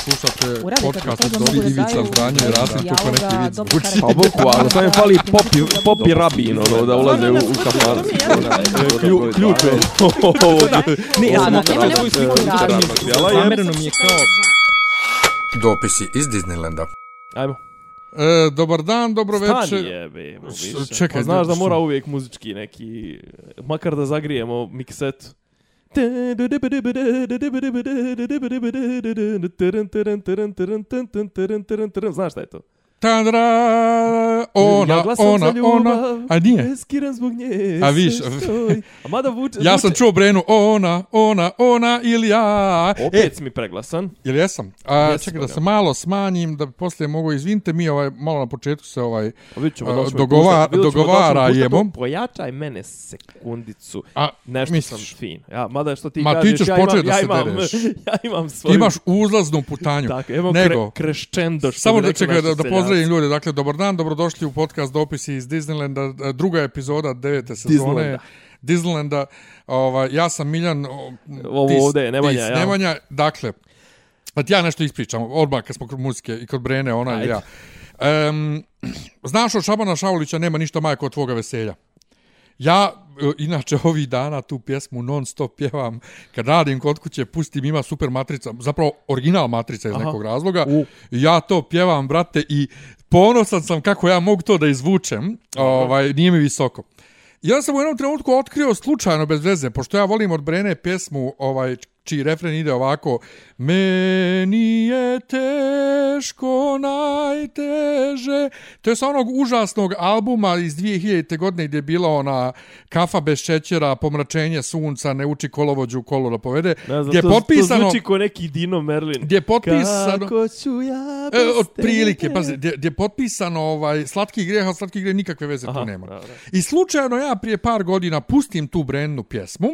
Slušate podcast od Dobri da Ivica Zdanje i Rasim kako neki vic karakteri. Pa boku, ali sam je fali popi, popi rabin, ono, da ulaze u, u kafan. Klju- Ključ je. Ne, ja sam Da, svoju sliku je. Zamereno mi je kao... Dopisi iz Disneylanda. Ajmo. E, dobar dan, dobro Stani večer. jebe, mu S- više. čekaj, Pa znaš da što? mora uvijek muzički neki, makar da zagrijemo miksetu. Znaš šta je to? Tadra, ja ona, glasam ona, ljubav, ona. A nije? Beskiran zbog nje. A viš. A mada vuče... Ja sam čuo Brenu, ona, ona, ona ili ja. Opet si mi preglasan. Jel jesam? A, Jesi, čekaj da Boga. se malo smanjim, da poslije mogu, izvinite mi, ovaj, malo na početku se ovaj, A vidit ćemo A, da dogova- da dogovarajemo. puštati to. Pojačaj mene sekundicu. a, Nešto misliš? sam fin. Ja, mada što ti Ma, ti kažeš, ćeš ja imam, početi da ja se imam, dereš. ja imam ti svoju... imaš uzlaznu putanju. Tako, imam Nego- kre, kreščendo, što Samo da čekaj da, da. Pozdravim ljude. Dakle, dobar dan, dobrodošli u podcast Dopisi iz Disneylanda, e, druga epizoda devete sezone. Disneylanda. Disneylanda. Ovaj, ja sam Miljan. o, Ovo ti- ovdje je Nemanja, ti si ja. Nemanja, dakle, da ti ja nešto ispričam, odmah kad smo kod muzike i kod Brene, ona i Ajde. ja. Um, znaš od Šabana Šaulića nema ništa majko od tvoga veselja. Ja, e, inače, ovih dana tu pjesmu non stop pjevam. Kad radim kod kuće, pustim, ima super matrica, zapravo original matrica iz Aha. nekog razloga. U. Ja to pjevam, brate, i ponosan sam kako ja mogu to da izvučem. Ovaj, nije mi visoko. Onda sam u jednom trenutku otkrio slučajno bez veze, pošto ja volim od Brene pjesmu ovaj, čiji refren ide ovako Meni je teško najteže. To je sa onog užasnog albuma iz 2000. godine gdje je bila ona kafa bez šećera, pomračenje sunca, ne uči kolovođu kolo da povede. Ne gdje je to, potpisano... to zvuči ko neki Dino Merlin. Gdje je potpisano... Kako ću ja E, od prilike, pazi, gdje, gdje je potpisano ovaj, slatki grijeh, a slatki grijeh nikakve veze Aha, tu nema. dobro. I slučajno ja prije par godina pustim tu brendnu pjesmu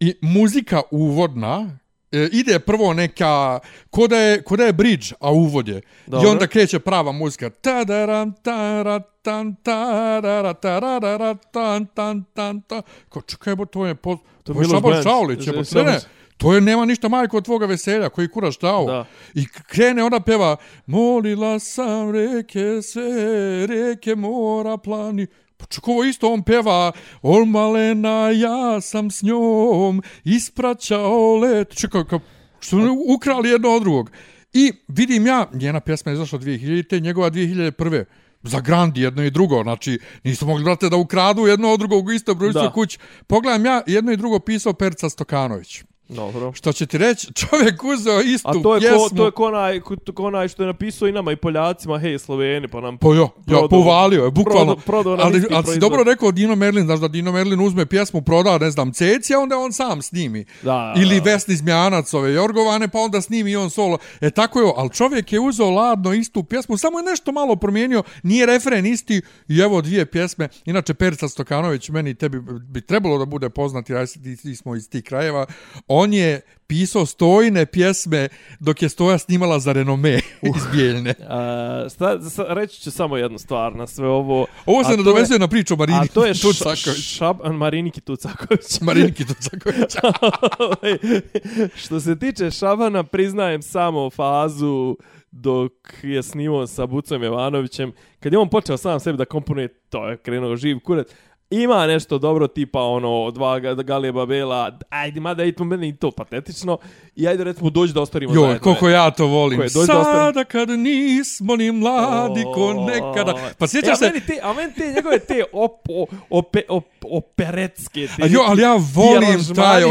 i muzika uvodna, e, ide prvo neka, ko da je, ko da je bridge, a uvod je. I onda kreće prava muzika. Tadaram, tara, tan, tarara, tarara, tan, tan, tan, tan. Ko, čekaj, bo, to je, po, to je Šaban Benc. Šaulić. Je, Samo- ne, ne, to je, nema ništa majko od tvoga veselja, koji kuraš tao. Da. I krene ona peva Molila sam reke sve, reke mora plani. Pa čak ovo isto on peva Ol malena ja sam s njom ispraćao let. Čekaj, kao, što oni ukrali jedno od drugog. I vidim ja, njena pjesma je izašla 2000, njegova 2001 za Grandi jedno i drugo, znači nisu mogli, brate, da ukradu jedno od drugog u istoj brojstvu Da. kući. Pogledam ja, jedno i drugo pisao Perca Stokanović. Dobro. Što će ti reći, čovjek uzeo istu A to je, pjesmu. ko, to je ko onaj, ko, ko onaj što je napisao i nama i Poljacima, hej Sloveni, pa nam... Pa jo, ja, Prodao- povalio je, bukvalno. prodao nam ali, ali si dobro rekao Dino Merlin, znaš da Dino Merlin uzme pjesmu, proda, ne znam, Ceci, a onda on sam snimi. Da, Ili da. Vesni Zmijanac, ove Jorgovane, pa onda snimi i on solo. E tako je, ali čovjek je uzeo ladno istu pjesmu, samo je nešto malo promijenio, nije refren isti i evo dvije pjesme. Inače, Perica Stokanović, meni tebi bi trebalo da bude poznati, ti, ti smo iz tih krajeva. On je pisao stojne pjesme dok je stoja snimala za renome iz Bijeljne. A, sta, sa, reći ću samo jednu stvar na sve ovo. Ovo se nadovezuje na priču Marini A to je Tucaković. šab, Mariniki Tucaković. Mariniki Tucaković. Ovaj, što se tiče Šabana, priznajem samo fazu dok je snimao sa Bucom Jovanovićem. Kad je on počeo sam sebi da komponuje, to je krenuo živ kurac. Ima nešto dobro tipa ono dva ga- Galije Babela, ajde mada i to meni i to patetično i ajde recimo dođi da ostarimo Joj, zajedno. koliko ja to volim. Koje, dođi da Sada kad nismo ni mladi ko nekada. Pa sjećaš e, a se... Meni te, a meni te njegove te opo, ope, op, operetske. Te A jo, ali ja volim taj,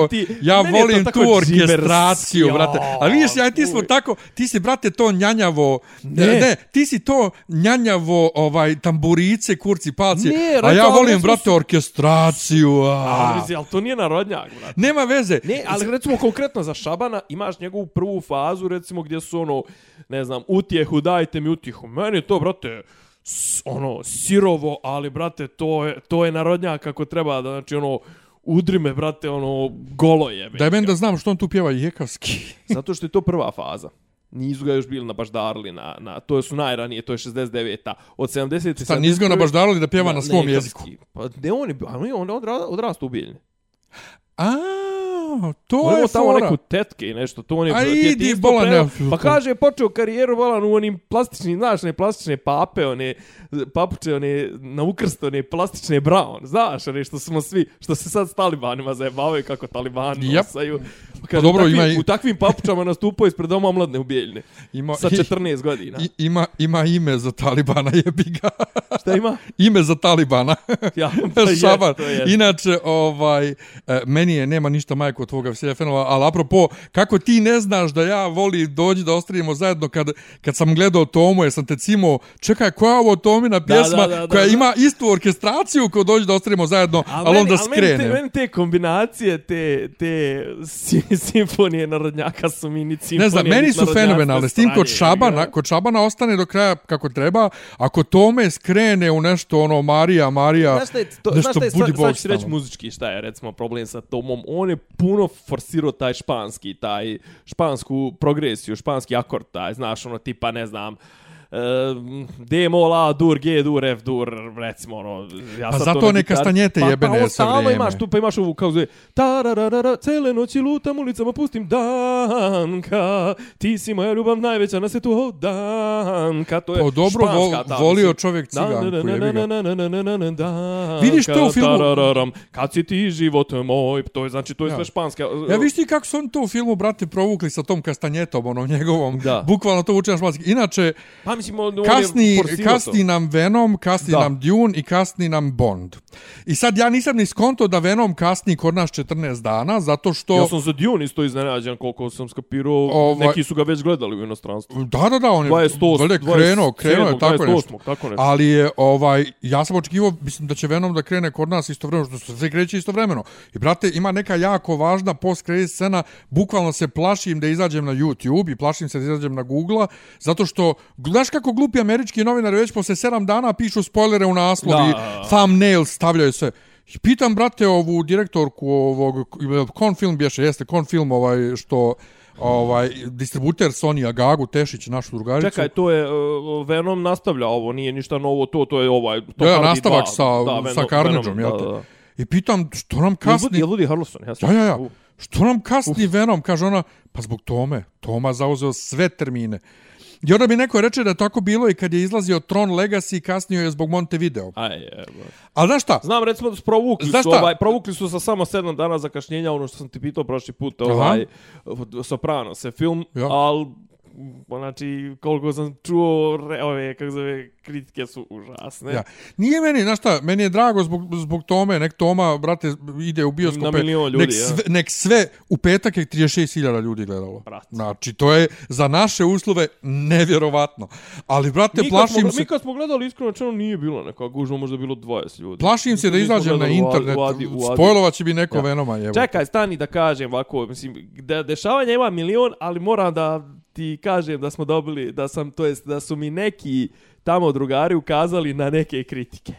ja volim tu orkestraciju, brate. Ali vidiš, ja ti smo tako, ti si, brate, to njanjavo, ne, Ne. ti si to njanjavo, ovaj, tamburice, kurci, palci, Ne, a ja volim, brate, su- orkestraciju, Ali, a. mislim, ali to nije narodnjak, brate. Nema veze. Ne, ali recimo konkretno za Šabana imaš njegovu prvu fazu, recimo gdje su ono, ne znam, utjehu, dajte mi utjehu. Meni to, brate, ono, sirovo, ali, brate, to je, to je narodnjak kako treba, da, znači, ono, udri me, brate, ono, golo je. Daj meni da znam što on tu pjeva jekavski. Zato što je to prva faza. Nisu ga još bili nabaždarili na, na, to su najranije, to je 69-a. Od 70 Sad nisu ga nabaždarili da pjeva na svom jeziku. Pa ne, on je, on je odrastao u Bijeljni. A, to On je je tamo fora. neku tetke i nešto, to on je A idi, bolan, Pa kaže, počeo karijeru bolan u onim plastičnim, znaš, ne plastične pape, one papuče, one na ukrst, one plastične brown, znaš, one što smo svi, što se sad s talibanima zajebavaju kako talibani Yep. nosaju. Pa kaže, dobro, u, takvim, ima i- u takvim papučama nastupao ispred doma omladne u Bijeljne. Ima, Sa 14 godina. i, ima, ima ime za Talibana, jebi ga. Šta ima? ime za Talibana. Ja, pa je, Šaban. to je. Inače, ovaj, e, meni je, nema ništa majko od tvoga veselja fenova, ali apropo, kako ti ne znaš da ja voli dođi da ostavimo zajedno kad, kad sam gledao Tomu, jer sam te cimo, čekaj, koja je ovo Tomina pjesma da, da, da, koja da. ima istu orkestraciju kao dođi da ostavimo zajedno, ali, onda ali Meni skrene. te, meni te kombinacije, te, te si- simfonije narodnjaka su mi ni simfonije. Ne znam, ni meni su fenomenalne. S tim kod Šabana, kod Šabana ostane do kraja kako treba. Ako tome skrene u nešto ono Marija, Marija, Znaš je, to, nešto znaš je, budi bog sad ću reći muzički šta je recimo problem sa Tomom. On je puno forsirao taj španski, taj špansku progresiju, španski akord, taj, znaš, ono tipa, ne znam, Uh, D mol A dur G dur F dur recimo ono ja Pa zato to kastanjete pa, jebene pa, on sve vrijeme. imaš tu pa imaš ovu kao zove tarararara cele noći lutam ulicama pustim danka ti si moja ljubav najveća na svetu oh danka to je Pa dobro, španska ta, volio čovjek ciganku, jebi ga. ga. Vidiš to u filmu? Tarararam, kad si ti život moj, to je znači to je Ja. sve španska. Ja viš ti kako su oni to u filmu, brate, provukli sa tom kastanjetom, onom njegovom, Da. bukvalno to uče na španski. Inače, Pa mislim on, on kasni, je kasni to. nam Venom, kasni Da. nam Dune i kasni nam Bond. I sad ja nisam ni skonto da Venom kasni kod nas 14 dana, zato što... Ja sam za Dune isto iznenađen koliko sam skapirao. Ovaj- Neki su ga već gledali u inostranstvu. Da, da, da, on je 28, valjda krenuo, krenuo je tako 27., nešto. tako nešto. Ali je, ovaj, ja sam očekivao, mislim da će Venom da krene kod nas istovremeno, što se sve kreće istovremeno. I, brate, ima neka jako važna post-credit scena, bukvalno se plašim da izađem na YouTube i plašim se da izađem na Google-a, zato što, znaš kako glupi američki novinari već posle 7 dana pišu spoilere u naslovi, Da. thumbnail stavljaju sve. Pitam, brate, ovu direktorku ovog, Confilm bješe, jeste, Confilm ovaj, što ovaj distributer Sony Agagu Tešić našu drugaricu. Čekaj, to je uh, Venom nastavlja ovo, nije ništa novo to, to je ovaj to Da, ja, nastavak 2, sa, Venom- sa Carnageom, da, da, da. I pitam, što nam kasni... Woody Harrelson? Ja, Ja, ja, ja. Što nam kasni Venom? Kaže ona, pa zbog tome. Toma zauzeo sve termine. I onda bi neko reče da tako bilo i kad je izlazio Tron Legacy, kasnio je zbog Montevideo. Aj, evo. Ali znaš šta? Znam recimo da su provukli Znaš su, šta? ovaj, provukli su sa samo 7 dana zakašnjenja, ono što sam ti pitao prošli put, ovaj, Soprano se film, Ja. al znači, koliko sam čuo, re, ove, kako zove, kritike su užasne. Ja. Nije meni, znaš šta, meni je drago zbog, zbog Tome, nek Toma, brate, ide u bioskope. Ljudi, nek, ja. sve, nek sve, u petak je 36.000 ljudi gledalo. Brate. Znači, to je za naše uslove nevjerovatno. Ali, brate, Mi plašim smo, se... mi kad smo gledali, iskreno čeno nije bilo neka gužva, možda bilo 20 ljudi. Plašim se da Mi izađem na internet, spojlovat će bi neko Ja. Venoma, jevo. Čekaj, stani da kažem ovako, mislim, dešavanja ima milion, ali moram da ti kažem da smo dobili, da sam, to jest, da su mi neki tamo drugari ukazali na neke kritike.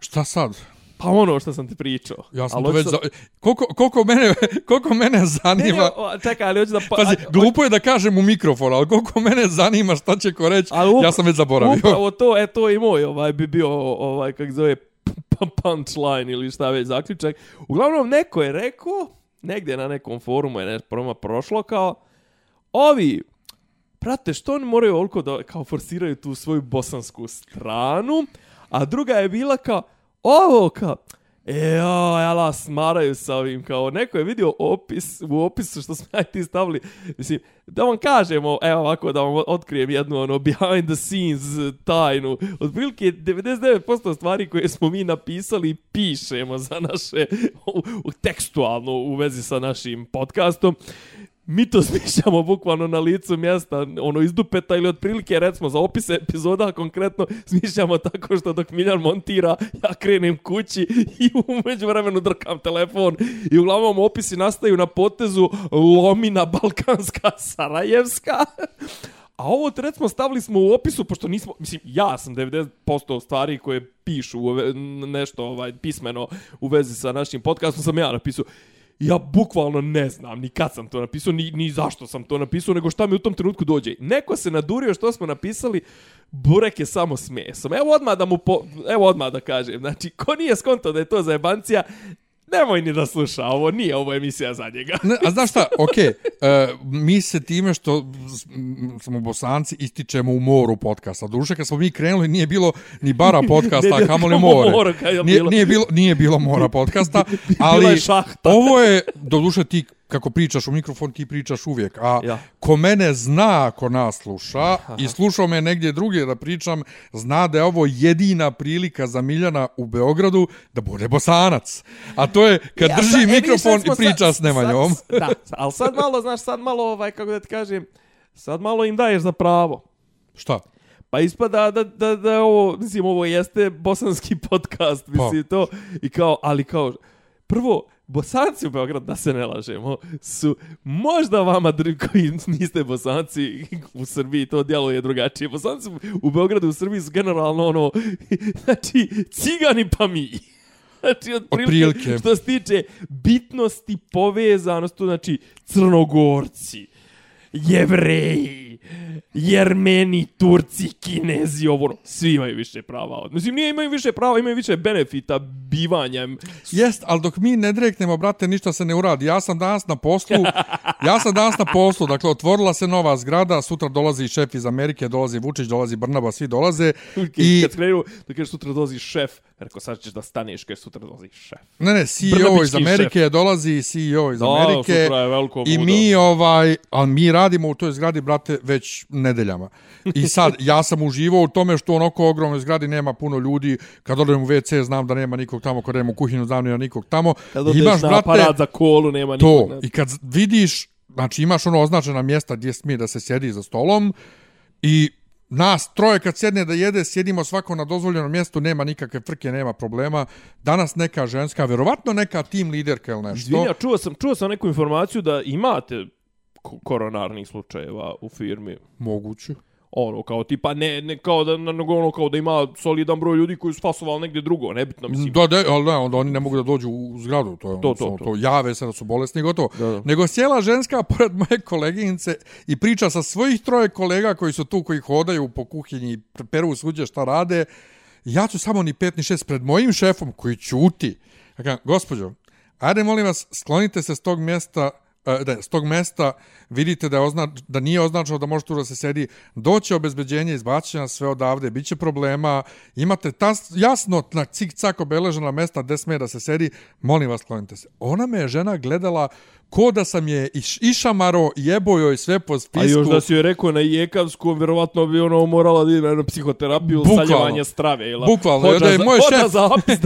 Šta sad? Pa ono što sam ti pričao. Ja sam Ali to već... hoću Za... Koliko, koliko, mene, koliko mene Ne, zanima... ne, o, čekaj, ali hoću da... Pa, Pazi, glupo je da kažem u mikrofon, ali koliko mene zanima šta će ko reći, up- ja sam već zaboravio. Upravo to, e, to i moj ovaj, bi bio, ovaj, kak zove, punchline ili šta već zaključak. Uglavnom, neko je rekao, negdje na nekom forumu je nešto proma prošlo, kao, ovi, prate, što oni moraju oliko da kao forsiraju tu svoju bosansku stranu, a druga je bila kao, ovo kao, Ejo, jela, smaraju sa ovim, kao, neko je vidio opis, u opisu što smo ja ti stavili, mislim, da vam kažemo, evo ovako, da vam otkrijem jednu, ono, behind the scenes tajnu, otprilike 99% stvari koje smo mi napisali i pišemo za naše, u, u, tekstualno u vezi sa našim podcastom, mi to smišljamo bukvalno na licu mjesta, ono iz dupeta ili otprilike recimo za opise epizoda konkretno smišljamo tako što dok Miljan montira ja krenem kući i umeđu vremenu drkam telefon i uglavnom opisi nastaju na potezu Lomina Balkanska Sarajevska A ovo recimo stavili smo u opisu, pošto nismo, mislim, ja sam 90% stvari koje pišu ove, nešto ovaj, pismeno u vezi sa našim podcastom, sam ja napisao. Ja bukvalno ne znam ni kad sam to napisao, ni, ni zašto sam to napisao, nego šta mi u tom trenutku dođe. Neko se nadurio što smo napisali, Burek je samo smesom. Evo odmah da mu po, evo odmah da kažem. Znači, ko nije skonto da je to za jebancija, Nemoj ni da sluša, ovo nije ovo emisija za njega. Ne, a znaš šta, okej, okay, uh, mi se time što smo bosanci ističemo u moru podcasta. Duše, kad smo mi krenuli, nije bilo ni bara podcasta, Ne, a kamoli kamo more. mora, kad je nije, bilo. nije, bilo, nije bilo mora podcasta, ali je ovo je, do duše ti kako pričaš u mikrofon, ti pričaš uvijek. A Ja. ko mene zna, ko nas sluša, i slušao me negdje drugdje da pričam, zna da je ovo jedina prilika za Miljana u Beogradu da bude bosanac. A to je kad Ja, drži sad- e, mikrofon smo i priča sad- s Nemanjom. sad- Da, ali sad malo, znaš, sad malo, ovaj, kako da ti kažem, sad malo im daješ za pravo. Šta? Pa ispada da, da, da je ovo, mislim, ovo jeste bosanski podcast, mislim, to, i kao, ali kao, prvo, Bosanci u Beogradu, da se ne lažemo, su možda vama koji niste bosanci u Srbiji, to djeluje drugačije. Bosanci u Beogradu u Srbiji su generalno ono, znači, cigani pa mi. Znači, otprilike, Otprilike. što se tiče bitnosti, povezanosti, znači crnogorci, jevreji, jermeni, turci, kinezi, ovo, ono, svi imaju više prava. od- Mislim, nije imaju više prava, imaju više benefita bivanjem. Jest, ali dok mi ne dreknemo, brate, ništa se ne uradi. Ja sam danas na poslu, ja sam danas na poslu, dakle, otvorila se nova zgrada, sutra dolazi šef iz Amerike, dolazi Vučić, dolazi Brnaba, svi dolaze. I... I, Kad skrenu, da kažeš sutra dolazi šef, rekao sad ćeš da staneš, kažeš sutra dolazi šef. ne, ne, CEO Brnabićki iz Amerike, dolazi CEO iz Da, Amerike. sutra je veliko I ludo. mi, ovaj, ali mi radimo u toj zgradi, brate, već nedeljama. I sad, ja sam uživao u tome što u onako ogromnoj zgradi nema puno ljudi. Kad odem u WC, znam da nema nikog tamo. Kad odem u kuhinju, znam da nema nikog tamo. Kad odeš na aparat za kolu, nema to. nikog. ne- I kad vidiš, znači imaš ono označena mjesta gdje smije da se sjedi za stolom i nas troje kad sjedne da jede, sjedimo svako na dozvoljenom mjestu, nema nikakve frke, nema problema. Danas neka ženska, verovatno neka tim liderka ili nešto. Izvinja, čuo sam, čuo sam neku informaciju da imate koronarnih slučajeva u firmi. Moguće. Ono, kao tipa, ne, ne kao da, nego ono, kao da ima solidan broj ljudi koji su fasovali negdje drugo, nebitno, mislim. Da, da, ali ne, onda oni ne mogu da dođu u zgradu, to je To, to, to, to, to. jave se da su bolesni i gotovo. Da, da. Nego sjela ženska pored moje koleginice i priča sa svojih troje kolega koji su tu, koji hodaju po kuhinji, peru suđe šta rade. Ja ću samo ni pet ni šest pred mojim šefom koji ćuti. Kažem, gospođo, ajde molim vas, sklonite se s tog mjesta, E, da, s tog mesta vidite da, je ozna, da nije označeno da možete tu da se sedi, doće obezbeđenje, izbaće nas sve odavde, bit će problema, imate ta, jasno na cik-cak obeležena mesta gde sme da se sedi, molim vas, klonite se. Ona me je žena gledala ko da sam je iš, išamaro, jebo joj sve po spisku. A još da si joj rekao na Jekavsku, vjerovatno bi ono morala da ide na psihoterapiju, Bukvalno. saljevanje strave. Ili Bukvalno, hoda da je za- moj šef, da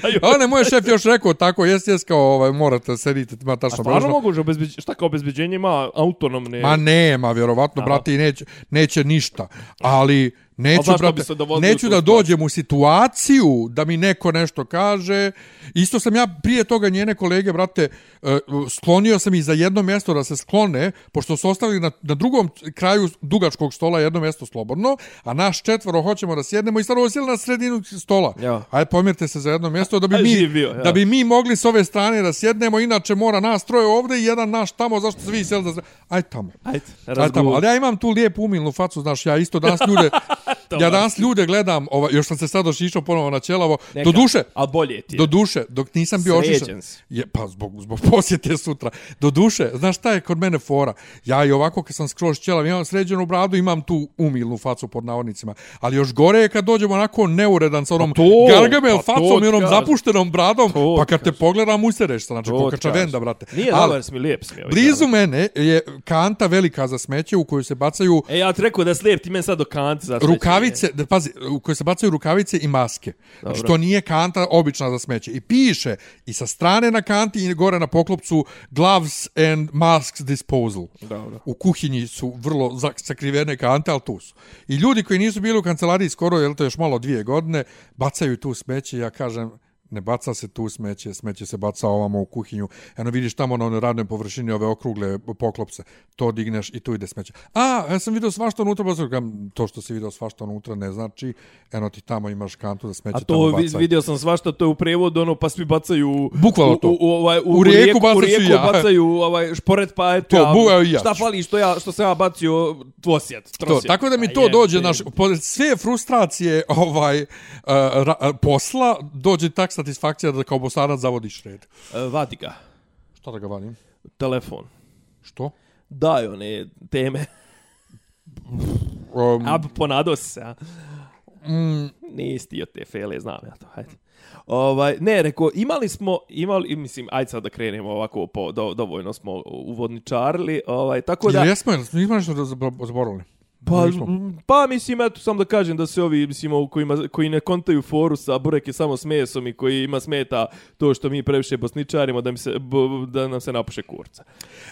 joj- on je moj šef još rekao tako, jes, jes, kao, ovaj, morate da sedite, ima A tačno stvarno obeleženo. mogu obezbeđenje, šta kao obezbeđenje ima autonomne... Ma nema, vjerovatno, Aha. brate, i neće, neće ništa. Ali neću, brate, dovodili u neću da dođem u situaciju da mi neko nešto kaže. Isto sam ja prije toga njene kolege, brate, e, sklonio sam ih za jedno mjesto da se sklone, pošto su ostavili na, na drugom kraju dugačkog stola jedno mjesto slobodno, a naš četvoro hoćemo da sjednemo i ovo sjeli na sredinu stola. Ja. Ajde, pomirte se za jedno mjesto da bi, mi, bio, ja. da bi mi mogli s ove strane da sjednemo, inače mora nas troje ovde i jedan naš tamo, zašto se vi sjeli da... Ajde tamo. Ajde, Ajde tamo, ali ja imam tu lijepu umilnu facu, znaš, ja isto danas ljude, ja danas ljude gledam, ovaj, još sam se sad ošišao ponovo na ćelavo, Neka. do duše, A bolje ti je. do duše, dok nisam bio Sređen ošišan, si. je, pa zbog, zbog posjete sutra, do duše, znaš šta je kod mene fora, ja i ovako kad sam skroz ćelav, imam sređenu bradu, imam tu umilnu facu pod navodnicima, ali još gore je kad dođemo onako neuredan sa onom to, gargamel pa facom i onom kažem. zapuštenom bradom, To pa kad te pogledam usereš se, znači To ko ti kača kažem. venda, brate. Nije Ali, dobar, smi lijep smi. ovaj Blizu dan. mene je kanta velika za smeće u koju se bacaju E, ja ti rekao da je slijep, ti men sad do kanti za rukavice, da pazi, u koje se bacaju rukavice i maske. Znači to nije kanta obična za smeće. I piše i sa strane na kanti i gore na poklopcu gloves and masks disposal. Dobro. U kuhinji su vrlo sakrivene kante, ali tu su. I ljudi koji nisu bili u kancelariji skoro, je to još malo dvije godine, bacaju tu smeće, ja kažem, ne baca se tu smeće, smeće se baca ovamo u kuhinju. Eno vidiš tamo na onoj radnoj površini ove okrugle poklopce, to digneš i tu ide smeće. A, ja sam vidio svašta unutra, pa sam to što si vidio svašta unutra ne znači, eno ti tamo imaš kantu da smeće A tamo to vi, bacaj. vidio sam svašta, to je u prevodu, ono, pa svi bacaju... U, to. U, u, ovaj, u, U rijeku u rijeku ja. bacaju ovaj, šporet, pa eto, To, bu, ja šta fali što, ja, što sam ja bacio tvosjet, To, trosjet. tako da mi A to je, dođe, je. naš, sve frustracije ovaj, uh, ra, posla, dođe tak satisfakcija da kao bosanac zavodiš red. E, vadi ga. Šta da ga vadim? Telefon. Što? Daj one teme. Um, A, ponadao se, a? mm, Nisi ti od te fele, znam ja to, hajde. Ovaj, ne, reko, imali smo, imali, mislim, ajde sad da krenemo ovako, po, do, dovoljno smo uvodničarili, ovaj, tako da... Jesmo, jel smo nismo nešto zaboravili? Pa, pa mislim, eto, sam da kažem da se ovi, mislim, kojima, koji ne kontaju foru sa burek je samo s mesom i koji ima smeta to što mi previše bosničarimo da, mi se, b, da nam se napuše kurca.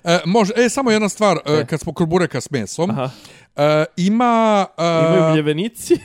E, može, e, samo jedna stvar, e. E. kad smo kod bureka s mesom, Aha. e, ima... E, Imaju mljevenici.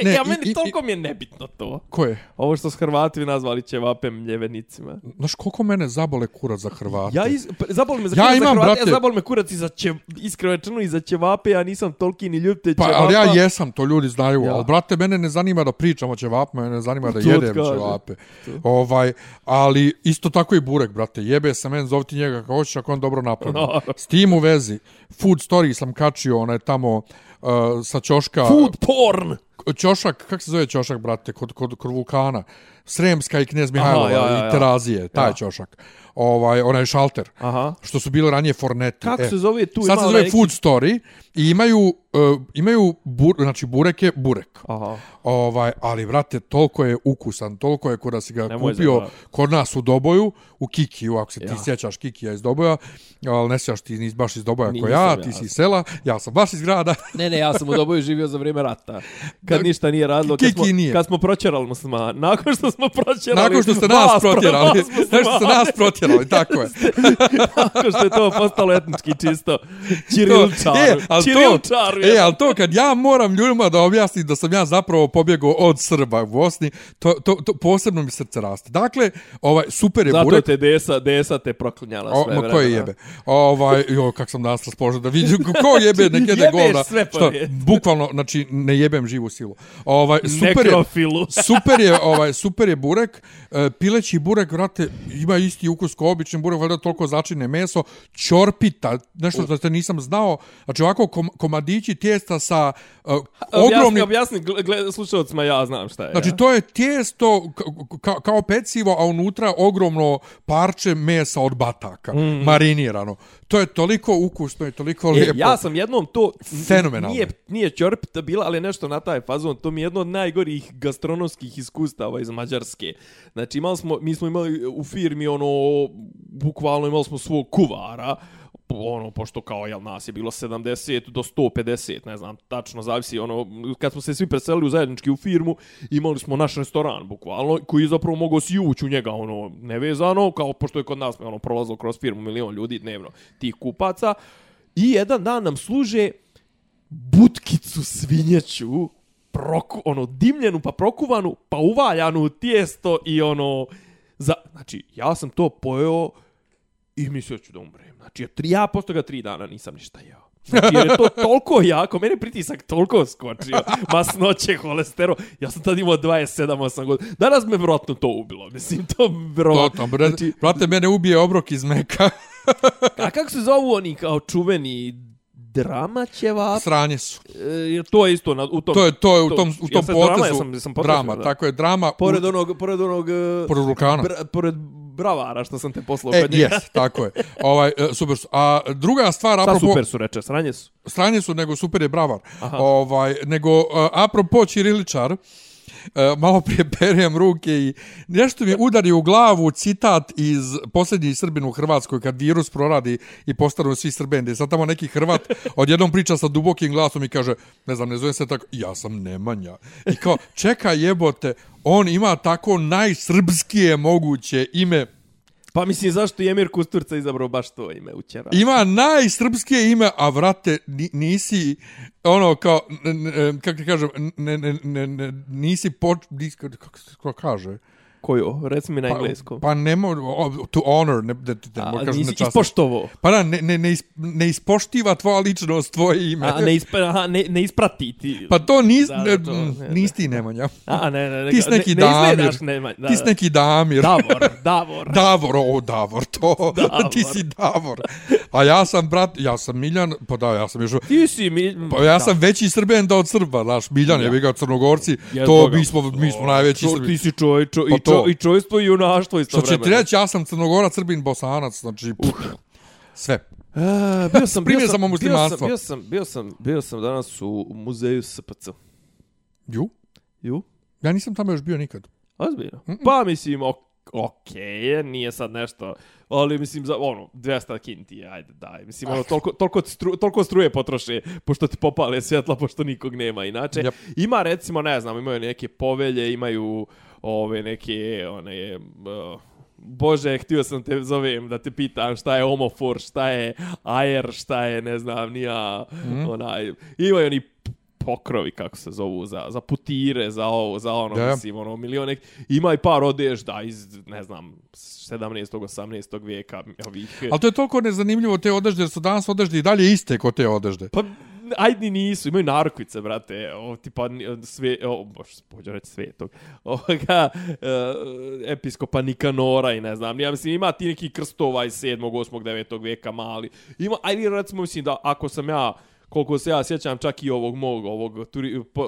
Ne, ja, i- meni i- i- toliko mi je nebitno to. Ko je? Ovo što s Hrvati nazvali ćevape mljevenicima. Znaš, koliko mene zabole kurac za Hrvate? Ja iz, pa, zaboli me za, Ja kurac za imam, Hrvate, brate- ja zaboli me kurac i za će, iskreno i za ćevape, ja nisam toliki ni ljubitelj Pa, ćevapa. ali ja jesam, to ljudi znaju, Ja. ali brate, mene ne zanima da pričam o ćevapima, mene ne zanima da jedem ćevape. Ovaj, ali isto tako i burek, brate, jebe se men, zovti njega kako hoćeš ako on dobro napravi. Naravno. S tim u vezi, Food Story sam kačio, onaj tamo uh, sa ćoška... Food porn! Ćošak, kako se zove ćošak, brate, kod, kod, kod vulkana? Sremska i Knez Mihajlova ja, ja, ja. i Terazije, taj Ja. ćošak. Ovaj, onaj šalter. Aha. Što su bile ranije fornete. Kako se zove tu? Sad se zove neki- Food Story i imaju, uh, imaju bur, znači burek je burek. Aha. Ovaj, ali, brate, toliko je ukusan, toliko je kod da si ga Nemoj kupio zajebavati. kod nas u Doboju, u Kikiju, ako se ti sjećaš Kikija iz Doboja, ali ne sjećaš ti nis baš iz Doboja Nisam ja, ja. ti si sela, ja sam baš iz grada. Ne, ne, ja sam u Doboju živio za vrijeme rata. Kad ništa nije radilo, kad smo, nije. kad smo proćerali musliman. Nakon što smo proćerali Nakon što ste nas protjerali, vas nakon što ste nas protjerali, tako je. Nakon što je to postalo etnički čisto. To- Ćirilčaru. E, ali to, e, ali to kad ja moram ljudima da objasnim da sam ja zapravo pobjegao od Srba u Bosni, to, to, to posebno mi srce raste. Dakle, ovaj, super je Zato burek. te desa, desa te proklinjala O, sve ma vremena. koje jebe. Ovaj, jo, kak sam danas raspožen da vidim ko jebe nek jede Jebeš govna. sve Što, bukvalno, znači, ne jebem živu silu. Ovaj, super je, Nekrofilu. super je, ovaj, super je burek. E, pileći burek, vrate, ima isti ukus kao obični burek, valjda toliko začine meso. Ćorpita, nešto što ste nisam znao. Znači, ovako kom, komadići tijesta sa uh, Objasni, ogromnim... objasni, gle- gle, slušalcima, ja znam šta je. Znači, to je tijesto ka- ka, kao pecivo, a unutra ogromno parče mesa od bataka, mm. marinirano. To je toliko ukusno i toliko E, lijepo. ja sam jednom to Fenomenalno. Nije nije ćorpita bila, ali nešto na taj fazon. To mi je jedno od najgorih gastronomskih iskustava iz Mađarske. Znači imali smo mi smo imali u firmi ono bukvalno imali smo svog kuvara ono, pošto kao, jel, nas je bilo 70 do 150, ne znam, tačno zavisi, ono, kad smo se svi preselili u zajednički u firmu, imali smo naš restoran, bukvalno, koji je zapravo mogao si ući u njega, ono, nevezano, kao, pošto je kod nas, ono, prolazilo kroz firmu milion ljudi dnevno, tih kupaca, i jedan dan nam služe butkicu svinjeću, proku, ono, dimljenu pa prokuvanu, pa uvaljanu u tijesto i ono, za, znači, ja sam to pojeo i mislio ću da umrem. Znači, ja, tri, ja posto ga tri dana nisam ništa jeo. Znači, jer je to toliko jako, mene pritisak toliko skočio, masnoće, holesterol, ja sam tad imao 27-8 godina. Danas me vjerojatno to ubilo, mislim, to To, vjerojatno. to, bre, Znači, brate, mene ubije obrok iz meka. a kako se zovu oni kao čuveni drama ćevap? Sranje su. E, to je isto na, u tom... To je, to je u tom, u ja tom sam potezu. Drama, ja sam, ja sam drama, da. tako je, drama. Pored u, onog, pored onog... e, pored vulkana. Br, pored bravara što sam te poslao E, kod njega. jes, tako je. Ovaj, e, super su. A druga stvar, Šta apropo... super su reče, sranje su. stranje su, nego super je bravar. Aha. Ovaj, nego, uh, apropo Ćiriličar, uh, E, malo prije perem ruke i nešto mi udari u glavu citat iz posljednji Srbin u Hrvatskoj kad virus proradi i postanu svi Srbende. Sad tamo neki Hrvat odjednom priča sa dubokim glasom i kaže, ne znam, ne zove se tako, ja sam Nemanja. I kao, čeka jebote, on ima tako najsrpskije moguće ime Pa mislim, zašto je Emir Kusturca izabrao baš to ime u Čera? Ima najsrpskije ime, a vrate, nisi, ono, kao, kako ti kažem, ne, ne, ne, ne, nisi, poč, nisi kako se kaže? Koju? Reci mi na Pa, engleskom. pa ne mo, to honor, ne, da, da, A, da, kažem nisi nečasno. ispoštovo. Pa da, ne, ne, ne, is, ne ispoštiva tvoja ličnost, tvoje ime. A, ne, ispa, aha, ne, ne isprati ti. Pa to nis, Da, ne, da, to, ne, nis ti Nemanja. A, ne, ne, ne. Ti si neki ne, ne Damir. izgledaš, nema, da, Ti si neki Damir. Davor, Davor. Davor, o, Davor, to. Davor. Ti si Davor. A ja sam, brat, ja sam Miljan, pa da, ja sam još... Ti si mi... Pa ja sam veći Srben da od Srba, znaš, Miljan je ga Crnogorci, Ja, to mi smo, mi smo najveći Srbi. Ti si čovjek, čo, i Pa to i čojstvo i junaštvo isto Što će ti reći, ja sam crnogorac, srbin, bosanac, znači, pff, sve. A, bio sam, bio sam, bio sam, bio sam, bio sam, bio sam danas u muzeju SPC. Ju? Ju? Ja nisam tamo još bio nikad. Ozbiljno? Pa mislim, ok, okej, nije sad nešto, ali mislim, za, ono, 200 kinti, ajde, daj. Mislim, ono, toliko, toliko, stru, toliko struje potroše, pošto ti popale svjetla, pošto nikog nema inače. Jep. Ima, recimo, ne znam, imaju neke povelje, imaju ove neke, one, uh, Bože, htio sam te zovem da te pitam šta je homofor, šta je ajer, šta je, ne znam, nija, mm. onaj, imaju oni pokrovi, kako se zovu, za, za putire, za ovo, za ono, Da. mislim, ono, milione, ima i par odežda iz, ne znam, 17. 18. vijeka, ovih... Ali to je toliko nezanimljivo te odežde, jer su danas odežde i dalje iste kod te odežde. Pa, ajde nisu, imaju narukvice, brate, o, tipa sve, o, bož, pođe reći svetog, ovoga, e, episkopa Nikanora i ne znam, ja mislim, ima ti neki krstova iz 7. 8. 9. veka mali, ima, ajde recimo, mislim da ako sam ja, koliko se ja sjećam čak i ovog mog, ovog, turi, po,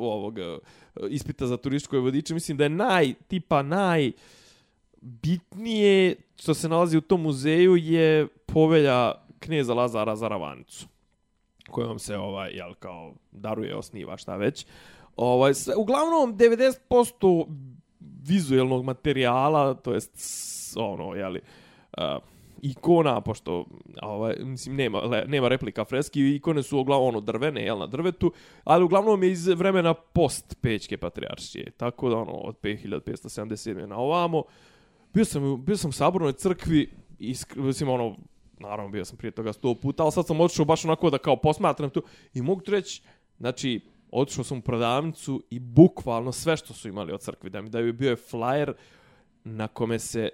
ovog e, ispita za turističko vodiče, mislim da je naj, tipa naj, bitnije što se nalazi u tom muzeju je povelja kneza Lazara Zaravanicu kojom se ovaj jel kao daruje osniva šta već. Ovaj sve, uglavnom 90% vizuelnog materijala, to jest ono je li ikona pošto ovaj mislim nema le, nema replika freski ikone su uglavnom ono drvene jel na drvetu ali uglavnom je iz vremena post Pećke patrijaršije tako da ono od 5577 na ovamo bio sam bio sam u sabornoj crkvi isk, mislim ono naravno bio sam prije toga sto puta, ali sad sam otišao baš onako da kao posmatram tu. I mogu ti reći, znači, otišao sam u prodavnicu i bukvalno sve što su imali od crkvi, da mi daju bio je flyer na kome se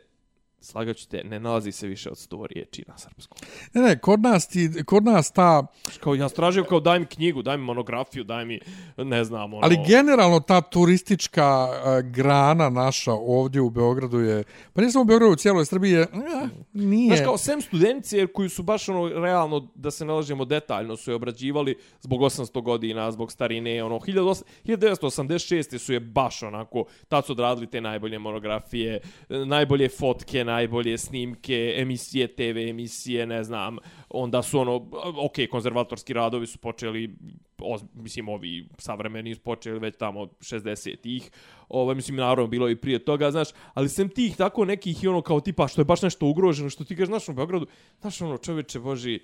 slagaću te, ne nalazi se više od 100 riječi na srpskom. Ne, ne, kod nas, ti, kod nas ta, Kao, ja stražio kao daj mi knjigu, daj mi monografiju, daj mi, ne znam, ono... ali generalno ta turistička uh, grana naša ovdje u Beogradu je, pa nisam u Beogradu, u cijeloj Srbiji je, eh, nije. Znaš, kao sem studentice koji su baš ono, realno, da se nalažemo detaljno, su je obrađivali zbog 800 godina, zbog starine, ono, 1800 1986. su je baš onako, tad su odradili te najbolje monografije, e, najbolje fotke, najbolje snimke, emisije, TV emisije, ne znam, onda su ono, ok, konzervatorski radovi su počeli, oz, mislim, ovi savremeni su počeli već tamo od 60-ih, ovaj, mislim, naravno, bilo i prije toga, znaš, ali sem tih tako nekih i ono kao tipa što je baš nešto ugroženo, što ti kažeš, znaš, u Beogradu, znaš, ono, čoveče, boži,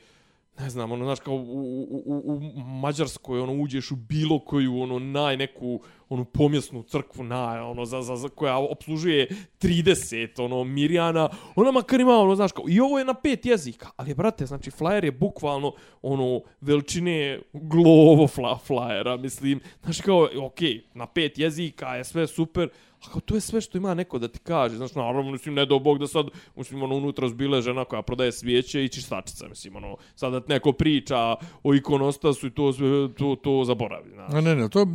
ne znam, ono, znaš, kao u, u, u, u Mađarskoj, ono, uđeš u bilo koju, ono, naj neku, onu pomjesnu crkvu, na, ono, za, za, za, koja obslužuje 30, ono, Mirjana, ona makar ima, ono, znaš, kao, i ovo je na pet jezika, ali, brate, znači, flyer je bukvalno, ono, veličine glovo fla, flyera, mislim, znaš, kao, okej, na pet jezika je sve super, a kao, to je sve što ima neko da ti kaže, znaš, naravno, mislim, ne do bog da sad, mislim, ono, unutra zbile žena koja prodaje svijeće i čistačica, mislim, ono, sad da neko priča o ikonostasu i to, sve- to, to zaboravi, znaš. A ne, ne, to je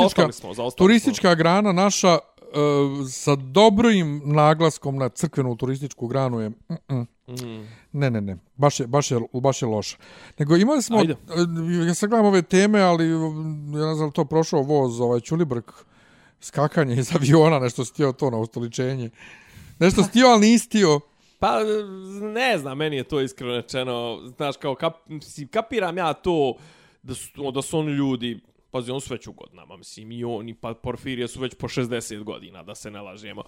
turistička, smo, turistička grana naša uh, sa dobrim naglaskom na crkvenu turističku granu je mm -mm. Mm. Ne, ne, ne. Baš je, baš je, baš je loše. Nego imali smo, Ajde. eh, ja sad gledam ove teme, ali ja ne znam to prošao voz, ovaj Čulibrk, skakanje iz aviona, nešto stio to na ustoličenje. Nešto stio, ali nisi stio. Pa, ne znam, meni je to iskreno rečeno, znaš, kao, kap, kapiram ja to da su, da su oni ljudi, pazi, on su već u godinama, mislim, i oni, pa Porfirije su već po 60 godina, da se ne lažemo.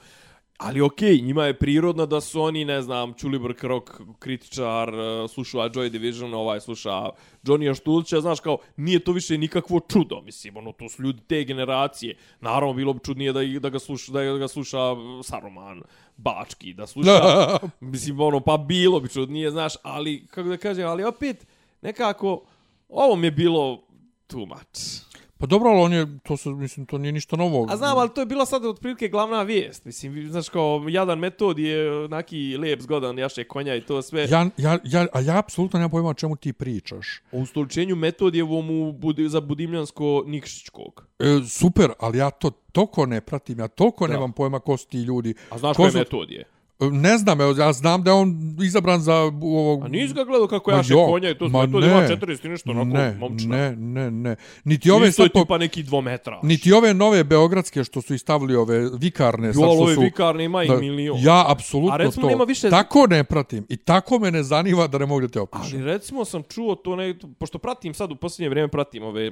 Ali okej, njima je prirodno da su oni, ne znam, Čulibrk rock kritičar, eh, sluša Joy Division, ovaj sluša Johnny Štulća, znaš kao, nije to više nikakvo čudo, mislim, ono, to su ljudi te generacije. Naravno, bilo bi čudnije da, da, ga, sluša, da ga sluša Saruman, Bački, da sluša, mislim, ono, pa bilo bi čudnije, znaš, ali, kako da kažem, ali opet, nekako, ovo mi je bilo too much. Pa dobro, ali on je, to, se, mislim, to nije ništa novo. A znam, ali to je bila sad otprilike glavna vijest. Mislim, znaš, kao, jadan metod je onaki lijep, zgodan, jaše konja i to sve. Ja, ja, ja, a ja apsolutno nemam pojma o čemu ti pričaš. O ustoličenju metodijevom u budi, za Budimljansko Nikšićkog. E, super, ali ja to toko ne pratim, ja toko Da. nemam pojma ko su ti ljudi. A znaš Ko je su- metodije? Ne znam, evo, ja znam da je on izabran za ovog... A nisi ga gledao kako jaše konja i to, ma to ne, ima 40 i nešto onako ne, momčina. ne, ne, ne. Niti ove Isto je sad po- tipa neki dvometra. Niti ove nove beogradske što su istavili ove vikarne. Jo, što ove su, vikarne ima i da, milion. Ja apsolutno A recimo to nema više- tako ne pratim i tako me ne zanima da ne mogu da te opišem. Ali recimo sam čuo to, ne, pošto pratim sad u posljednje vrijeme, pratim ove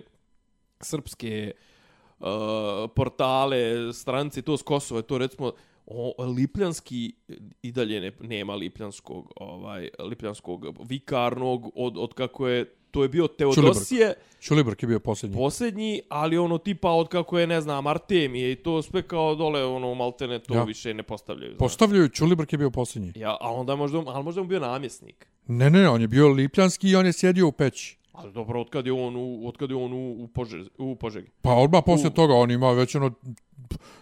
srpske uh, portale, stranice, to s Kosova, to recimo o, Lipljanski i dalje ne, nema Lipljanskog, ovaj, Lipljanskog vikarnog, od, od kako je, to je bio Teodosije, Čulibrk je bio posljednji. posljednji, ali ono tipa od kako je, ne znam, Artemije i to sve kao dole, ono, maltene to Ja. više ne postavljaju. Znaš. Postavljaju, Čulibrk je bio posljednji. Ja, a onda možda, ali možda on bio namjesnik. Ne, ne, ne, on je bio lipljanski i on je sjedio u peći. Ali dobro, otkad je on u, otkad je on u, u, Požeg, u Požegi? Pa odmah poslije U- toga on ima već ono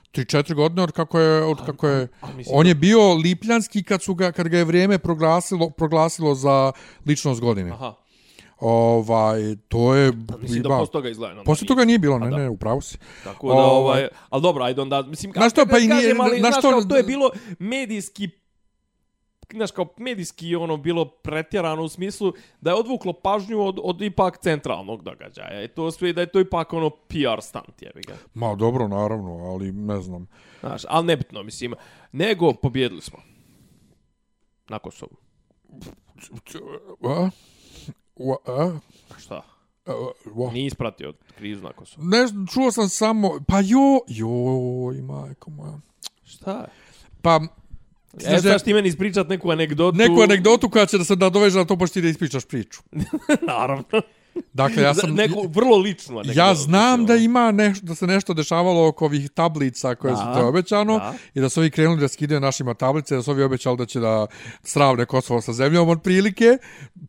3-4 godine od kako je od kako je a mislim on je bio lipljanski kad su ga kad ga je vrijeme proglasilo proglasilo za ličnost godine. Aha. Ovaj to je Pa mislim da ima- posle toga izgleda. onda Posle toga nije bilo, ne, da. ne, upravo si. Tako da, Ovaj- ovaj, ali dobro, ajde onda, mislim, Znaš što, kako pa i da nije- kažem, ali, znaš znaš što- to je bilo medijski znaš kao medijski ono bilo pretjerano u smislu da je odvuklo pažnju od, od ipak centralnog događaja. I to sve da je to ipak ono PR stunt, jebi ga. Ma dobro, naravno, ali ne znam. Znaš, ali nebitno, mislim. Nego, pobjedili smo. Na Kosovu. A? A? Šta? A, ua. Nije ispratio krizu na Kosovu. Ne, čuo sam samo, pa jo, joj, majko moja. Šta? Pa, znaš da- znaš ti meni ispričat neku anegdotu? neku anegdotu koja će da se nadoveže na to, pošto ti da ispričaš priču. Naravno. Dakle, ja sam... neku vrlo ličnu anegdotu. Ja znam da ono. ima neš, da se nešto dešavalo oko ovih tablica koje Da, su to obećano da. i da su ovi krenuli da skidaju našima tablice, da su ovi obećali da će da sravne Kosovo sa zemljom od prilike.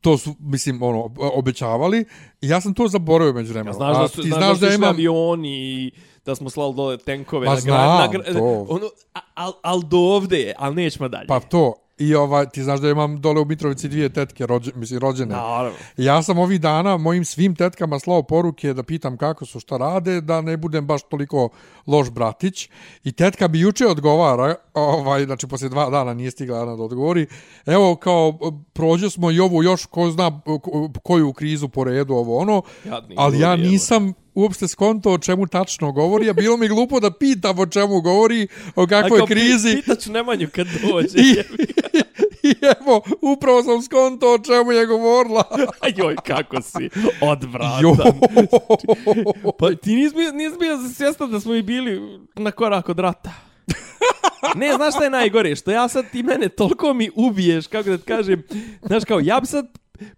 To su, mislim, ono, obećavali. I ja sam to zaboravio među vremenom. Ja, znaš da su, ti znaš, znaš da, da imam... avioni i da smo slali dole tenkove Pa na grad. Na to. ono, al, al do ovde je, al nećemo dalje. Pa to. I ovaj, ti znaš da imam dole u Mitrovici dvije tetke rođe, mislim, rođene. Naravno. Ja sam ovih dana mojim svim tetkama slao poruke da pitam kako su, šta rade, da ne budem baš toliko loš bratić. I tetka bi juče odgovara, ovaj, znači poslije dva dana nije stigla Ana da odgovori, evo kao prođe smo i ovu još ko zna ko- koju krizu po redu ovo ono, Jadni ali ja evo. nisam uopšte skonto o čemu tačno govori, a bilo mi glupo da pitam o čemu govori, o kakvoj kao pi- krizi. Pitaću Nemanju kad dođe. I, I evo, upravo sam skonto o čemu je govorila. Joj, kako si odvratan. Jo. Pa ti nisi bio, nisi bio svjestan da smo i bili na korak od rata. Ne, znaš šta je najgore? Što ja sad ti mene toliko mi ubiješ, kako da ti kažem, znaš kao, ja bi sad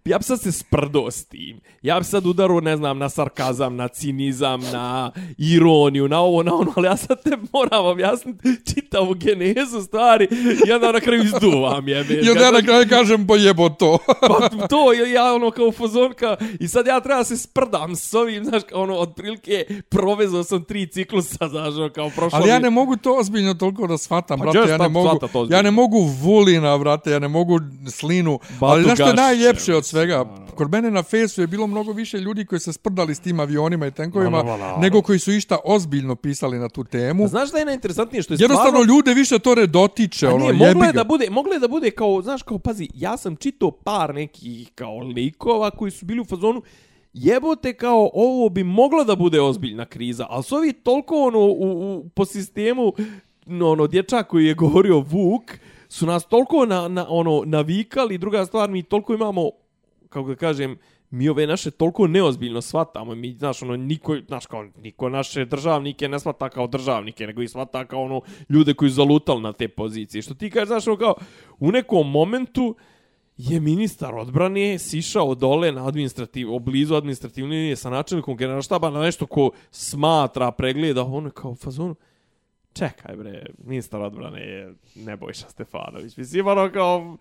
ja bi sad se sprdo s tim. Ja bi sad udaru, ne znam, na sarkazam, na cinizam, na ironiju, na ovo, na ono, ali ja sad te moram objasniti čitavu genezu stvari i onda na kraju izduvam, jebe. I onda ja na kraju kažem, pa jebo to. Pa to, ja, ono kao fazonka i sad ja treba se sprdam s ovim, znaš, kao ono, otprilike provezao sam tri ciklusa, znaš, ono, kao prošlo Ali ja ne mogu to ozbiljno toliko da shvatam, Pa brate, ja ne shvat- mogu, ja ne mogu vulina, brate, ja ne mogu slinu, ali znaš što je Gašića, najljepše od svega, kod mene na Fejsu je bilo mnogo više ljudi koji se sprdali s tim avionima i tenkovima, Ma, ma, ma, ma. nego koji su išta ozbiljno pisali na tu temu. A Znaš da je najinteresantnije što je Jednostavno stvarno... ljude više to ne dotiče, A ono, nije, moglo je da bude, moglo je da bude kao, znaš, kao, pazi, ja sam čitao par nekih kao likova koji su bili u fazonu, jebote kao ovo bi moglo da bude ozbiljna kriza, ali su ovi toliko ono u, u, po sistemu no, ono dječak koji je govorio Vuk su nas toliko na, na, ono navikali, druga stvar mi toliko imamo kako da kažem mi ove naše toliko neozbiljno shvatamo, mi, znaš, ono, niko, znaš, kao, niko naše državnike ne shvata kao državnike, nego ih shvata kao, ono, ljude koji su zalutali na te pozicije. Što ti kažeš, znaš, ono, kao, u nekom momentu je ministar odbrane sišao dole na administrativ, oblizu administrativne linije sa načelnikom generalštaba na nešto ko smatra, pregleda, ono, kao, fazonu, fazonu, čekaj bre, ministar odbrane je Nebojša Stefanović. Mislim, ono kao,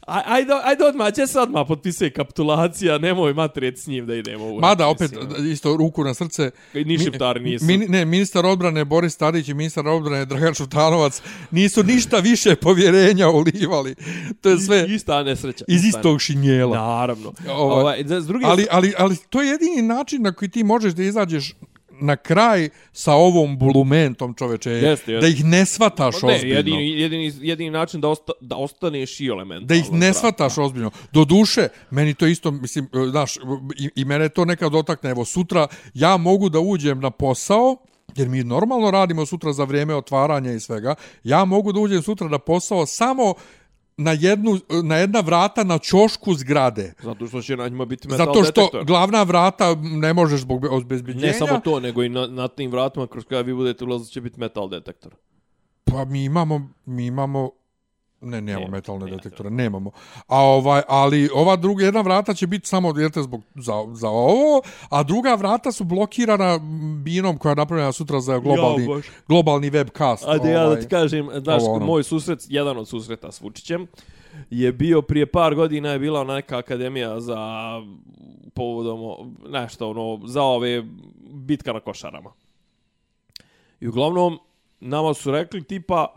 aj- ajde, ajde odmah, će se odmah potpisuje kapitulacija, nemoj matrijeti s njim da idemo u Mada, opet, mislim, isto ruku na srce, ono. Ni šiptari nisu. Min, ne, ministar odbrane Boris Tadić i ministar odbrane Dragan Šutanovac nisu ništa više povjerenja ulivali. To je sve Ista nesreća. iz istog šinjela. Naravno. Ovaj, Ovaj, za- s druge Ali, ali, ali to je jedini način na koji ti možeš da izađeš na kraj sa ovom bulumentom čoveče, Jeste, jeste. da ih ne svataš Ne, ozbiljno. jedini, jedini, jedini način da, osta, da ostaneš i elementalno. da ih ne zdrav. shvataš ozbiljno. Do duše, meni to isto, mislim, e, znaš, i, i mene to nekad dotakne. Evo, sutra ja mogu da uđem na posao, jer mi normalno radimo sutra za vrijeme otvaranja i svega, ja mogu da uđem sutra na posao samo na jednu na jedna vrata na ćošku zgrade. Zato što će na njima biti metal Zato što detektor. glavna vrata ne možeš zbog obezbeđenja. Ne samo to, nego i na, na tim vratima kroz koja vi budete ulaziti će biti metal detektor. Pa mi imamo, mi imamo, ne, nemamo Nema, metalne nema detektore, nemamo. A ovaj, ali ova druga, jedna vrata će biti samo, jel zbog, za, za ovo, a druga vrata su blokirana binom koja je napravljena sutra za globalni, baš. globalni webcast. A da ja da ovaj. ti kažem, znaš, ovo ono. moj susret, jedan od susreta s Vučićem, je bio prije par godina je bila neka akademija za povodom nešto ono za ove bitka na košarama. I uglavnom nama su rekli tipa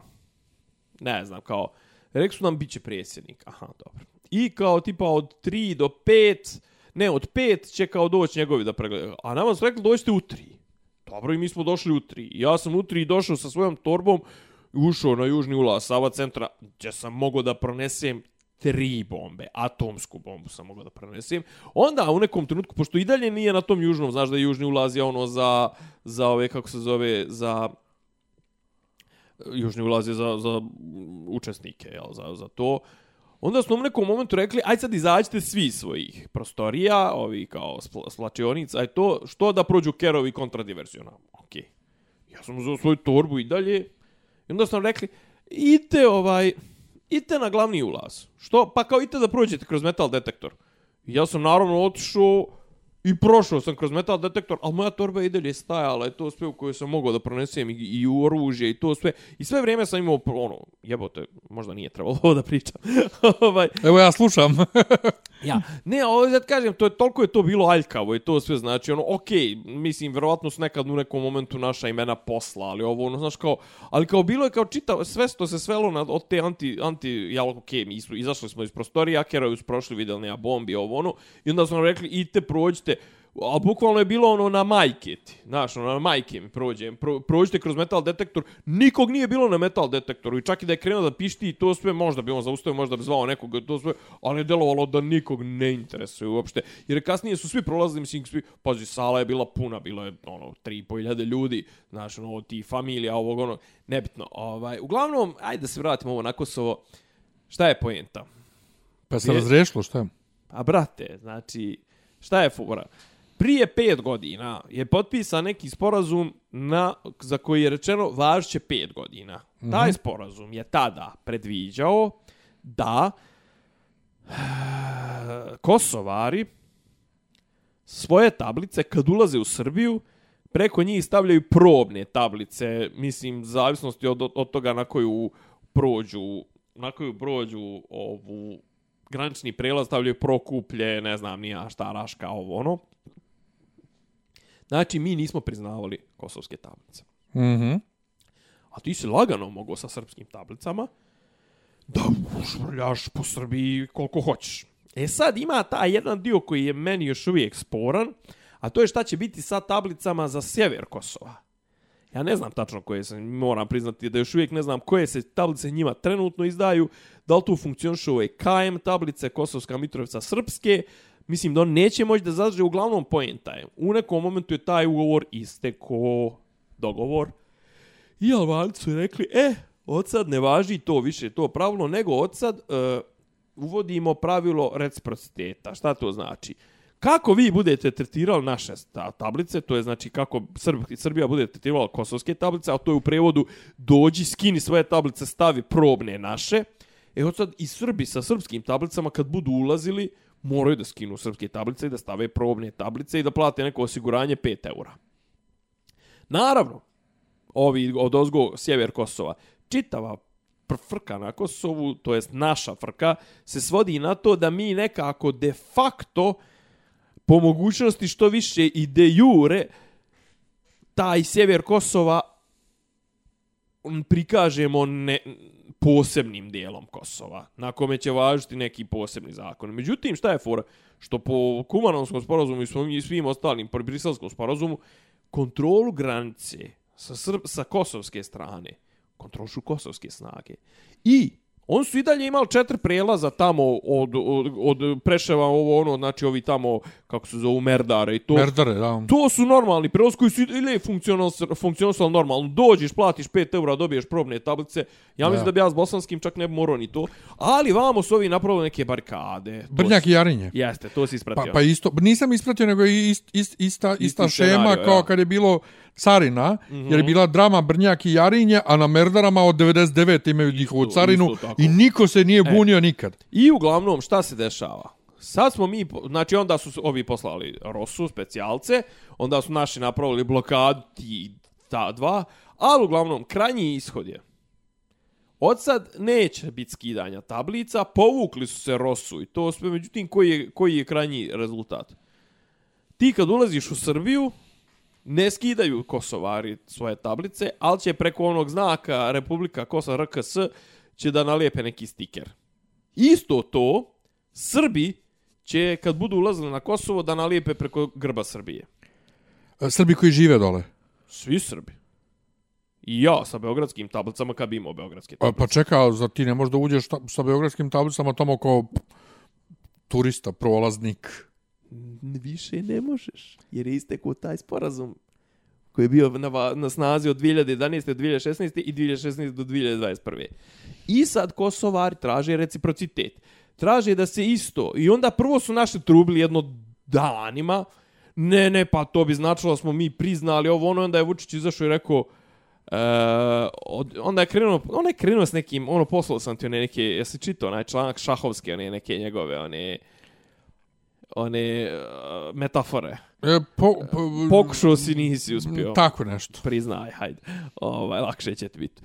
ne znam kao rekli su nam biće predsjednik. Aha, dobro. I kao tipa od 3 do 5 ne, od 5 će kao doći njegovi da pregledaju. A nama su rekli dođite u 3. Dobro, i mi smo došli u 3. Ja sam u 3 došao sa svojom torbom ušao na južni ulaz Sava centra, gdje sam mogao da pronesem tri bombe, atomsku bombu sam mogao da pronesem. Onda u nekom trenutku, pošto i dalje nije na tom južnom, znaš da je južni ulaz je ono za, za ove, kako se zove, za južni ulaz je za, za učesnike, jel, za, za to. Onda smo u nekom momentu rekli, aj sad izađite svi svojih prostorija, ovi kao spl- splačionica, aj to, što da prođu kerovi kontradiverziona. Okej. Ja sam uzeo svoju torbu i dalje. I onda sam rekli, idite ovaj, idite na glavni ulaz. Što? Pa kao idite da prođete kroz metal detektor. I ja sam naravno otišao i prošao sam kroz metal detektor, ali moja torba je i dalje stajala i to sve u koje sam mogao da pronesem i, i oružje i to sve. I sve vrijeme sam imao, ono, jebote, možda nije trebalo ovo da pričam. ovaj, Evo ja slušam. Ja, ne, ovo sad kažem, to je toliko je to bilo aljkavo i to sve znači ono, okej, mislim verovatno su nekad u nekom momentu naša imena posla, ali ovo ono znaš kao, ali kao bilo je kao čita sve što se svelo na od te anti anti ja okej, mi smo izašli smo iz prostorije, akerovi su prošli, videli nema bombi, ovo ono, i onda su nam rekli idite prođite a bukvalno je bilo ono na majke ti, znaš, ono na majke mi prođem, pro, prođite kroz metal detektor, nikog nije bilo na metal detektoru i čak i da je krenuo da pišti i to sve, možda bi on zaustavio, možda bi zvao nekog, to sve, ali je delovalo da nikog ne interesuje uopšte, jer kasnije su svi prolazili, mislim, svi, pazi, sala je bila puna, bilo je, ono, 3.500 ljudi, znaš, ono, ti familija, ovog, ono, nebitno, ovaj, uglavnom, ajde da se vratimo ovo na Kosovo, šta je poenta? Pa se Je- razrešilo, šta? A brate, znači, šta je fora? Prije pet godina je potpisan neki sporazum na, za koji je rečeno važće pet godina. Mm -hmm. Taj sporazum je tada predviđao da Kosovari svoje tablice kad ulaze u Srbiju preko njih stavljaju probne tablice, mislim, zavisnosti od, od toga na koju prođu na koju prođu ovu granični prelaz stavljaju prokuplje, ne znam, nija šta, raška, ovo ono. Znači, mi nismo priznavali kosovske tablice. Mhm. A ti si lagano mogao sa srpskim tablicama da švrljaš po Srbiji koliko hoćeš. E sad ima ta jedan dio koji je meni još uvijek sporan, a to je šta će biti sa tablicama za sjever Kosova. Ja ne znam tačno koje se, moram priznati da još uvijek ne znam koje se tablice njima trenutno izdaju, da li tu funkcionišu ove KM tablice, Kosovska Mitrovica Srpske, mislim da on neće moći da zadrže, uglavnom pojenta je. U nekom momentu je taj ugovor isteko dogovor, I Albanci su rekli, e, od sad ne važi to više, to pravilo, nego od sad uh, e, uvodimo pravilo reciprociteta. Šta to znači? Kako vi budete tretirali naše ta- tablice, to je znači kako Srb, Srbija bude tretirala kosovske tablice, a to je u prevodu dođi, skini svoje tablice, stavi probne naše. E od sad i Srbi sa srpskim tablicama kad budu ulazili, moraju da skinu srpske tablice i da stave probne tablice i da plate neko osiguranje 5 eura. Naravno, ovi od ozgo sjever Kosova, čitava frka na Kosovu, to jest naša frka, se svodi na to da mi nekako de facto po mogućnosti što više i de jure taj sjever Kosova prikažemo ne, posebnim dijelom Kosova, na kome će važiti neki posebni zakon. Međutim, šta je fora? Što po Kumanovskom sporazumu i svim, i svim ostalim, po Briselskom sporazumu, kontrolu granice sa, Srb, sa kosovske strane, kontrolšu kosovske snage. I on su i dalje imali četiri prelaza tamo od, od, od Preševa, ovo ono, znači ovi tamo, kako se zovu, Merdare i to. Merdare, da. To su normalni prelaz koji su ili funkcionisali normalno. Dođeš, platiš 5 eura, dobiješ probne tablice. Ja mislim Da. da bi ja s bosanskim čak ne bi morao ni to. Ali vamo su ovi napravili neke barikade. To Brnjak i Jarinje. Jeste, to si Pa, ispratio. pa isto, nisam ispratio, nego i ist, ist, ista, ista šema scenario, kao ja. kad je bilo carina, jer Mhm. je bila drama Brnjak i Jarinje, a na Merdarama od 99 imaju njihovu carinu isto i niko se nije bunio nikad. I uglavnom, šta se dešava? Sad smo mi, znači onda su ovi poslali Rosu, specijalce, onda su naši napravili blokadu ti ta dva, ali uglavnom, krajnji ishod je. Od sad neće biti skidanja tablica, povukli su se Rosu i to sve, međutim, koji je, koji je krajnji rezultat? Ti kad ulaziš u Srbiju, ne skidaju Kosovari svoje tablice, ali će preko onog znaka Republika Kosova RKS će da nalijepe neki stiker. Isto to, Srbi će kad budu ulazili na Kosovo da nalijepe preko grba Srbije. E, Srbi koji žive dole. Svi Srbi. I ja sa beogradskim tablicama kad bi imao beogradske Pa, tablice. pa čekao, za ti ne možda uđeš ta, sa beogradskim tablicama tamo kao turista, prolaznik. Više ne možeš, jer je istekao taj sporazum koji je bio na, na snazi od 2011. do 2016. i 2016. do 2021. I sad Kosovari traže reciprocitet. Traže da se isto. I onda prvo su naše trubili jedno danima. Ne, ne, pa to bi značilo da smo mi priznali ovo ono. Onda je Vučić izašao i rekao Uh, od, onda je krenuo, on je krenuo s nekim, ono poslao sam ti one neke, jesi čitao onaj članak šahovske, one neke njegove, one, one uh, metafore. E, po, po, Pokušao si, nisi uspio. Tako nešto. Priznaj, hajde. Ovaj, lakše će ti biti.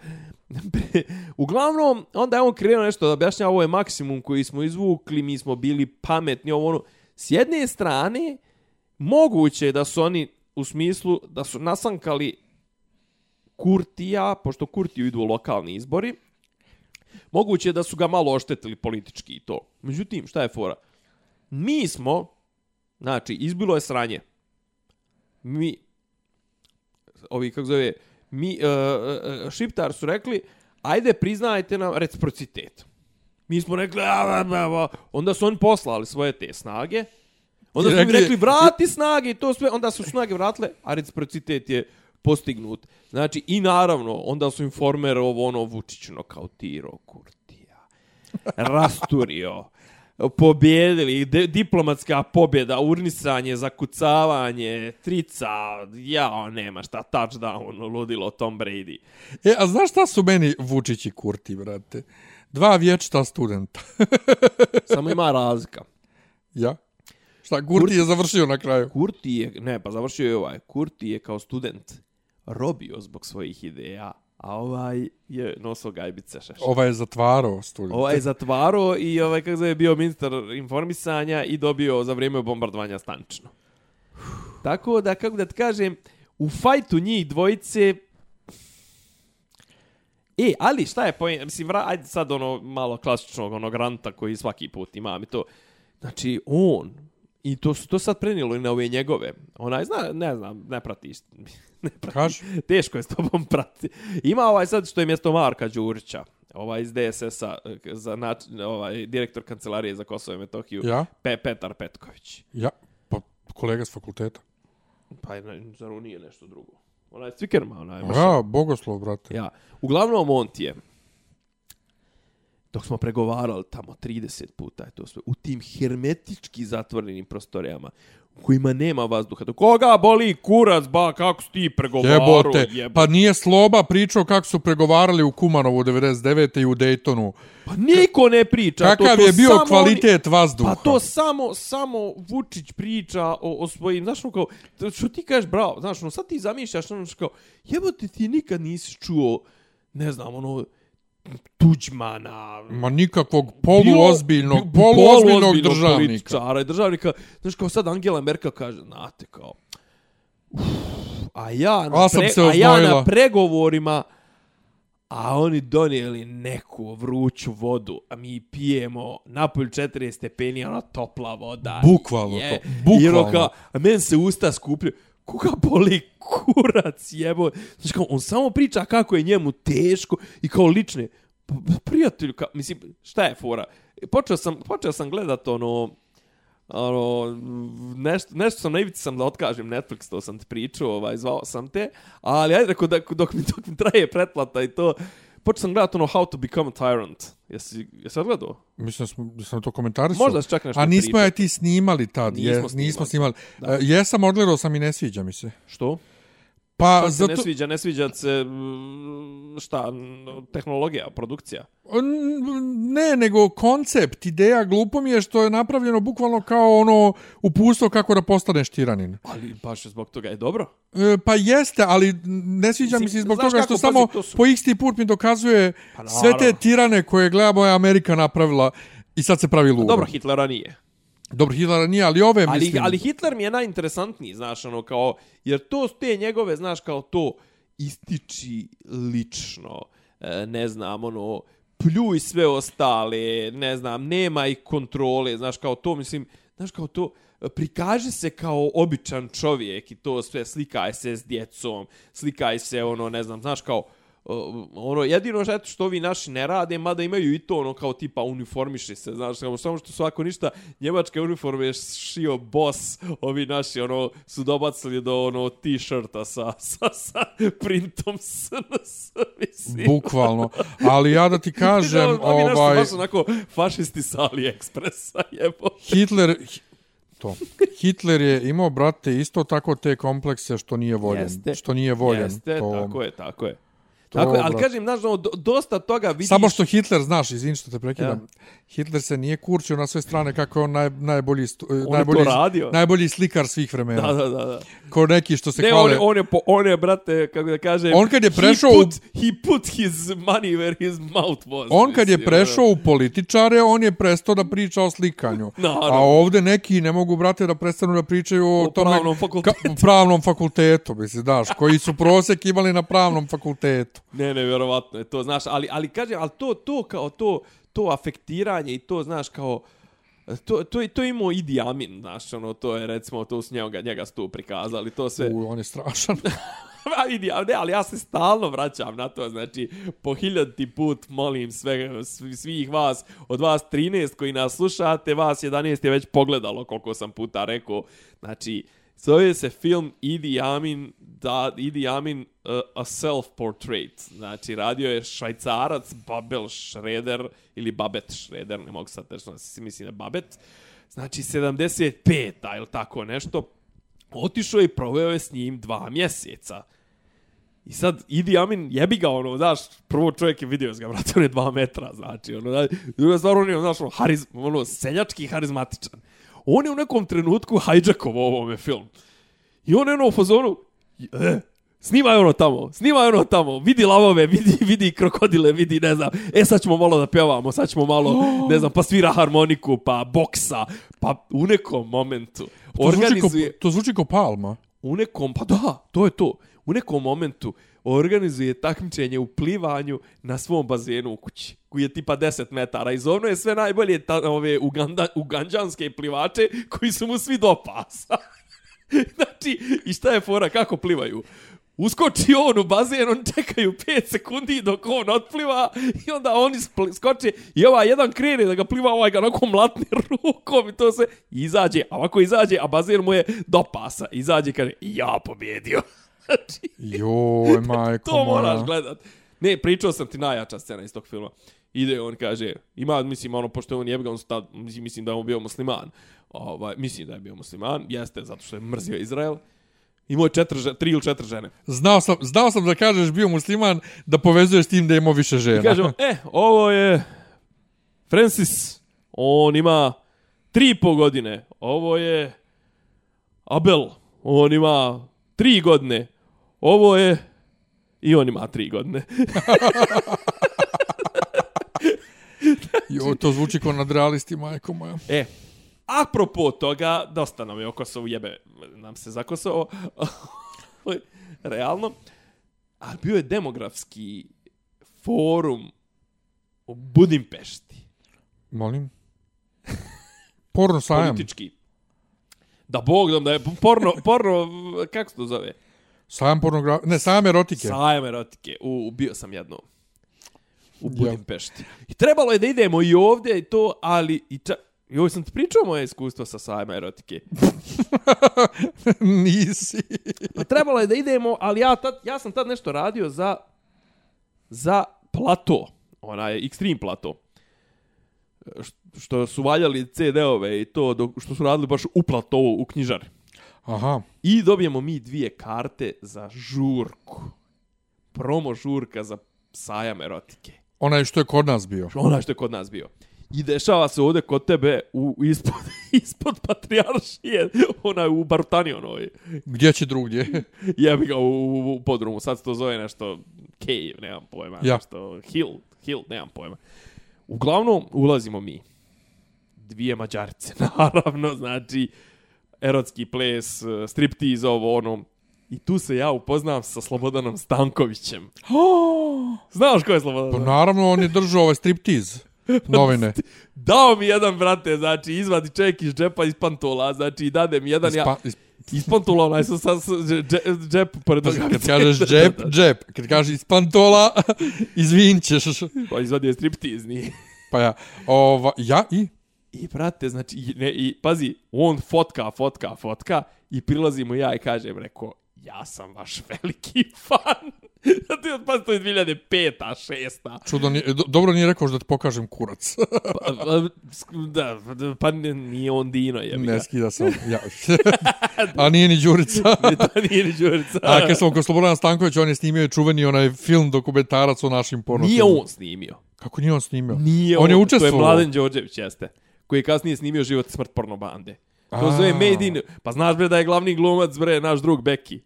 Uglavnom, onda je on krenuo nešto da objašnja, ovo je maksimum koji smo izvukli, mi smo bili pametni, ovo ono. S jedne strane, moguće je da su oni u smislu da su nasankali Kurtija, pošto Kurtiju idu lokalni izbori, moguće je da su ga malo oštetili politički i to. Međutim, šta je fora? Mi smo, znači, izbilo je sranje. Mi, ovi, kako zove, mi, uh, uh, Šiptar su rekli, ajde priznajte nam reciprocitet. Mi smo rekli, a, a, a, a. onda su oni poslali svoje te snage, onda su mi rekli- vrati snage i to sve, onda su snage vratile, a reciprocitet je postignut. Znači, i naravno, onda su informer ovo ono Vučić nokautirao Kurtija, rasturio, pobjedili, de, diplomatska pobjeda, urnisanje, zakucavanje, trica, jao, nema šta, touchdown, ludilo Tom Brady. E, a znaš šta su meni Vučić i Kurti, brate? Dva vječita studenta. Samo ima razlika. ja? Šta, Kurti je završio na kraju? Kurti je, ne, pa završio je ovaj, Kurti je kao student robio zbog svojih ideja, a ovaj je nosio gajbice šeš. Ovaj je zatvarao studenta. Ovaj je zatvaro i ovaj kako zove bio ministar informisanja i dobio za vrijeme bombardovanja stančno. Tako da kako da ti kažem, u fajtu njih dvojice E, ali šta je pojem, mislim, vra, ajde sad ono malo klasičnog onog ranta koji svaki put imam i to. Znači, on, i to to sad prenijelo i na ove njegove. Onaj, zna, ne znam, ne pratiš. Ne pratiš. Kaži. Teško je s tobom prati. Ima ovaj sad što je mjesto Marka Đurića, ovaj iz DSS-a, za nač, ovaj, direktor kancelarije za Kosovo i Metohiju, Ja? Pe, Petar Petković. Ja? Pa kolega s fakulteta. Pa ne, zar on nije nešto drugo? Onaj s Cvikerma, onaj. baš- Ja, bogoslov, brate. Ja. Uglavnom on ti je dok smo pregovarali tamo 30 puta je to sve u tim hermetički zatvorenim prostorijama kojima nema vazduha. Koga boli kurac, ba, kako si ti pregovarao? Jebote, pa nije Sloba pričao kako su pregovarali u Kumanovu 99. i u Daytonu. pa niko ne priča. Kakav to, to je bio samo kvalitet Oni, vazduha? pa to samo, samo Vučić priča o, o svojim, znaš, ono kao, to što ti kažeš, bravo, znaš, ono, sad ti zamišljaš, ono, što kao, jebote, ti nikad nisi čuo, ne znam, ono, Tuđmana, Ma nikakvog poluozbiljnog, poluozbiljnog poluozbiljnog državnika. političara i državnika. Znaš, kao sad Angela Merkel kaže, znate, kao, uf, a ja, na A se a ja na pregovorima, a oni donijeli neku vruću vodu, a mi pijemo napolju 40 stepeni, ona topla voda. Bukvalno Je. to, bukvalno. I ono kao, a men se usta skuplju koga boli kurac jebo. Znači kao, on samo priča kako je njemu teško i kao lične. Pa, prijatelju, ka, mislim, šta je fora? E, počeo sam, počeo sam gledat ono, ono, nešto, nešto sam na ivici sam da otkažem Netflix, to sam ti pričao, ovaj, zvao sam te, ali ajde, rekao, dok, dok, mi, dok mi traje pretplata i to, počeo sam gledat ono How to Become a Tyrant. Jesi, jesi odgledao? Mislim da smo, da sam to komentarisao. Možda si čak nešto A nismo pričao. ja ti snimali tad. Nismo je, snimali. nismo snimali. Da. E, jesam, odgledao sam i ne sviđa mi se. Što? Pa, se zato... ne sviđa, ne sviđa se, mm, šta, tehnologija, produkcija. Ne, nego koncept, ideja, glupo mi je što je napravljeno bukvalno kao ono upustvo kako da postaneš tiranin. Ali baš zbog toga je dobro. E, pa jeste, ali ne sviđa mi se zbog toga što samo su- po isti put mi dokazuje Pa sve te tirane koje gleda moja Amerika napravila i sad se pravi ludo. Dobro, Hitlera nije. Dobro, Hitlera nije, ali ove Ali, mislim... ali Hitler mi je najinteresantniji, znaš, ono, kao, jer to te njegove, znaš, kao to ističi lično, e, ne znam, ono, pljuj sve ostale, ne znam, nema i kontrole, znaš, kao to, mislim, znaš, kao to, prikaže se kao običan čovjek i to sve, slikaj se s djecom, slikaj se, ono, ne znam, znaš, kao, ono jedino što što ovi naši ne rade mada imaju i to ono kao tipa uniformiše se znaš kao samo što su ako ništa njemačke uniforme je šio boss ovi naši ono su dobacili do ono t-shirta sa, sa, sa printom SNS mislim Bukvalno. Ali ja da ti kažem, ovi su ovaj, baš onako fašisti sa AliExpressa jebo Hitler... hi- To. Hitler je imao, brate, isto tako te komplekse što nije voljen. Jeste. Što nije voljen. Jeste, to, tako je, tako je. To, tako je, ali brate. kažem, znaš, ono, do- dosta toga vidiš... Samo što Hitler, znaš, izvini što te prekidam, Ja. Hitler se nije kurčio na sve strane kako je on naj, najbolji, stu, je najbolji, radio. najbolji slikar svih vremena. Da, da, da. da. Ko neki što se Ne, on hvale. je, on, je, po, on je, brate, kako da kažem... On kad je prešao He put, he put his money where his mouth was. On kad je prešao u političare, on je prestao da priča o slikanju. Naravno. A ovde neki ne mogu, brate, da prestanu da pričaju o, O tome... pravnom fakultetu. Ka, pravnom fakultetu, misli, daš, koji su prosek imali na pravnom fakultetu. Ne, ne, vjerovatno je to, znaš, ali, ali kažem, ali to, to kao to, to afektiranje i to, znaš, kao, to, to, to je imao Idi Amin, znaš, ono, to je, recimo, to su njega, njega su tu prikazali, to sve. U, on je strašan. Ma vidi, a ne, ali ja se stalno vraćam na to, znači, po hiljadti put molim sve, svi- svih vas, od vas 13 koji nas slušate, vas 11 je već pogledalo koliko sam puta rekao, znači, zove se film Idi Amin, da, Idi Amin uh, A Self-Portrait, znači, radio je švajcarac Babel Schroeder, ili Babet Schroeder, ne mogu sad tečno, mislim misli na Babet, znači 75, a ili tako nešto, otišao je i proveo je s njim dva mjeseca. I sad, Idi Amin, jebi ga, ono, znaš, prvo čovjek je vidio ga, brate, on je dva metra, znači, ono, da, druga stvar, on je, ono, znaš, ono, hariz, ono, seljački harizmatičan. On je u nekom trenutku hajđakovo ovome film. I on je ono u fazonu, e, snimaj ono tamo, snimaj ono tamo, vidi lavove, vidi, vidi krokodile, vidi, ne znam, e sad ćemo malo da pjevamo, sad ćemo malo, ne znam, pa svira harmoniku, pa boksa, pa u nekom momentu To zvuči, ko, organizuje to zvuči ko palma. u nekom, pa da, to je to. U nekom momentu organizuje takmičenje u plivanju na svom bazenu u kući, koji je tipa 10 metara. I zovno je sve najbolje ta, ove uganda, uganđanske plivače koji su mu svi do pasa. znači, i šta je fora, kako plivaju? Uskoči on u bazen, on čekaju 5 sekundi dok on otpliva i onda oni skoče i ova jedan krene da ga pliva, ovaj ga onako mlatne rukom i to se izađe, a ovako izađe, a bazen mu je do pasa. Izađe i kaže, ja pobjedio znači, Joj, majko to moraš moja. gledat. Ne, pričao sam ti najjača scena iz tog filma. Ide on kaže, ima, mislim, ono, pošto je on jebga, on tad, mislim, mislim da je on bio musliman. Ovaj, mislim da je bio musliman, jeste, zato što je mrzio Izrael. Imao je četiri, tri ili četiri žene. Znao sam, znao sam da kažeš bio musliman da povezuješ s tim da je imao više žena. I kažemo, e, ovo je Francis, on ima tri i po godine. Ovo je Abel, on ima tri godine. Ovo je i on ima tri godine. Jo, to zvuči kao nadrealisti, majko moja. E, apropo toga, dosta nam je o Kosovu, jebe nam se za Kosovo. Realno. Ali bio je demografski forum u Budimpešti. Molim. Porno sajam. Politički. Da bog dam da je porno, porno, kako se to zove? Sam pornogra... Ne, sam erotike. Sajam erotike. U, bio sam jednom. U Budimpešti. I trebalo je da idemo i ovdje i to, ali i ča... Joj, sam ti pričao moje iskustvo sa sajma erotike. Nisi. Pa trebalo je da idemo, ali ja, tad, ja sam tad nešto radio za za plato. Onaj extreme plato. Što su valjali CD-ove i to, dok, što su radili baš u platovu, u knjižari. Aha. I dobijemo mi dvije karte za žurku. Promo žurka za sajam erotike. Onaj što je kod nas bio. Onaj što je kod nas bio. I dešava se ovdje kod tebe u, ispod, ispod patrijaršije, onaj u Bartani onoj. Gdje će drugdje? Jebi ga u, u, u podrumu, sad se to zove nešto cave, nemam pojma, Ja. nešto hill, hill, nemam pojma. Uglavnom, ulazimo mi. Dvije mađarice, naravno, znači, erotski ples, eh, striptease, ovo, ono. I tu se ja upoznam sa Slobodanom Stankovićem. Znaš ko je Slobodan? Pa naravno, on je držao ovaj striptiz. Novine. Dao mi jedan, brate, znači, izvadi ček iz džepa iz pantola, znači, i dade mi jedan, ja, Ispa, is, iz pantola, onaj sam sa, sa dže- džep pored toga. kad kažeš džep, džep. Kad kažeš iz pantola, izvinćeš. Pa izvadio je striptizni. Pa ja, ova, ja i? I, brate, znači, i, ne, i pazi, on fotka, fotka, fotka, i prilazimo ja i kažem, reko, ja sam vaš veliki fan. Ti od pazi, to je 2005-a, 6-a. Čudo, nije, do, dobro nije rekao da ti pokažem kurac. Pa, pa, da, pa nije on Dino, je ne skida sam. Ja. A nije ni Đurica. to nije ni Đurica. A kad sam kod Slobodana Stankovića, on je snimio čuveni onaj film dokumentarac o našim porno Nije on snimio. Kako nije on snimio? Nije on. je To je učestvovao. Mladen Đorđević, jeste. Koji je kasnije snimio život smrt porno bande. To zove Made in... Pa znaš bre da je glavni glumac bre naš drug Beki.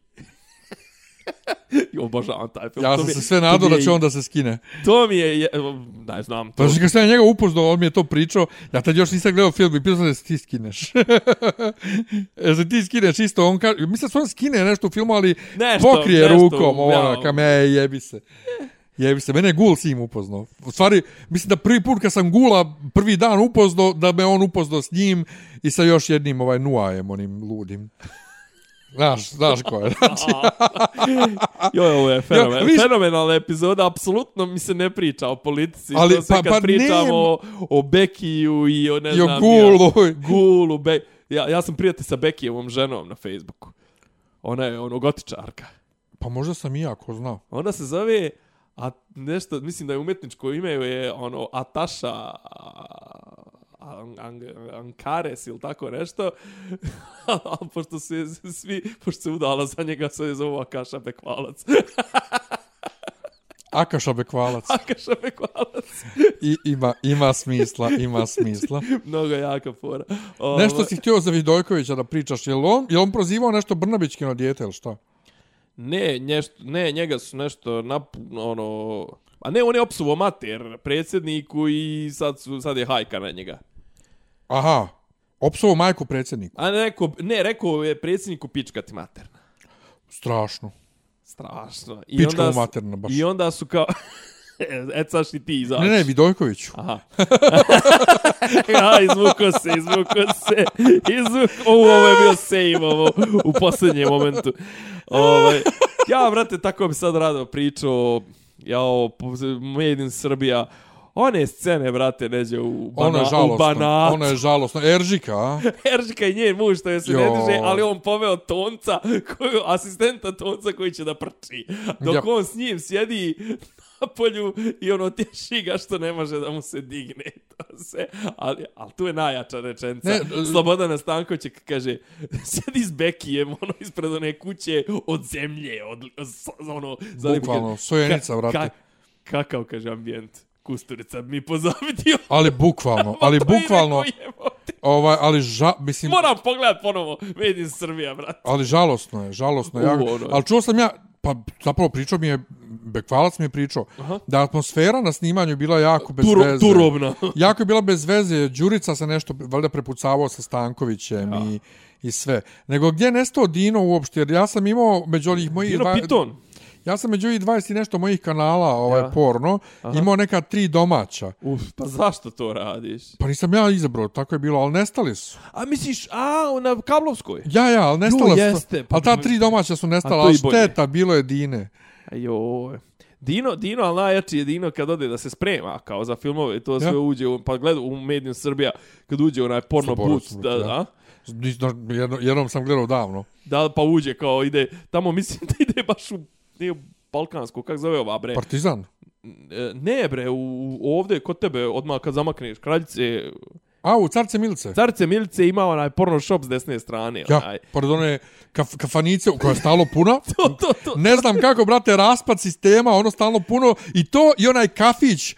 Obožavam taj film. Ja sam se sve nadao da će on da se skine. To mi je... je ne znam. To, Pa kad sam njega upoznao, on mi je to pričao, ja tad još nisam gledao film i pitao sam da se ti skineš. e, se ti skineš isto, on kaže, mislim da se on skine nešto u filmu, ali Nešto, pokrije nešto, rukom, ono, ja. kam je, jebi se. Jebi se, mene je Gul Sim upoznao. U stvari, mislim da prvi put kad sam Gula prvi dan upoznao, da me on upoznao s njim i sa još jednim ovaj Nuajem, onim ludim. Znaš, znaš ko je. Znači, Joj, ovo je fenomen, Ja, viš- fenomenalna epizoda, apsolutno mi se ne priča o politici, Ali, to sve pa- kad pa pričamo nema. o, o Bekiju i o ne I o. Gulu. Ja, Gulu, Be... ja, ja sam prijatelj sa Bekijevom ženom na Facebooku. Ona je ono gotičarka. pa možda sam i ja, ko zna. Ona se zove a nešto, mislim da je umetničko ime je ono Ataša An- An- Ankares ili tako nešto. A pošto se svi, pošto se udala za njega, se je zovu Akaša Bekvalac. Akaša Bekvalac. Akaša Bekvalac. I, ima, ima smisla, ima smisla. Mnogo jaka fora. Ovaj, Nešto si htio za Vidojkovića da pričaš, je li on, je on prozivao nešto Brnabićkino dijete ili šta? Ne, nešto, ne, njega su nešto nap, ono... A ne, on je opsuvo mater predsjedniku i sad, su, sad je hajka na njega. Aha, opsovo majku predsjedniku. A ne, rekao, ne, rekao je predsjedniku pička ti materna. Strašno. Strašno. I Pička onda su- materna baš. I onda su kao... e, caš i ti izaći. Ne, ne, Vidojkoviću. Aha. ja, izvuko se, izvuko se. Izvuko... Ovo, ovo je bio save, ovo, u posljednjem momentu. Ovaj, ja, brate, tako bi sad rado pričao, ja, o Made in Srbija, one scene, brate, neđe u, bana, Ono je u banatu. Ono je žalosno. Eržika, a? Eržika i njen muž što je se ne Jo. diže, ali on poveo tonca, koju, asistenta tonca koji će da prči. Dok Ja. on s njim sjedi na polju i ono tješi ga što ne može da mu se digne. To se, ali, ali tu je najjača rečenca. Ne, Slobodana Stanković kaže, sjedi s Bekijem ono, ispred one kuće od zemlje, od, ono, Bukvalno, sojenica, vrate. kakav, kaže, ambijent. Kusturica mi pozavidio. Ali bukvalno, ali bukvalno, ovaj, ali ža, mislim, Moram pogledat ponovo. Made in Srbija, brate. ali žalosno je, žalosno je. U, ono. Ali čuo sam ja, pa zapravo pričao mi je, Bekvalac mi je pričao, Aha. da atmosfera na snimanju bila jako bez Turo, veze. turobna. jako je bila bez veze. Đurica se nešto valjda prepucavao sa Stankovićem i, i sve. Nego gdje je nestao Dino uopšte? Jer ja sam imao među onih mojih... Dino dva- Piton. Ja sam među ovih 20 i nešto mojih kanala ovaj, Ja. porno Aha. imao neka tri domaća. Uf, pa zašto to radiš? Pa nisam ja izabrao, tako je bilo, ali nestali su. A misliš, a, na kablovskoj? Ja, ja, ali nestala su. jeste, pa- ali ta tri domaća su nestala, ali i bolje. šteta, bilo je Dine. Ajoj. Dino, Dino, ali najjači je Dino kad ode da se sprema, kao za filmove, i to sve uđe, u, pa gleda u Medium Srbija, kad uđe onaj porno put, da, ja. da, Jedno, jednom sam gledao davno. da, pa uđe kao ide, tamo mislim da ide baš u, nije u Balkansku, kak zove ova bre? Partizan. E, Ne bre, u, ovde kod tebe, odmah kad zamakneš, kraljice, A, u Carce Milice. Carce Milice ima onaj porno shop s desne strane, Ja, onaj. pored one kaf, kafanice koja je stalo puna. To, to, to. Ne znam kako, brate, raspad sistema, ono stalno puno. I to i onaj kafić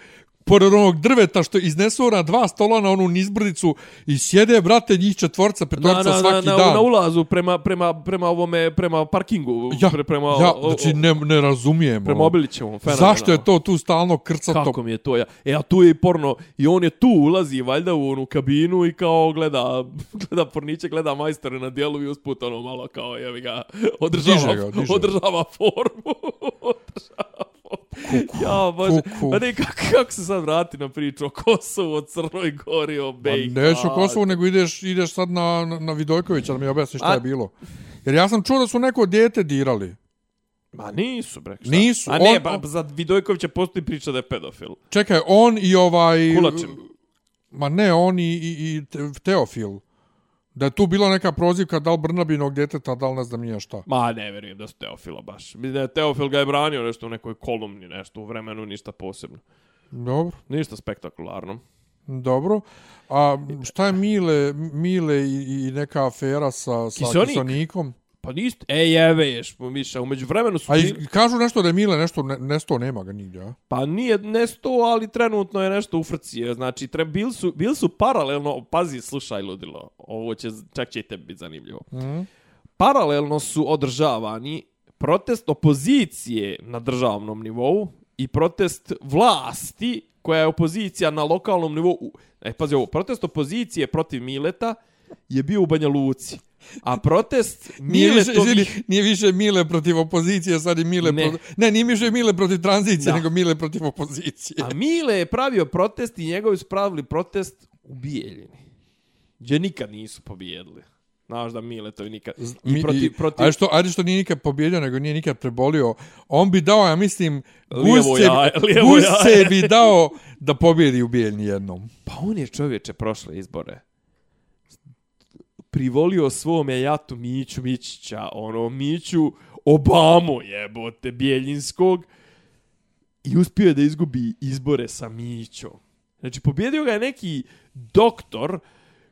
pored onog drveta što iznesu na dva stola na onu nizbrdicu i sjede, brate, njih četvorca, Na, petorca na, na, svaki na, dan. na ulazu prema, prema, prema ovome, prema parkingu, ja, pre, prema, ja, o- o- znači ne, ne razumijem. prema. Obilićevom, fenomenalno. Zašto je to tu stalno krcato? Kako mi je to ja? E, a tu je i porno. I on je tu, ulazi valjda u onu kabinu i kao gleda, gleda porniće, gleda majstore na dijelu i usput ono malo kao, jevi ga, održava, Diže ga, diže ga. održava formu. održava Ja, bože. kuku. Pa ne, kako, kako se sad vrati na priču o Kosovu, o Crnoj Gori, o Pa BiH? neću u Kosovu, nego ideš, ideš sad na, na, Vidojkovića da mi objasni šta A- je bilo. Jer ja sam čuo da su neko dijete dirali. Ma nisu, bre. šta? Nisu, A ne, on- on- za Vidojkovića postoji priča da je pedofil. Čekaj, on i ovaj... Kulačin. Ma ne, on i, i, i Te- Teofil. Da je tu bila neka prozivka da li Brnabinog djeteta, da li ne znam nije šta. Ma, ne vjerujem da su Teofila baš. Mislim da je Teofil ga je branio nešto u nekoj kolumni, nešto u vremenu, ništa posebno. Dobro, Ništa spektakularno. dobro. A šta je Mile, Mile i, i neka afera sa, sa Kisonik? Kisonikom? Pa niste, e jeve ješ, Miša, umeđu vremenu su... A i, bili- kažu nešto da je Mile nešto ne, nesto, nema ga nigdje, a? Pa nije nesto, ali trenutno je nešto u frci. Znači, tre, bili, su, bili su paralelno, pazi, slušaj ludilo, ovo će, čak će i tebi biti zanimljivo. Mm. Paralelno su održavani protest opozicije na državnom nivou i protest vlasti koja je opozicija na lokalnom nivou. E, pazi ovo, protest opozicije protiv Mileta je bio u Banja Luci. A protest Nije više, izvini, Miletovih... nije više Mile protiv opozicije, sad je Mile Ne. protiv... Ne, nije više Mile protiv tranzicije, Da. nego Mile protiv opozicije. A Mile je pravio protest i njegovi su pravili protest u Bijeljini. Gdje nikad nisu pobijedili. Znaš da Mile to nikad... I protiv, protiv... Ajde što, ajde što nije nikad pobjedio, nego nije nikad prebolio. On bi dao, ja mislim, Gusce, jaje, bi dao da pobjedi u Bijeljni jednom. Pa on je čovječe prošle izbore privolio svome jatu Miću Mićića, ono Miću Obamu jebote Bijeljinskog i uspio je da izgubi izbore sa Mićom. Znači pobjedio ga je neki doktor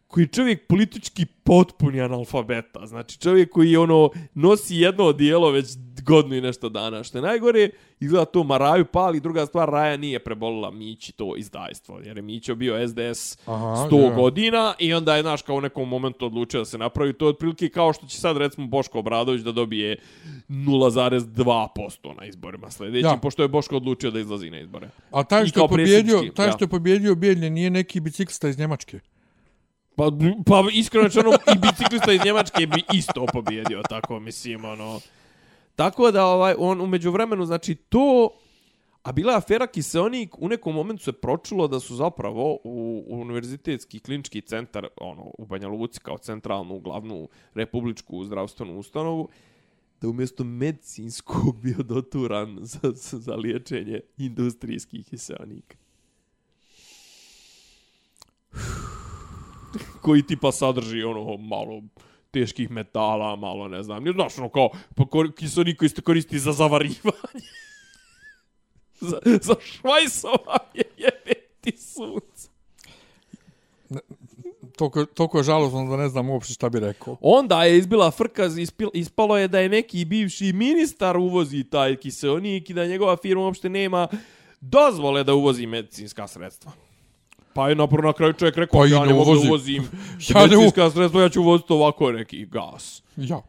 koji je čovjek politički potpuni analfabeta. Znači čovjek koji ono nosi jedno odijelo već godinu i nešto dana. Što je najgore, izgleda to Maraju pali. Druga stvar, Raja nije prebolila Mići to izdajstvo. Jer je Mićo bio SDS Aha, 100 ja. godina i onda je, znaš, kao u nekom momentu odlučio da se napravi. To otprilike kao što će sad, recimo, Boško Obradović da dobije 0,2% na izborima sljedećim, Ja. pošto je Boško odlučio da izlazi na izbore. A taj što je pobjedio, taj što je pobjedio Bijeljni nije neki biciklista iz Njemačke. Pa, pa iskreno rečeno, i biciklista iz Njemačke bi isto pobjedio, tako mislim, ono. Tako da, ovaj, on umeđu vremenu, znači, to... A bila je afera Kiseonik, u nekom momentu se pročulo da su zapravo u, u univerzitetski klinički centar, ono, u Banja Luci, kao centralnu, glavnu republičku zdravstvenu ustanovu, da umjesto medicinskog bio doturan za, za, za liječenje industrijskih kiseonika koji tipa sadrži ono malo teških metala, malo ne znam, ne znaš ono kao pa kiselnik koji se koristi za zavarivanje. za, za švajsovanje jebeti sunce. Toliko, toliko je žalostno da ne znam uopšte šta bi rekao. Onda je izbila frka, ispil, ispalo je da je neki bivši ministar uvozi taj kiselnik i da njegova firma uopšte nema dozvole da uvozi medicinska sredstva. Pa je napravo na kraju čovjek rekao, Pa ja ne mogu da uvozi. uvozim Ja ne u- medicinska sredstva, ja ću uvoziti ovako neki gas. Ja.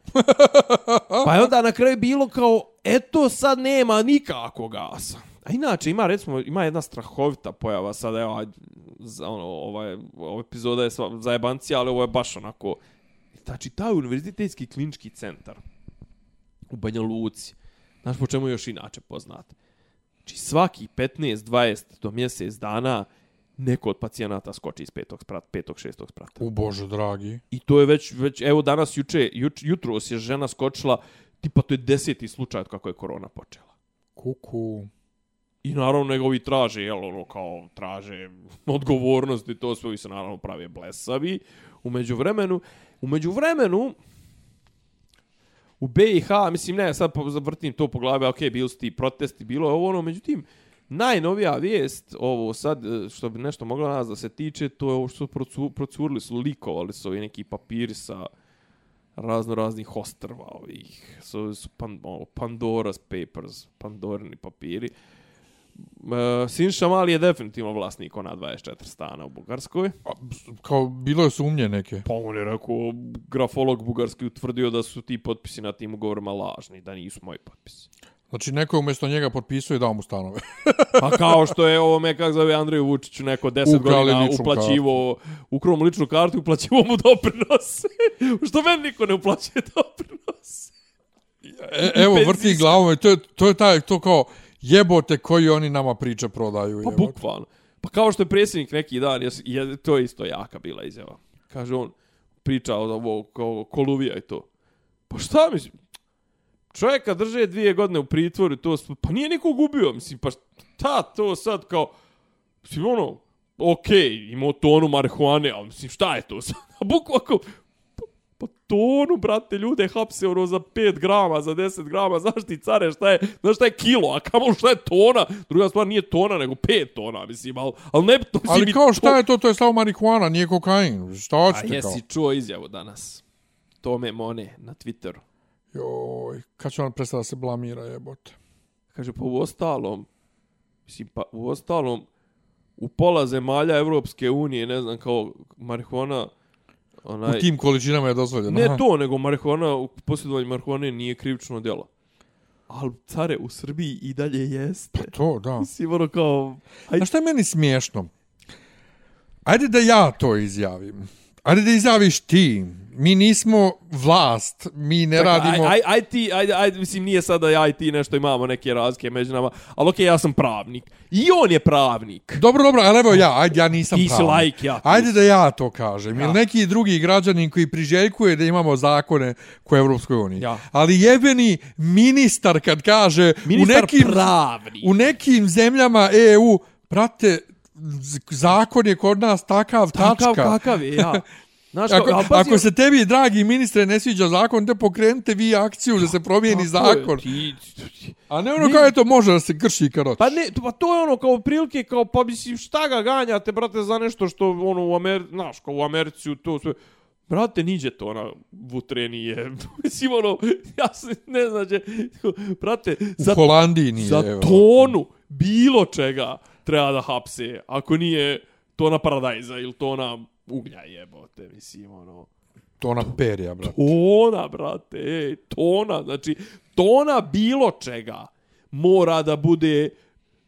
Pa je onda na kraju bilo kao, eto sad nema nikako gasa. A inače ima recimo ima jedna strahovita pojava sad evo za ono ovaj ova epizoda je sva- zajebancija, ali ovo je baš onako znači taj univerzitetski klinički centar u Banja Luci Znaš po čemu je još inače poznat? Znači svaki 15-20 do mjesec dana neko od pacijenata skoči iz petog sprata, petog, šestog sprata. U Bože dragi. I to je već, već evo danas, juče, juč, jutros je žena skočila, tipa to je deseti slučaj od kako je korona počela. Kuku. I naravno nego ovi traže, jel, ono, kao, traže odgovornost i to sve, ovi se naravno prave blesavi. Umeđu vremenu, umeđu vremenu, u BiH, mislim, ne, sad zavrtim to po glavi, ok, bili su ti protesti, bilo je ovo ono, međutim, najnovija vijest, ovo sad, e, što bi nešto moglo nas da se tiče, to je ovo što su procu, procurili su, likovali su ovi neki papiri sa razno raznih ostrva ovih, su, su pan, ovo, Pandora's Papers, Pandorini papiri. E, Sinša Mali je definitivno vlasnik ona 24 stana u Bugarskoj. A, kao, bilo je sumnje neke. Pa on je rekao, grafolog bugarski utvrdio da su ti potpisi na tim ugovorima lažni, da nisu moji potpisi. Znači, neko je umjesto njega potpisao i dao mu stanove. Pa kao što je ovo me, kak zove Andreju Vučiću, neko 10 Ukrali godina uplaćivo, ukrao mu ličnu kartu i uplaćivo mu doprinose. što meni niko ne uplaćuje doprinose. E, evo, vrti glavom to je, to je taj, to kao, jebote koji oni nama priče prodaju. Pa jebote. bukvalno. Pa kao što je predsjednik neki dan, je, je, to je isto jaka bila izjava. Kaže on, pričao o ovo, Koluvija i to. Pa šta mislim? Čovjeka drže dvije godine u pritvoru, to, pa nije niko gubio, mislim, pa šta to sad kao, mislim, ono, okej, okay, imao tonu marihuane, ali mislim, šta je to sad? A bukvalno, kao, pa, tonu, brate, ljude hapse ono za 5 grama, za 10 grama, znaš ti care, šta je, znaš šta je kilo, a kamo šta je tona? Druga stvar nije tona, nego 5 tona, mislim, ali, ali ne, to, mislim, Ali kao to- šta je to, to je samo marihuana, nije kokain. Šta A hoćete kao? jesi čuo izjavu danas? Tome Mone na Twitteru. Joj, kad će on prestati da se blamira, jebote. Kaže, pa u ostalom, mislim, pa u ostalom, u pola zemalja Evropske unije, ne znam, kao marihuana, onaj, U tim količinama je dozvoljeno. ne aha. to, nego marihuana, u posjedovanju marihuane nije krivično djelo. Ali, care, u Srbiji i dalje jeste. To, da. Mislim, ono kao... Aj, Znaš šta je meni smiješno? Ajde da ja to izjavim. Ajde da izjaviš ti. Mi nismo vlast, mi ne radimo... Aj, aj, aj ti, aj, aj, mislim, nije sada ja i ti nešto imamo neke razlike među nama, ali okej, ja sam pravnik. I on je pravnik. Dobro, dobro, ali evo ja, ajde, ja nisam Ti si pravnik. laik, ja. Ajde da ja to kažem. Ja. Ili neki drugi građanin koji priželjkuje da imamo zakone u Evropskoj uniji. Ja. Ali jebeni ministar kad kaže Ministar u nekim, pravnik. u nekim zemljama EU, prate, zakon je kod nas takav, Takav tačka. kakav je, ja. Znaš, Ako, a pazi- ako se tebi, dragi ministre, ne sviđa zakon, te pokrenite vi akciju da se promijeni Tako je, zakon. Ti, A ne ono Ne. kao je to može da se krši hoće. pa ne, pa to je ono kao prilike, kao pa mislim šta ga ganjate, brate, za nešto što ono u Americi, znaš, kao u Americi to sve. Brate, niđe to ona vutreni je. Mislim, ono, ja se ne znam, će, brate, U za, Holandiji nije. za evo. tonu bilo čega treba da hapse, ako nije tona paradajza ili tona uglja jebote, mislim, ono. To ona perja, brate. Tona, brate, ej, tona, znači, tona bilo čega mora da bude,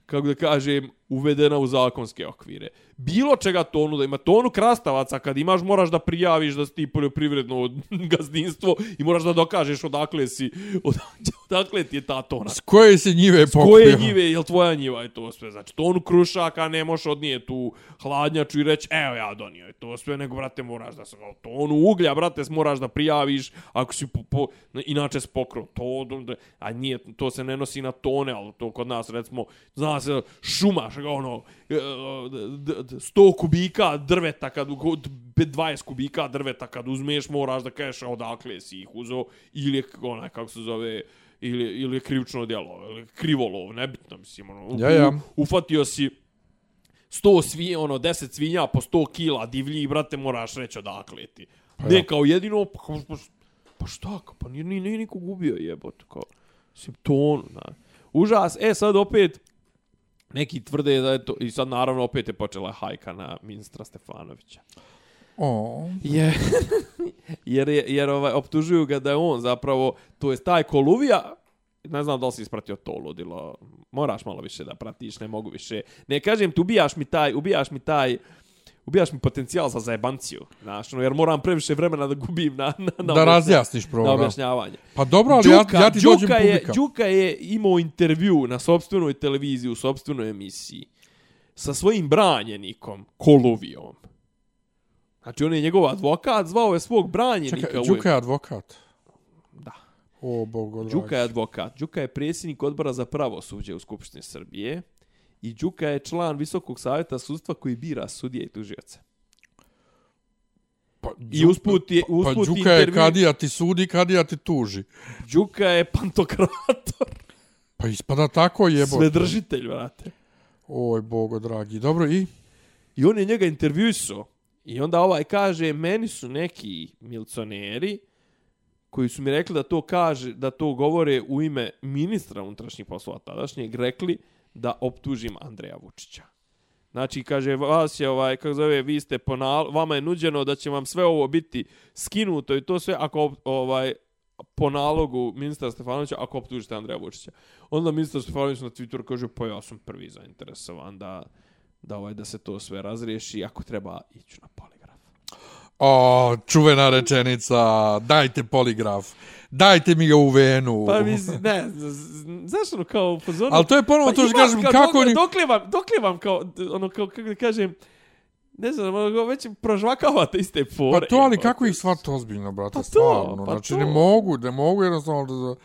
kako da kažem, uvedena u zakonske okvire. Bilo čega tonu, da ima tonu krastavaca, kad imaš, moraš da prijaviš da si ti poljoprivredno gazdinstvo i moraš da dokažeš odakle si, odakle, odakle ti je ta tona. S koje se njive pokrio? Koje njive, jel tvoja njiva je to sve? Znači, tonu krušaka ne možeš odnije tu hladnjaču i reći, evo ja donio je to sve, nego, brate, moraš da se tonu uglja, brate, moraš da prijaviš, ako si po, po, inače s pokrom, to, a nije, to se ne nosi na tone, ali to kod nas, recimo, zna se, šuma, ono, e, d- d- 100 kubika drveta, kad, u- 20 kubika drveta, kad uzmeš, moraš da kažeš odakle si ih uzeo, ili je, onaj, kako se zove, ili, ili je krivično djelo, ili krivolov, nebitno, mislim, ono, Ja, ja. ufatio si 100 svinja, ono, 10 svinja po 100 kila divlji, brate, moraš reći odakle ti. Ne, kao jedino, pa, pa, pa, pa šta, pa nije, nije, nije niko gubio jebote, kao, mislim, ton, na. Užas, e, sad opet, neki tvrde da je to, i sad naravno opet je počela hajka na ministra Stefanovića. O, Je, jer, je, jer ovaj, optužuju ga da je on zapravo, to je taj Koluvija, ne znam da li si ispratio to ludilo, moraš malo više da pratiš, ne mogu više. Ne kažem ti, ubijaš mi taj, ubijaš mi taj, ubijaš mi potencijal za zajebanciju, znaš, ono, jer moram previše vremena da gubim na, na, na, Da razjasniš na program. objašnjavanje. Pa dobro, ali ja, ja ti dođem Đuka je, publika. Đuka je imao intervju na sopstvenoj televiziji, u sopstvenoj emisiji, sa svojim branjenikom, Kolovijom. Znači, on je njegov advokat, zvao je svog branjenika. Čekaj, Đuka je advokat. Da. O, dragi. Đuka je advokat. Đuka je predsjednik odbora za pravosuđe u Skupštini Srbije i Đuka je član Visokog savjeta sudstva koji bira sudije i tužioce. Pa, I usput je- pa, usput pa Đuka je kadija ti sudi, kadija ti tuži. Đuka je pantokrator. Pa ispada tako jebote. Svedržitelj, vrate. Oj, bogo dragi. Dobro, i? I on je njega intervjuisao. I onda ovaj kaže, meni su neki milicioneri koji su mi rekli da to kaže, da to govore u ime ministra unutrašnjih poslova tadašnjeg, rekli da optužim Andreja Vučića. Znači, kaže, vas je, ovaj, kako zove, vi ste ponal, vama je nuđeno da će vam sve ovo biti skinuto i to sve ako ovaj, po nalogu ministra Stefanovića ako optužite Andreja Vučića. Onda ministar Stefanović na Twitteru kaže, pa ja sam prvi zainteresovan da, da, ovaj, da se to sve razriješi, ako treba ići na poligraf. O, čuvena rečenica. Dajte poligraf. Dajte mi ga u venu. Pa mislim, ne, znaš ono kao u. Ali to je ponovo to što kažem, kao kako dokle- oni... Dokle vam, dokle vam kao, ono, kao, kako da kažem, ne znam, ono, već prožvakavate iste fore. Pa to, ali jebote. kako ih shvatiti ozbiljno, brate, Pa to, stvarno. pa znači, to. ne mogu, ne mogu jednostavno da...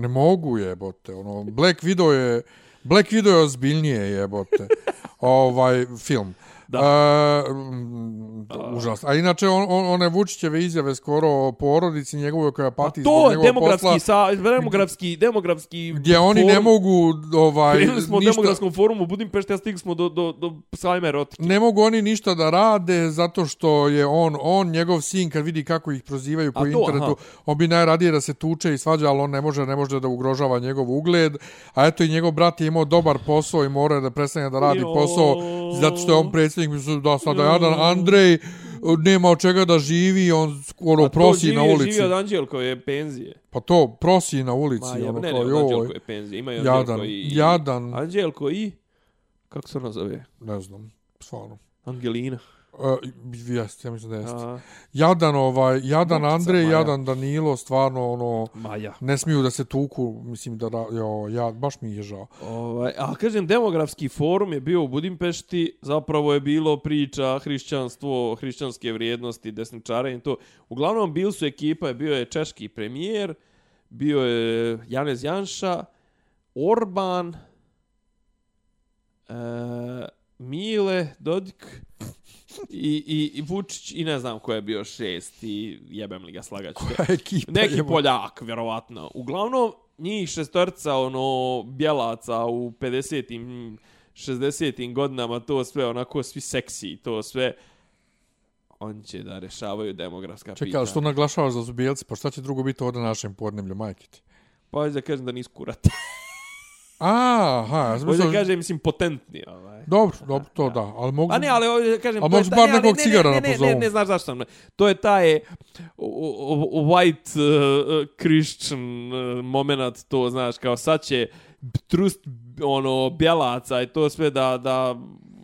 Ne mogu jebote. Ono, Black Widow je... Black Widow je ozbiljnije jebote. ovaj film. Da. E, mm, užasno. A inače, on, on, one Vučićeve izjave skoro o porodici njegovoj koja Pa pati zbog to, njegovog demografski, posla, sa, demografski, demografski... gdje oni ne mogu ovaj, Krenuli smo u ništa, demografskom forumu u Budimpešti, a stigli smo do, do, do sajma erotike. ne mogu oni ništa da rade zato što je on, on njegov sin kad vidi kako ih prozivaju po A to, internetu, aha. on bi najradije da se tuče i svađa, ali on ne može, ne može da ugrožava njegov ugled. A eto i njegov brat je imao dobar posao i mora da prestane da radi Jo. posao zato što je on predsjednik, mislim da sada jadan Andrej nema od čega da živi, on ono, prosi na ulici. Živi od Anđelkove penzije. Pa to, prosi na ulici. Ma, ja, ono, ne, kao, ne, od Anđelkove penzije. Ima i jadan, i... jadan, Anđelko i... Kako se ona zove? ne znam, stvarno. Angelina. Uh, jeste, ja mislim da jeste. Jadan, ovaj, jadan Andrej, Maja. jadan Danilo, stvarno, ono, Maja. ne smiju da se tuku, mislim da, jo, ja, baš mi je žao. Ovaj, a kažem, demografski forum je bio u Budimpešti, zapravo je bilo priča hrišćanstvo, hrišćanske vrijednosti, desničare i to. Uglavnom, bili su ekipa, bio je češki premijer, bio je Janez Janša, Orban, e, Mile, Dodik i, i, i Vučić i ne znam ko je bio šest i jebem li ga slagaću. Ekipa Neki jebo- Poljak, vjerovatno. Uglavnom, njih šestorca, ono, bjelaca u 50-im, 60-im godinama, to sve onako, svi seksi, to sve, on će da rešavaju demografska Čekaj, pitanja. ali što naglašavaš da su bijelci, pa šta će drugo biti ovdje na našem podneblju, majke ti? Pa da kažem da nisu kurate. Aha, ja sam mislio... kažem, mislim, potentni. Ovaj. Dobro, dobro, to da, ali mogu... Pa ne, ali ovdje kažem... A možeš ta- bar ne, nekog ne, cigara ne, da ne, ne, pozovu. ne, ne, znaš zašto sam. To je taj uh, white uh, Christian uh, moment, to znaš, kao sad će trust ono bjelaca i to sve da da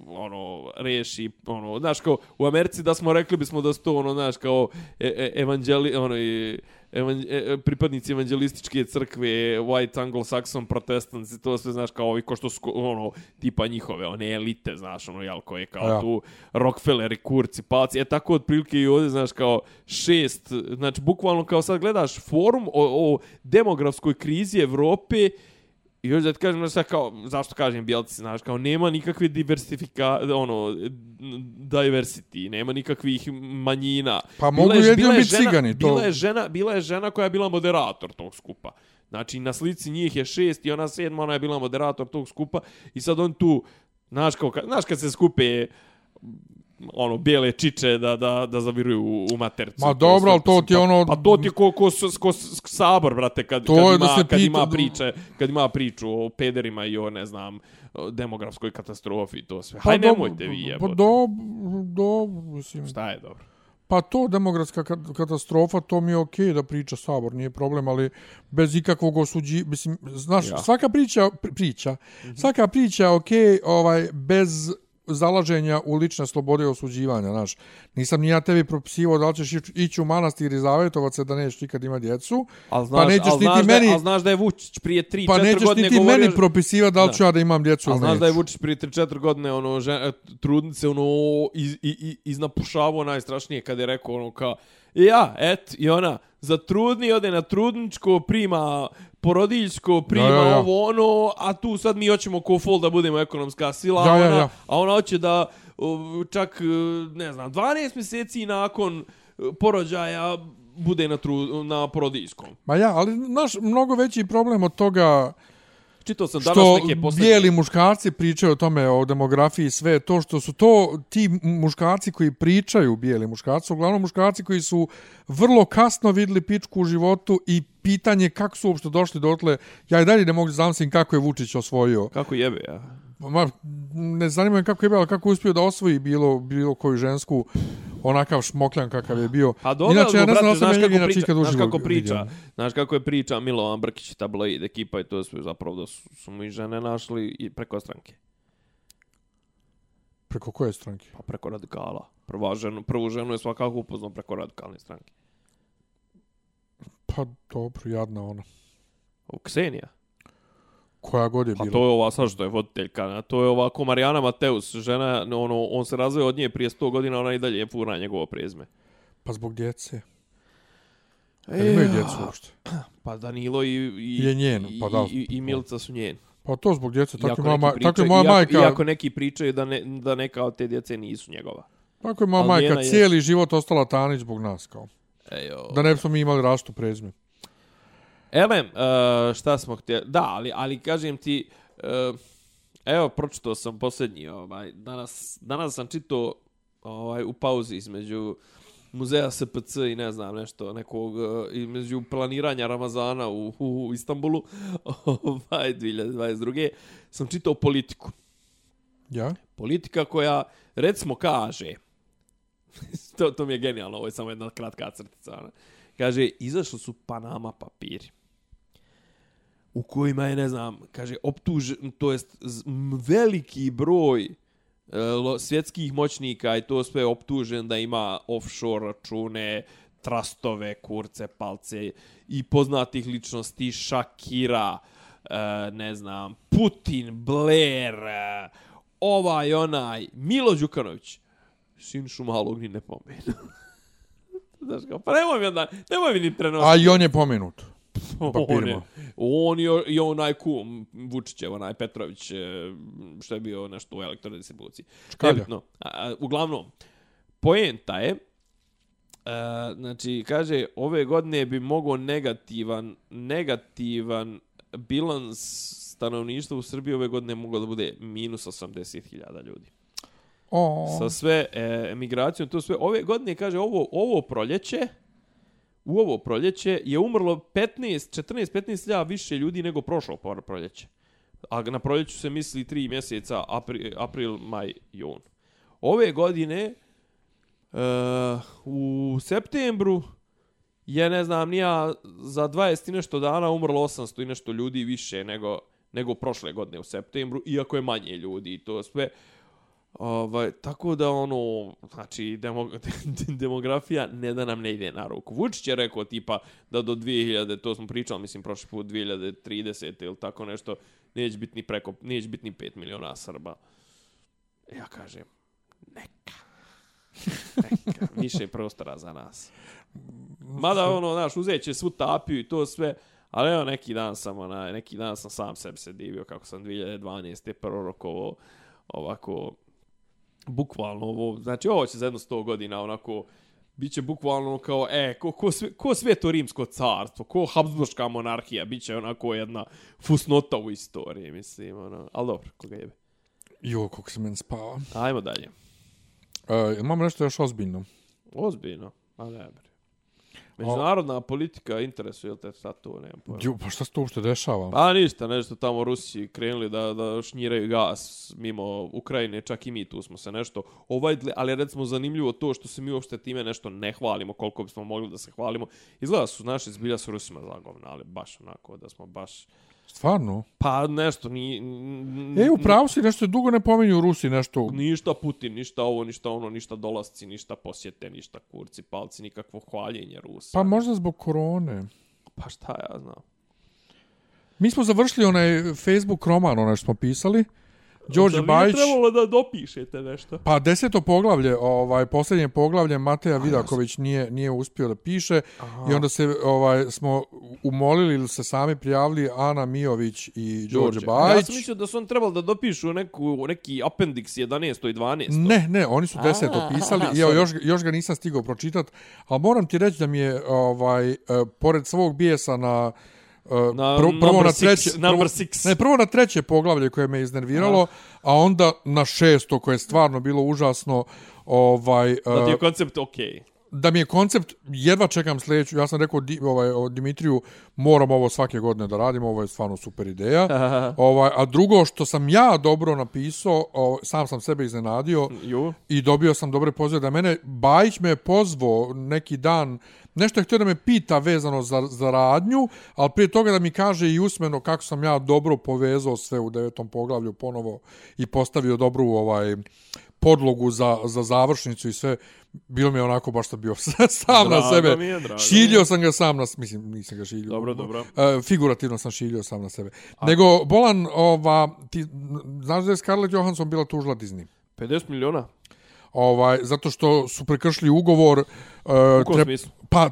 ono reši ono znaš kao u Americi da smo rekli bismo da su to ono znaš kao e, e, evangeli ono i evan, e, pripadnici evangelističke crkve white anglo-saxon protestants i to sve znaš kao ovi ko što su ono tipa njihove one elite znaš ono jel koje kao Ja. tu Rockefeller i kurci palci e tako otprilike i ovdje znaš kao šest znači bukvalno kao sad gledaš forum o, o demografskoj krizi Evrope I još da ti kažem, znaš, kao, zašto kažem bijelci, znaš, kao nema nikakve diversifika, ono, diversity, nema nikakvih manjina. Pa Bila mogu je- jedino bila je biti žena- cigani, to- Bila je, žena, bila je žena koja je bila moderator tog skupa. Znači, na slici njih je šest i ona sedma, ona je bila moderator tog skupa i sad on tu, znaš, kao, znaš kad se skupe ono bijele čiče da da da zaviruju u, u matercu. Ma dobro, ali to mislim, ti pa- ono- Pa to ti ko, ko, ko, sabor, brate, kad, To kad, ima, da kad pita- ima priče, kad ima priču o pederima i o, ne znam, o demografskoj katastrofi i to sve. Pa Haj, dobro, nemojte vi Pa jebote. dobro, dobro, mislim. Šta je dobro? Pa to demografska ka- katastrofa, to mi je okej da priča Sabor, nije problem, ali bez ikakvog osuđi, mislim, znaš, Ja. svaka priča, pri- priča, svaka priča okej, ovaj, bez zalaženja u lične slobode osuđivanja, znaš. Nisam ni ja tebi propisivao da li ćeš ići- u manastir i zavetovat se da nećeš nikad imati djecu, Al znaš, pa nećeš al niti znaš, meni, da, al znaš da je Vučić prije 3-4 pa nećeš godine niti govorio... meni propisivati da li ću ja da imam djecu ili znaš da je neću. Vučić prije 3-4 godine ono, žen, trudnice ono, iz, i, i, iznapušavao najstrašnije kad je rekao ono kao ja, et, i ona, za trudni ode na trudničko, prima porodiljsko, prima Ja, ja, ja. ovo ono, a tu sad mi hoćemo ko fol da budemo ekonomska sila, Ja, a ja, ona, ja. a ona hoće da čak, e, ne znam, 12 mjeseci nakon e, porođaja bude na, tru, na porodiljskom. Ma ja, ali naš mnogo veći problem od toga Čitao sam danas što neke posljednje... bijeli muškarci pričaju o tome, o demografiji i sve, to što su to ti muškarci koji pričaju, bijeli muškarci, uglavnom muškarci koji su vrlo kasno vidli pičku u životu i pitanje kako su uopšte došli dotle, ja i dalje ne mogu da zamislim kako je Vučić osvojio. Kako jebe, ja? Ma, ne zanima me kako je bilo, kako je uspio da osvoji bilo, bilo koju žensku onakav šmokljan kakav je bio. A dobro, inače, ja ne znam brate, znaš kako priča, znaš kako priča, vidio. znaš kako je priča Milovan Brkić, tabloid, ekipa i to sve zapravo da su, su mu i žene našli i preko stranke, Preko koje stranke? pa preko radikala. Prva ženu, prvu ženu je svakako upoznao preko radikalne stranke. Pa dobro, jadna ona. O, Ksenija. Koja god je Pa bila. to je ova sad što je voditeljka, na, to je ovako Marijana Mateus, žena, ono, on se razveo od nje prije 100 godina, ona i dalje je fura njegovo prezme. Pa zbog djece. Kad imaju djecu uopšte. Pa Danilo i, i, Je njen, pa da. i, i, i Milica su njeni. Pa to zbog djece. Tako, Iako je moja, neki ma, pričaju- tako je moja iako, majka, Iako neki pričaju da, ne, da neka od te djece nisu njegova. tako je moja ali majka njena je- cijeli život ostala Tanić zbog nas. Kao. Ejo. Da ne bismo mi imali rastu prezme. Elem, uh, šta smo htjeli? Da, ali, ali kažem ti, uh, evo, pročitao sam posljednji, ovaj, danas, danas sam čitao ovaj, u pauzi između muzeja SPC i ne znam nešto, nekog, uh, između planiranja Ramazana u, u, u Istanbulu, ovaj, 2022. sam čitao politiku. Ja? Politika koja, recimo, kaže, to, to mi je genijalno, ovo je samo jedna kratka crtica, ona. kaže, izašli su Panama papiri u kojima je, ne znam, kaže, optuž, to jest veliki broj e, svjetskih moćnika i to sve optužen da ima offshore račune, trastove, kurce, palce i poznatih ličnosti Shakira, e, ne znam, Putin, Blair, e, ovaj, onaj, Milo Đukanović, Sinšu malog ni ne pomenu. Znaš kao, pa nemoj mi onda, nemoj mi ni prenositi. A i on je pomenut. On papirima. je, on je, onaj kum Vučićev, onaj Petrović, e, što je bio nešto u elektrodistribuciji. Čkalja. Nebitno. A, uglavnom, poenta je, a, znači, kaže, ove godine bi mogao negativan, negativan bilans stanovništva u Srbiji ove godine mogao da bude minus 80.000 ljudi O, sa sve e, emigracijom, to sve. Ove godine, kaže, ovo, ovo proljeće, u ovo proljeće je umrlo 15, 14, 15 lja više ljudi nego prošlo proljeće. A na proljeću se misli 3 mjeseca, april, april maj, jun. Ove godine, uh, u septembru, je, ne znam, nija za 20 i nešto dana umrlo 800 i nešto ljudi više nego, nego prošle godine u septembru, iako je manje ljudi i to sve. Ovaj, tako da ono, znači demo, demografija ne da nam ne ide na ruku. Vučić je rekao tipa da do 2000, to smo pričali, mislim prošli put 2030 ili tako nešto, neće biti ni preko, neće biti ni 5 miliona Srba. E, ja kažem, neka. Neka, više prostora za nas. Mada ono, znaš, uzet će svu tapiju i to sve, ali evo neki dan sam, onaj, neki dan sam sam sebi se divio kako sam 2012. prorokovo ovako bukvalno ovo, znači ovo će za jedno 100 godina onako biće bukvalno kao, e, ko, ko, sve, ko sveto rimsko carstvo, ko Habsburgska monarhija, biće onako jedna fusnota u istoriji, mislim, ono, ali dobro, koga jebe. jo, kako se meni spava. Ajmo dalje. Uh, imamo nešto još ozbiljno. Ozbiljno, a ne bre. Međunarodna politika interesuje te sad to, nemam pojma. Jo, pa šta se to uopšte dešava? Pa ništa, nešto tamo Rusi krenuli da, da šnjiraju gas mimo Ukrajine, čak i mi tu smo se nešto ovadili, ali recimo zanimljivo to što se mi uopšte time nešto ne hvalimo, koliko bismo mogli da se hvalimo. Izgleda su naši zbilja s Rusima zagovna, ali baš onako da smo baš... Stvarno? Pa nešto, ni... E, u pravu si, nešto dugo ne pominju Rusi, nešto... Ništa Putin, ništa ovo, ništa ono, ništa dolasci, ništa posjete, ništa kurci, palci, nikakvo hvaljenje Rusa. Pa možda zbog korone. Pa šta ja znam. Mi smo završili onaj Facebook roman, onaj što smo pisali. Đorđe Bajić. trebalo da dopišete nešto? Pa deseto poglavlje, ovaj posljednje poglavlje Mateja Vidaković nije nije uspio da piše i onda se ovaj smo umolili ili se sami prijavili Ana Mijović i Đorđe Ja Bajić. sam mislio da su on trebali da dopišu neku, neki appendix 11. i 12. Ne, ne, oni su deset A, opisali aha, i evo, sorry. još, još ga nisam stigao pročitat, ali moram ti reći da mi je, ovaj, e, pored svog bijesa na, e, Na prvo, prvo na six, treće, number prvo, six. ne, prvo na treće poglavlje koje me iznerviralo, a onda na šesto koje je stvarno bilo užasno, ovaj, Da ti je koncept okej. da mi je koncept, jedva čekam sljedeću, ja sam rekao di, ovaj, o Dimitriju, moram ovo svake godine da radimo, ovo je stvarno super ideja. ovaj, a drugo što sam ja dobro napisao, o, sam sam sebe iznenadio, Ju. i dobio sam dobre pozive da mene Bajić me je pozvao neki dan nešto je htio da me pita vezano za, za radnju, ali prije toga da mi kaže i usmeno kako sam ja dobro povezao sve u devetom poglavlju ponovo i postavio dobru ovaj podlogu za, za završnicu i sve, bilo mi je onako baš sam bio sam na Drago sebe. mi je, drago šiljio sam ga sam na, mislim, nisam ga šiljio. Dobro, dobro. E, figurativno sam šiljio sam na sebe. Nego, Bolan, ova, ti, znaš da je Scarlett Johansson bila tužila Disney? 50 miliona? Ovaj zato što su prekršili ugovor uh, U kom smislu? pa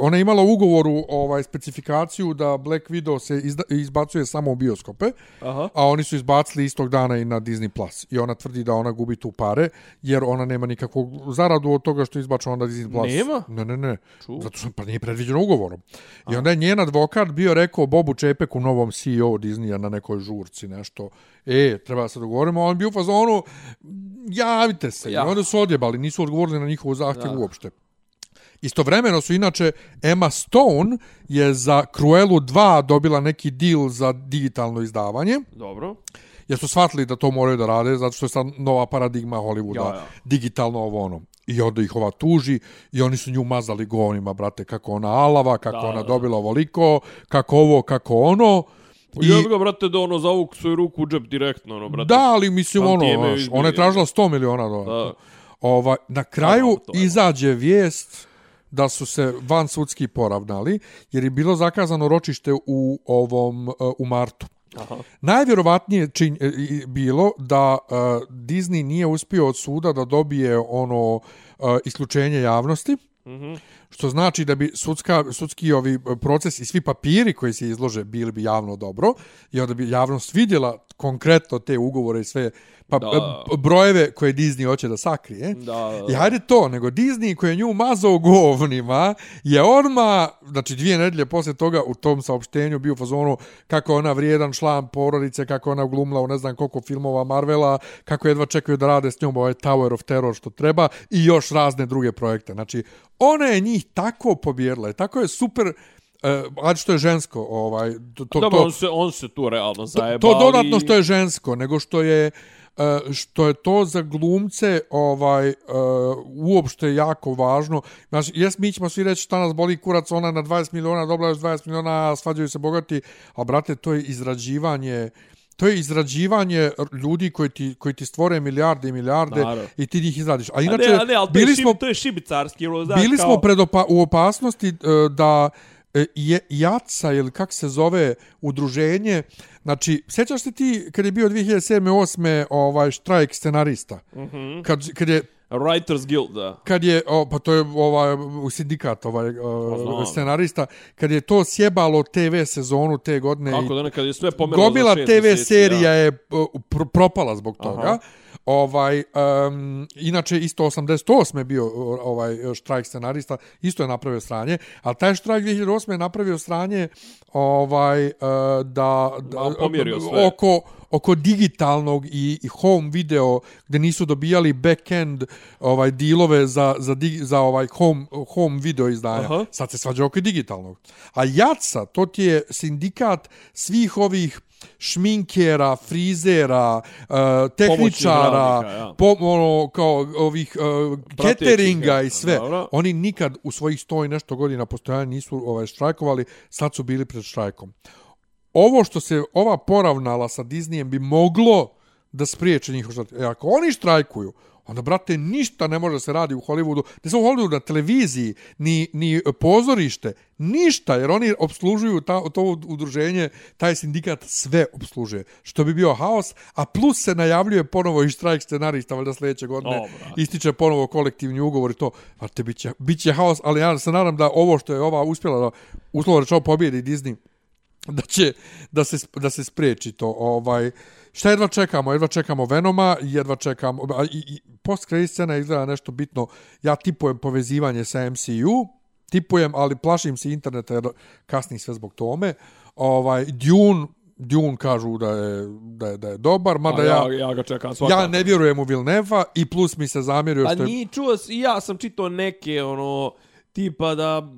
ona je imala u ugovoru ovaj specifikaciju da Black Widow se izda, izbacuje samo u bioskope Aha. a oni su izbacili istog dana i na Disney Plus i ona tvrdi da ona gubi tu pare jer ona nema nikakvu zaradu od toga što je izbačeno na Disney Plus Nema? ne ne ne Ču. zato što pa nije predviđeno ugovorom i onda je njen advokat bio rekao Bobu Čepeku novom CEO Disneya na nekoj žurci nešto e treba da se dogovorimo on bio u fazonu javite se Ja. i onda su odjebali nisu odgovorili na njihovu zahtjev uopšte Istovremeno su inače Emma Stone je za Cruelu 2 dobila neki deal za digitalno izdavanje Dobro. jer su shvatili da to moraju da rade zato što je sad nova paradigma Hollywooda Ja, ja. digitalno ovo ono i onda ih ova tuži i oni su nju mazali govnima brate kako ona alava kako Da, ona da. dobila ovoliko kako ovo kako ono I... Jebi ga, brate, da ono zavuku svoju ruku u džep direktno, ono, brate. Da, ali mislim ono, znaš, ona je tražila 100 miliona dolara. Da. Ovaj, na kraju Dobro, to izađe vijest da su se van sudski poravnali, jer je bilo zakazano ročište u ovom uh, u martu. Aha. Najvjerovatnije čin, e, bilo da uh, Disney nije uspio od suda da dobije ono uh, isključenje javnosti, Mhm. što znači da bi sudska, sudski ovi e, proces i svi papiri koji se izlože bili bi javno dobro i onda bi javnost vidjela konkretno te ugovore i sve pa, Da. e, brojeve koje Disney hoće da sakrije. Da, I hajde to, nego Disney koji je nju mazao govnima je odma znači dvije nedelje poslije toga u tom saopštenju bio u fazonu kako ona vrijedan član porodice, kako ona glumila u ne znam koliko filmova Marvela, kako jedva čekaju da rade s njom ovaj Tower of Terror što treba i još razne druge projekte. Znači, ona je njih tako pobjedila i tako je super Uh, ali što je žensko, ovaj, to, to, Dobro, to, on se, on se tu realno to, zajeba, to dodatno ali- što je žensko, nego što je e, što je to za glumce ovaj e, uopšte jako važno. Znaš, jes mi ćemo svi reći šta nas boli kurac, ona na 20 miliona dobila još 20 miliona, a svađaju se bogati, a brate, to je izrađivanje To je izrađivanje ljudi koji ti, koji ti stvore milijarde i milijarde Naravno. i ti njih izradiš. A A inače, ne, a ne, ali to, bili je smo, šib, to je šibicarski, ono, znaš, bili kao... smo pred opa u opasnosti e, da e, je JACA ili kak se zove udruženje, znači, sjećaš se ti kad je bio 2007. 8. ovaj štrajk scenarista? Mm. -hmm. kad, kad je Writers Guild, da. kad je o, pa to je ovaj u sindikat ovaj Pa o, scenarista kad je to sjebalo TV sezonu te godine Kako da nekad je sve pomerilo gomila za šest TV mjeseci, serija ja. je pro, propala zbog toga. Aha. Ovaj um, inače isto 88 je bio ovaj štrajk scenarista, isto je napravio sranje, al taj štrajk 2008 je napravio sranje ovaj uh, da, da pomjerio sve. oko oko digitalnog i, i home video gdje nisu dobijali back-end ovaj dilove za, za, dig, za ovaj home, home video izdanja. Aha. Sad se svađa oko digitalnog. A JACA, to ti je sindikat svih ovih šminkera, frizera, uh, tehničara, radnika, ja. po, ono, kao ovih uh, cateringa i sve. Dobro. Oni nikad u svojih sto i nešto godina postojanja nisu ovaj, štrajkovali, sad su bili pred štrajkom ovo što se ova poravnala sa Disneyem bi moglo da spriječe njihov štrajk. E, ako oni štrajkuju, onda, brate, ništa ne može se radi u Hollywoodu, ne samo u Hollywoodu, na televiziji, ni, ni pozorište, ništa, jer oni obslužuju ta, to udruženje, taj sindikat sve obslužuje, što bi bio haos, a plus se najavljuje ponovo i štrajk scenarista, valjda sljedeće godine, O, brate. ističe ponovo kolektivni ugovor i to, brate, bit će, bit će haos, ali ja se nadam da ovo što je ova uspjela da, uslovo rečeno, pobjedi Disney, da će da se da se spriječi to ovaj šta jedva čekamo? Jedva čekamo Venoma jedva čekamo a, i, i post credit scena izgleda nešto bitno. Ja tipujem povezivanje sa MCU tipujem ali plašim se interneta jer kasni sve zbog tome. Ovaj Dune Dune kažu da je, da je, da je dobar, mada ja, ja, ja ga čekam svakako. ja ne vjerujem u Vilneva i plus mi se zamjerio Pa što je... nije čuo, s- i ja sam čitao neke, ono, tipa da,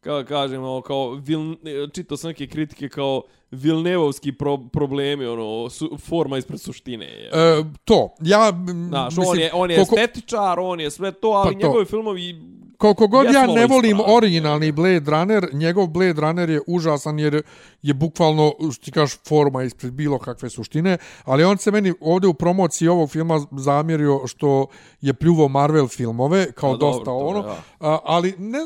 kako kažem, ono, kao, vil, čitao sam neke kritike kao Vilnevovski pro, problemi, ono, su, forma ispred suštine. Je. E, to, ja Znaš, mislim, on je, on je koliko- estetičar, on je sve to, ali Pa to. njegovi filmovi... Koliko god ja ne li volim ispravni? originalni Blade Runner, njegov Blade Runner je užasan jer je bukvalno, što ti kažeš, forma ispred bilo kakve suštine, ali on se meni ovdje u promociji ovog filma zamjerio što je pljuvo Marvel filmove, kao Pa dobro, dosta to je, ono, da. a, ali ne,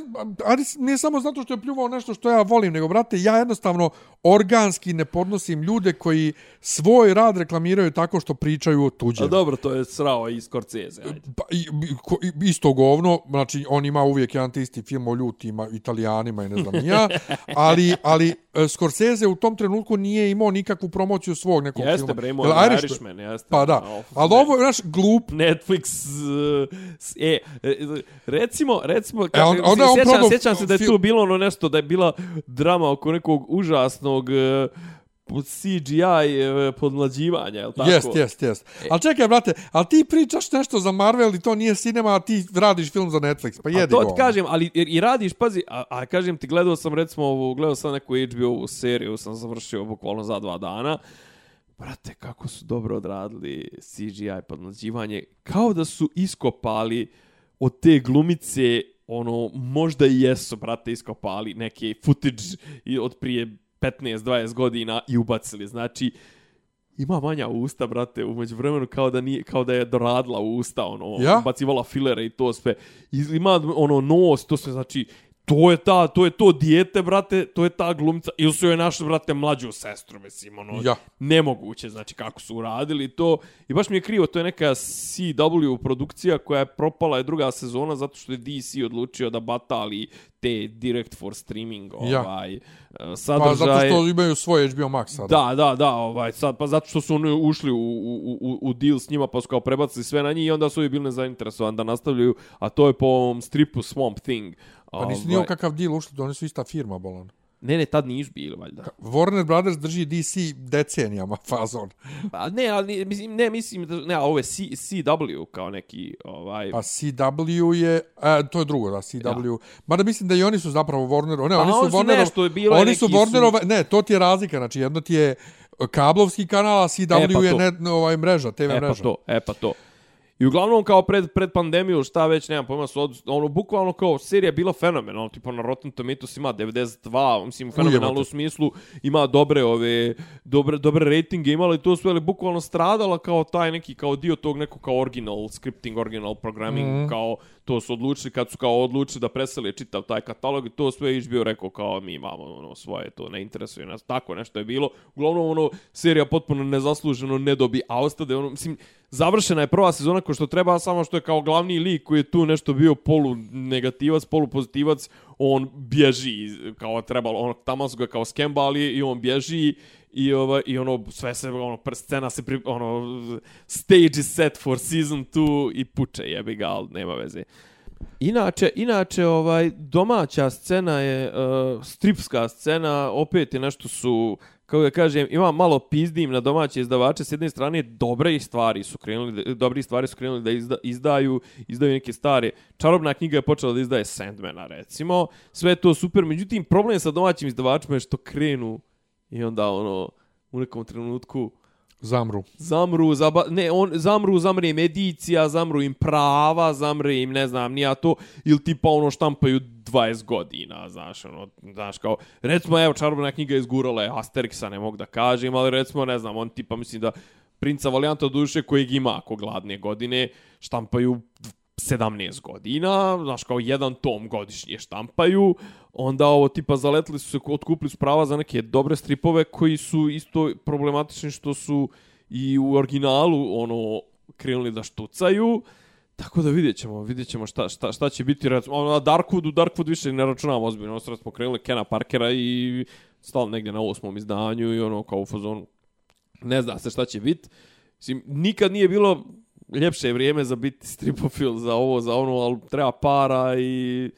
ali ne samo zato što je pljuvao nešto što ja volim, nego, brate, ja jednostavno organski ne podnosim ljude koji svoj rad reklamiraju tako što pričaju o tuđem. A dobro, to je srao i Scorsese, ajde. Pa, i, ko- isto govno, znači on ima uvijek jedan isti film o ljutima, italijanima i ne znam ja, ali, ali e, Scorsese u tom trenutku nije imao nikakvu promociju svog nekog Jeste, filma. bre, imao Irishman? Irishman, jeste. Pa da, Of, ali ovo je naš glup, Netflix, uh, e, recimo, recimo, E, on- on sjećam, prodao sjećam se da je tu bilo ono nešto, da je bila drama oko nekog užasnog uh, CGI uh, podmlađivanja, je li tako? jest, jest, jest. Ali čekaj, brate, ali ti pričaš nešto za Marvel i to nije cinema, a ti radiš film za Netflix, pa A jedi to go. ti kažem, ali i, radiš, pazi, a, a kažem ti, gledao sam recimo ovu, gledao sam neku HBO seriju, sam završio bukvalno za dva dana. Brate, kako su dobro odradili CGI podmlađivanje. Kao da su iskopali od te glumice, ono, možda i jesu, brate, iskopali neke footage i od prije 15-20 godina i ubacili. Znači, ima manja usta, brate, umeđu vremenu kao da, nije, kao da je doradila usta, ono, Ja? bacivala filere i to sve. I ima ono nos, to sve znači to je ta, to je to dijete, brate, to je ta glumica, ili su joj našli, brate, mlađu sestru, mislim, ono, Ja. nemoguće, znači, kako su uradili to. I baš mi je krivo, to je neka CW produkcija koja je propala je druga sezona zato što je DC odlučio da batali te direct for streaming Ja. ovaj, Pa sadržaje. zato što imaju svoj HBO Max sada. Da, da, da, ovaj, sad, pa zato što su oni ušli u, u, u, u deal s njima, pa su kao prebacili sve na njih i onda su i bili nezainteresovani da nastavljaju, a to je po ovom stripu Swamp Thing. Pa nisu nije kakav deal ušli, oni su ista firma, bolan. Ne, ne, tad nisu bili, valjda. Warner Brothers drži DC decenijama fazon. Pa ne, ali mislim, ne, mislim, da, ne, a ovo je C, CW kao neki, ovaj... Pa CW je, a, to je drugo, da, CW. Ja. Mada mislim da i oni su zapravo Warner, ne, Pa oni su oni su Warnerov, nešto, bilo oni su neki su- ne, to ti je razlika, znači jedno ti je kablovski kanal, a CW E, pa je to. ne, ovaj mreža, TV E pa mreža. to, e pa to. I uglavnom kao pred, pred pandemiju, šta već, nemam pojma, su od, ono, bukvalno kao serija je bila fenomenalna, tipo na Rotten Tomatoes ima 92, mislim, fenomenalno u smislu, ima dobre ove, dobre, dobre ratinge, imala i to sve, ali bukvalno stradala kao taj neki, kao dio tog nekog kao original scripting, original programming, mm. kao to su odlučili, kad su kao odlučili da preseli čitav taj katalog i to sve je HBO rekao kao mi imamo ono svoje, to ne interesuje nas, tako nešto je bilo. Uglavnom ono, serija potpuno nezasluženo ne dobi, a ostade ono, mislim, završena je prva sezona ko što treba, samo što je kao glavni lik koji je tu nešto bio polu negativac, polu pozitivac, on bježi kao trebalo, ono, tamo su ga kao skembali i on bježi i ova i ono sve se ono scena se pri, ono stage is set for season 2 i puče jebi ga, al nema veze. Inače, inače ovaj domaća scena je uh, stripska scena, opet je nešto su kako da kažem, ima malo pizdim na domaće izdavače, s jedne strane dobre stvari su krenuli, dobre dobri stvari su krenuli da izda, izdaju, izdaju neke stare. Čarobna knjiga je počela da izdaje Sandmana, recimo. Sve je to super, međutim, problem sa domaćim izdavačima je što krenu i onda ono, u nekom trenutku Zamru. zamru, zaba, ne, on, zamru, zamre im edicija, zamru im prava, zamre im, ne znam, nija to, ili tipa ono štampaju 20 godina, znaš, ono, znaš, kao, recimo, evo, čarobna knjiga izgurala je Asterixa, ne mogu da kažem, ali recimo, ne znam, on tipa, mislim da Princa Valijanta duše kojeg ima ako gladne godine, štampaju 17 godina, znaš, kao jedan tom godišnje štampaju, onda ovo tipa zaletili su se, otkupili su prava za neke dobre stripove koji su isto problematični što su i u originalu ono krenuli da štucaju. Tako da vidjet ćemo, vidjet ćemo šta, šta, šta će biti. Recimo, ono, na Darkwoodu, Darkwood više ne računamo ozbiljno. Ono smo krenuli Kena Parkera i stalo negdje na osmom izdanju i ono kao u fazonu ne zna se šta će biti. Mislim, nikad nije bilo ljepše vrijeme za biti stripofil za ovo, za ono, ali treba para i...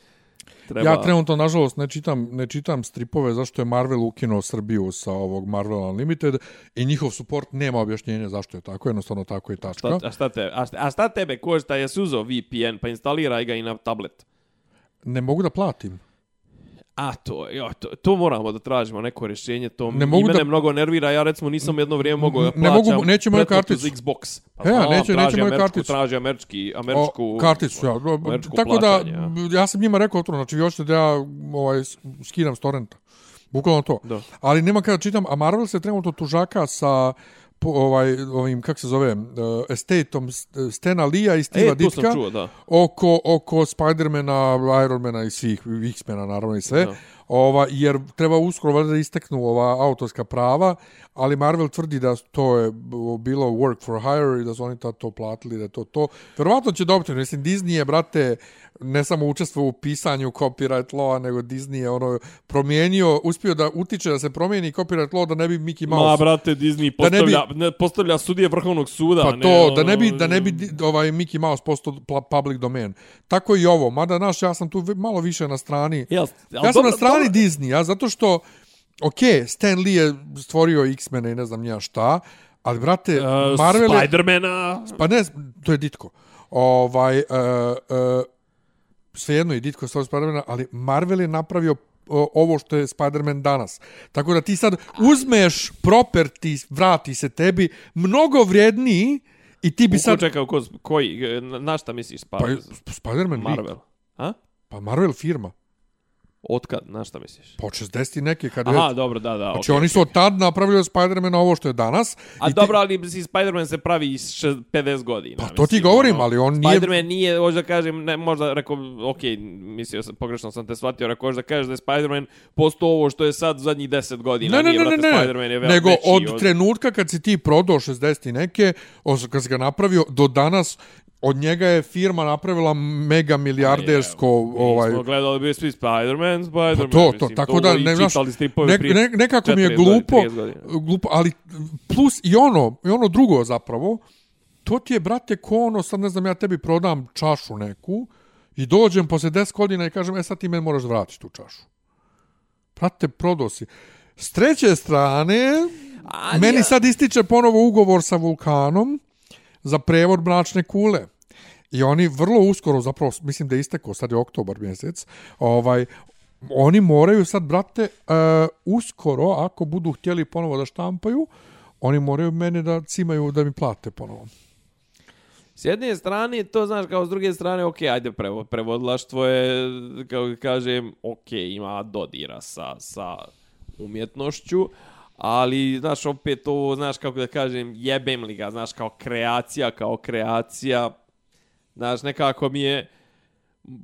Treba... Ja trenutno, nažalost, ne čitam, ne čitam stripove zašto je Marvel ukinuo Srbiju sa ovog Marvel Unlimited i njihov support nema objašnjenja zašto je tako, jednostavno tako i tačka. Šta, a, šta te, a, šta, a šta tebe košta, jesi uzao VPN pa instaliraj ga i na tablet? Ne mogu da platim. A to, jo, to, to moramo da tražimo neko rješenje, to Ne mogu i mene da- mnogo nervira, ja recimo nisam jedno vrijeme mogao da Ne plaćam mogu- neće moju karticu. za Xbox. Pa E, znam, neće- traži neće moju američku- karticu. Traži američki, američku... O, karticu, ja. američko Tako da, plaćanje, ja. ja sam njima rekao otvoreno, znači hoćete da ja ovaj, skidam s torrenta. Bukvalno to. Da. Ali nema kada čitam, a Marvel se trenutno tužaka sa ovaj, ovim, kako se zove, uh, estateom Stena Lija i Steve'a E, Ditka čuo, da. oko, oko Spidermana, Ironmana i svih X-mena, naravno i sve. Da. Ova, jer treba uskoro da isteknu ova autorska prava, ali Marvel tvrdi da to je bilo work for hire i da su oni to platili, da to to. Verovatno će dobiti, mislim, Disney je, brate, ne samo učestvovao u pisanju copyright law, nego Disney je ono promijenio, uspio da utiče da se promijeni copyright law da ne bi Mickey Mouse... Ma, brate, Disney Da ne bi- postavlja, ne postavlja sudije vrhovnog suda. Pa ne, to, da ne bi, ono, da ne bi ovaj Mickey Mouse postao public domain. Tako i ovo, mada, znaš, ja sam tu malo više na strani... Jel, Ja sam na strani Disneya, zato što, ok, Stan Lee je stvorio X-mene i ne znam nija šta, ali, brate, Uh, Marvel je... Spidermana... Pa ne, to je Ditko. Ovaj, uh, uh, svejedno i Ditko stvorio Spidermana, ali Marvel je napravio ovo što je Spider-Man danas. Tako da ti sad uzmeš property, vrati se tebi, mnogo vrijedniji i ti bi Sad... sad... Čekaj, ko, koji, na, šta misliš? Pa, Pa je Spider-Man Marvel. Marvel. A? Pa Marvel firma. Otkad, na šta misliš? Po 60 neke kad Aha, već. dobro, da, da. Znači okej, oni su od tad napravili od Spider-mana ovo što je danas. A i ti- dobro, ali mislim, Spider-Man se pravi iz še- 50 godina. Pa to ti govorim, ali on nije- Spider-Man nije, hoću da kažem, ne, možda rekao, ok, mislio sam, pogrešno sam te shvatio, rekao, hoću da kažeš da je Spider-Man postao ovo što je sad zadnjih 10 godina. Ne, ne, Nije, ne, ne, ne. Spider-Man je ve- Nego veći od, trenutka kad si ti prodao 60 i neke, odnosno kad si ga napravio, do danas od njega je firma napravila mega milijardersko ovaj Mi smo gledali bi svi Spider-Man, Spider-Man. Pa to, to, mislim, tako da, i ne, znaš, ne, ne, nekako mi je 40 godina, glupo, 30 godina. glupo, ali plus i ono, i ono drugo zapravo, to ti je, brate, ko ono, sad ne znam, ja tebi prodam čašu neku i dođem posle 10 godina i kažem, e sad ti meni moraš da vratiš tu čašu. Brate, prodao si. S treće strane, Ali meni ja- sad ističe ponovo ugovor sa Vulkanom za prevod mračne kule. I oni vrlo uskoro, zapravo mislim da je istekao, sad je oktobar mjesec, ovaj, oni moraju sad, brate, uh, uskoro, ako budu htjeli ponovo da štampaju, oni moraju mene da cimaju da mi plate ponovo. S jedne strane, to znaš, kao s druge strane, ok, ajde, prevo, prevodlaštvo je, kao kažem, ok, ima dodira sa, sa umjetnošću, ali, znaš, opet ovo, znaš, kako da kažem, jebem li ga, znaš, kao kreacija, kao kreacija, znaš, nekako mi je,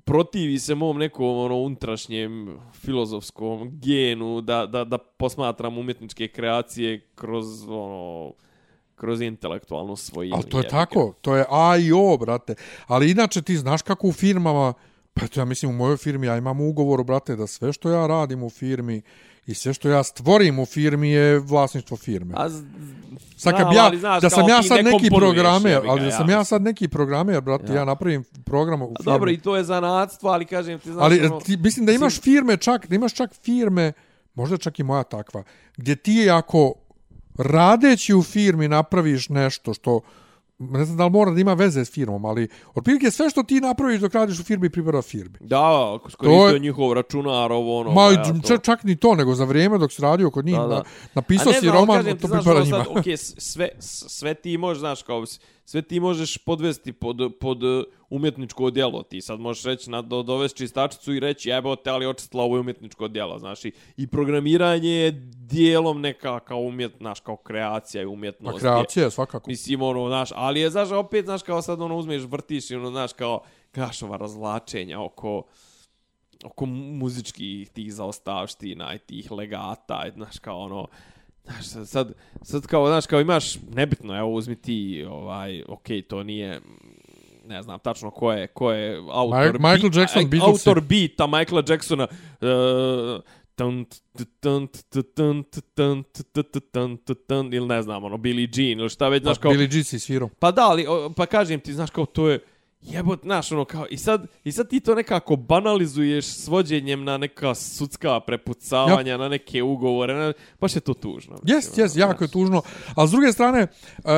protivi se mom nekom ono unutrašnjem filozofskom genu da, da, da posmatram umjetničke kreacije kroz ono kroz intelektualnu svojinu. Ali to je jebote. tako, to je A i O, brate. Ali inače ti znaš kako u firmama, pa to ja mislim u mojoj firmi, ja imam ugovor, brate, da sve što ja radim u firmi i sve što ja stvorim u firmi je vlasništvo firme. A z- Sad kad ja, znaš, da sam ja sad ne neki programer, ali da sam ja sad neki programer, brate, Ja. ja, napravim program u firmi. Dobro, i to je zanatstvo, ali kažem ti, znaš, ali ono, ti, mislim da imaš firme čak, da imaš čak firme, možda čak i moja takva, gdje ti ako radeći u firmi napraviš nešto što ne znam da li mora da ima veze s firmom, ali otprilike sve što ti napraviš dok radiš u firmi pripada firmi. Da, ako skoristio je- njihov računar, ovo ono. Ma, ja, to- čak, ni to, nego za vrijeme dok si radio kod njih, Da, da. na, napisao si roman, kažem to pripada ono njima. sad, s- sve, sve ti možeš, znaš, kao, sve ti možeš podvesti pod, pod uh, umjetničko djelo. Ti sad možeš reći, na, do, dovesti čistačicu i reći, jebote, ali očistila ovo je umjetničko djelo. Znaš, i, i programiranje je dijelom neka kao umjet, znaš, kao kreacija i umjetnost. Pa kreacija je svakako. Mislim, ono, znaš, ali je, znaš, opet, znaš, kao sad, ono, uzmeš, vrtiš i, ono, znaš, kao, kaš ova razlačenja oko oko muzičkih tih zaostavština i tih legata, znaš, kao ono, znaš, sad, sad, sad kao, znaš, kao imaš, nebitno, evo, uzmi ti, ovaj, okej, okay, to nije, ne znam tačno ko je, ko je autor, Ma Michael Jackson, beat, Beatlesi. autor beata Michaela Jacksona, uh, tan ili ne znam ono Billie Jean ili šta već znaš kao Billy G si svirao. Pa da, ali, pa kažem ti, znaš kao, to je, jebot, znaš, ono, kao, i sad, i sad ti to nekako banalizuješ svođenjem na neka sudska prepucavanja, na neke ugovore, na, baš je to tužno. Jes, jes, ono, jako je znaš. tužno. A s druge strane, uh,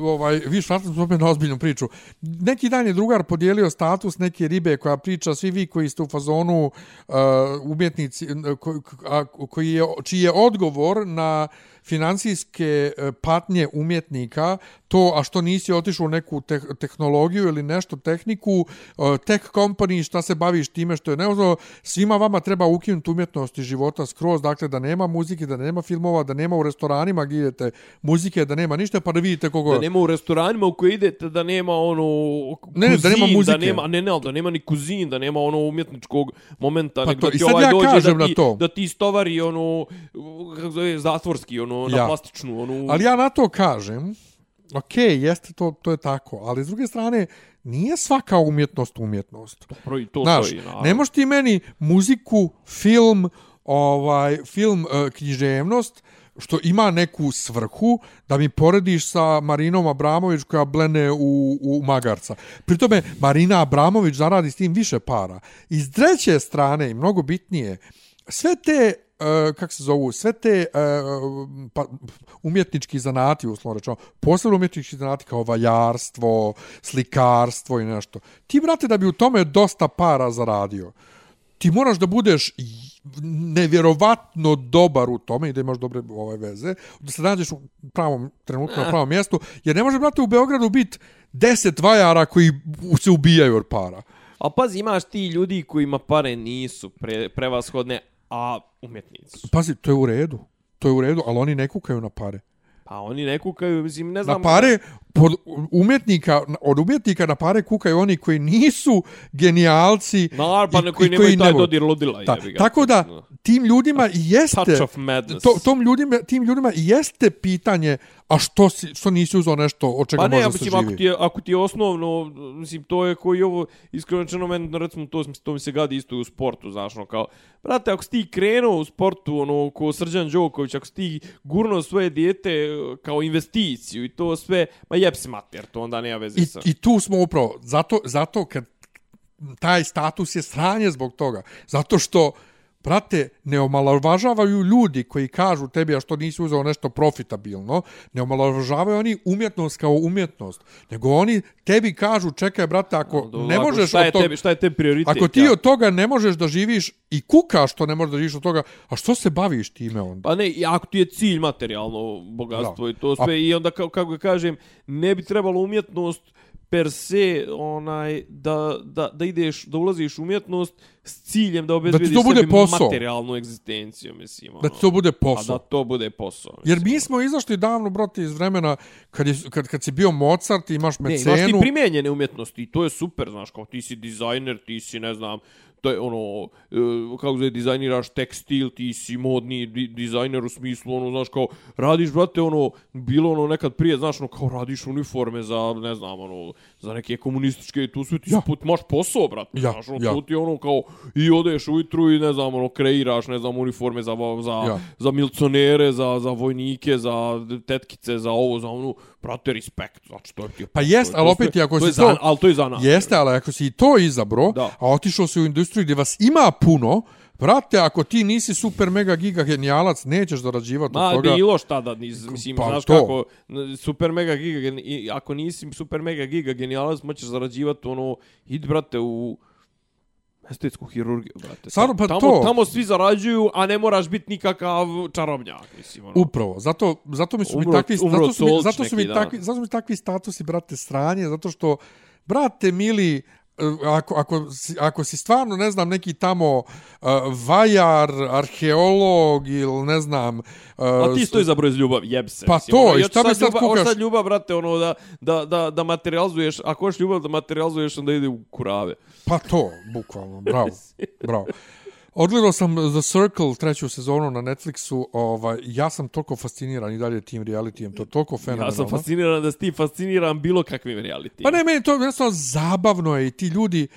ovaj, viš, vratili smo opet na ozbiljnu priču. Neki dan je drugar podijelio status neke ribe koja priča, svi vi koji ste u fazonu uh, umjetnici, ko, a, koji je, čiji je odgovor na financijske e, patnje umjetnika, to, a što nisi otišao u neku te tehnologiju ili nešto, tehniku, e, tech company, šta se baviš time što je neozno, svima vama treba ukinuti umjetnost iz života skroz, dakle da nema muzike, da nema filmova, da nema u restoranima gdje idete muzike, da nema ništa, pa da vidite kogo... Da nema u restoranima u koje idete, da nema ono Ne, ne, da nema kuzin, muzike. Da nema, ne, ne, ali da nema ni kuzin, da nema ono umjetničkog momenta. Pa nego to, ti sad ovaj ja dođe kažem da na ti, to. Da ti stovari ono, kako zove, zatvorski, ono, na Ja. plastičnu, ono... Ali ja na to kažem, ok, jeste to, to je tako, ali s druge strane, nije svaka umjetnost umjetnost. Pro, i to Znaš, stoji, naravno. ne možeš ti meni muziku, film, ovaj film e, književnost što ima neku svrhu da mi porediš sa Marinom Abramović koja blene u, u magarca. Pri tome Marina Abramović zaradi s tim više para. I s treće strane, i mnogo bitnije, sve te uh, kak se zovu, sve te uh, pa, umjetnički zanati, uslovno rečeno, posebno umjetnički zanati kao vajarstvo, slikarstvo i nešto. Ti, brate, da bi u tome dosta para zaradio, ti moraš da budeš nevjerovatno dobar u tome i da imaš dobre ove veze, da se nađeš u pravom trenutku na pravom mjestu, jer ne može, brate, u Beogradu biti deset vajara koji se ubijaju od para. A pazi, imaš ti ljudi kojima pare nisu pre, prevashodne, a umjetnici su. Pazi, to je u redu. To je u redu, ali oni ne kukaju na pare. Pa oni ne kukaju, mislim, ne znam... Na pare, pod umjetnika, od umjetnika na pare kukaju oni koji nisu genijalci Na, pa i- koji i nemaju taj dodir ludila. Jebi ga. tako da, tim ljudima i jeste... Touch of madness. To, tom ljudima, tim ljudima jeste pitanje, a što, si, što nisi uzao nešto od čega Pa ne, može se mislim, ako živi? ti, je, ako ti je osnovno, mislim, to je koji ovo, iskreno rečeno, meni, recimo, to, to mi se gadi isto i u sportu, znaš, ono, kao, brate, ako si ti krenuo u sportu, ono, ko Srđan Đoković, ako si ti gurnuo svoje dijete kao investiciju i to sve, ma jeb se mater, to onda nema veze I, sa... I tu smo upravo, zato, zato kad taj status je sranje zbog toga, zato što Brate, ne omalovažavaju ljudi koji kažu tebi a što nisi uzeo nešto profitabilno, ne omalovažavaju oni umjetnost kao umjetnost, nego oni tebi kažu čekaj brate, ako Do- ne ako možeš šta je od toga, tebi, šta je tebi prioritet? ako ti ja? od toga ne možeš da živiš i kukaš što ne možeš da živiš od toga, a što se baviš time onda? Pa ne, ako ti je cilj materijalno bogatstvo Da. i to sve, i onda, kako ga kažem, ne bi trebalo umjetnost per se onaj da, da, da ideš da ulaziš u umjetnost s ciljem da obezbediš to bude sebi posao. materijalnu egzistenciju mislim Da ono. ti to bude a posao. da to bude posao Jer mislim, mi smo izašli davno, brate, iz vremena kad, je, kad, kad si bio Mozart i imaš Ne, imaš mecenu. ti primijenjene umjetnosti i to je super, znaš, kao ti si dizajner, ti si, ne znam, to je ono, e, kako se dizajniraš tekstil, ti si modni di dizajner u smislu, ono, znaš, kao, radiš, brate, ono, bilo ono nekad prije, znaš, ono, kao radiš uniforme za, ne znam, ono, za neke komunističke tu sve ti Ja. put, maš posao, brate, Ja, znaš, ono, ja. tu ti ono, kao, i odeš ujutru i, ne znam, ono, kreiraš, ne znam, uniforme za, za, Ja. za milconere, za, za vojnike, za tetkice, za ovo, za ono, brate, respekt, znači, to je ti Pa jest, ali opet ako to je si to- za- ali to je za nas. Jeste, ali ako si i to izabro, Da. a otišao si u industriju gdje vas ima puno, brate, ako ti nisi super mega giga genijalac, nećeš zarađivati Ma, od toga. bilo šta da, niz, mislim, Pa znaš to. kako, super mega giga, ako nisi super mega giga genijalac, moćeš zarađivati ono, id brate u, Estetsku hirurgiju, brate. Stvarno, pa tamo, to. Tamo svi zarađuju, a ne moraš biti nikakav čarobnjak, mislim. Ono. Upravo, zato, zato mi su mi Umro- takvi, umro zato su mi, zato su mi takvi, zato su mi takvi statusi, brate, sranje, zato što, brate, mili, ako, ako, si, ako si stvarno, ne znam, neki tamo uh, vajar, arheolog ili ne znam... Uh, A ti stoji za broj ljubav, jeb se. Pa mislim, to, ono, i ja šta mi sad ljubav, kukaš? sad ljubav, brate, ono, da, da, da, da materializuješ, ako hoćeš ljubav da materializuješ, onda ide u kurave. Pa to, bukvalno, bravo, bravo. Odgledao sam The Circle treću sezonu na Netflixu, ovaj, ja sam toliko fasciniran i dalje tim realitijem, to je toliko Ja fenomenalno. sam fasciniran da si ti fasciniran bilo kakvim reality. Pa ne, meni to jednostavno zabavno je i ti ljudi...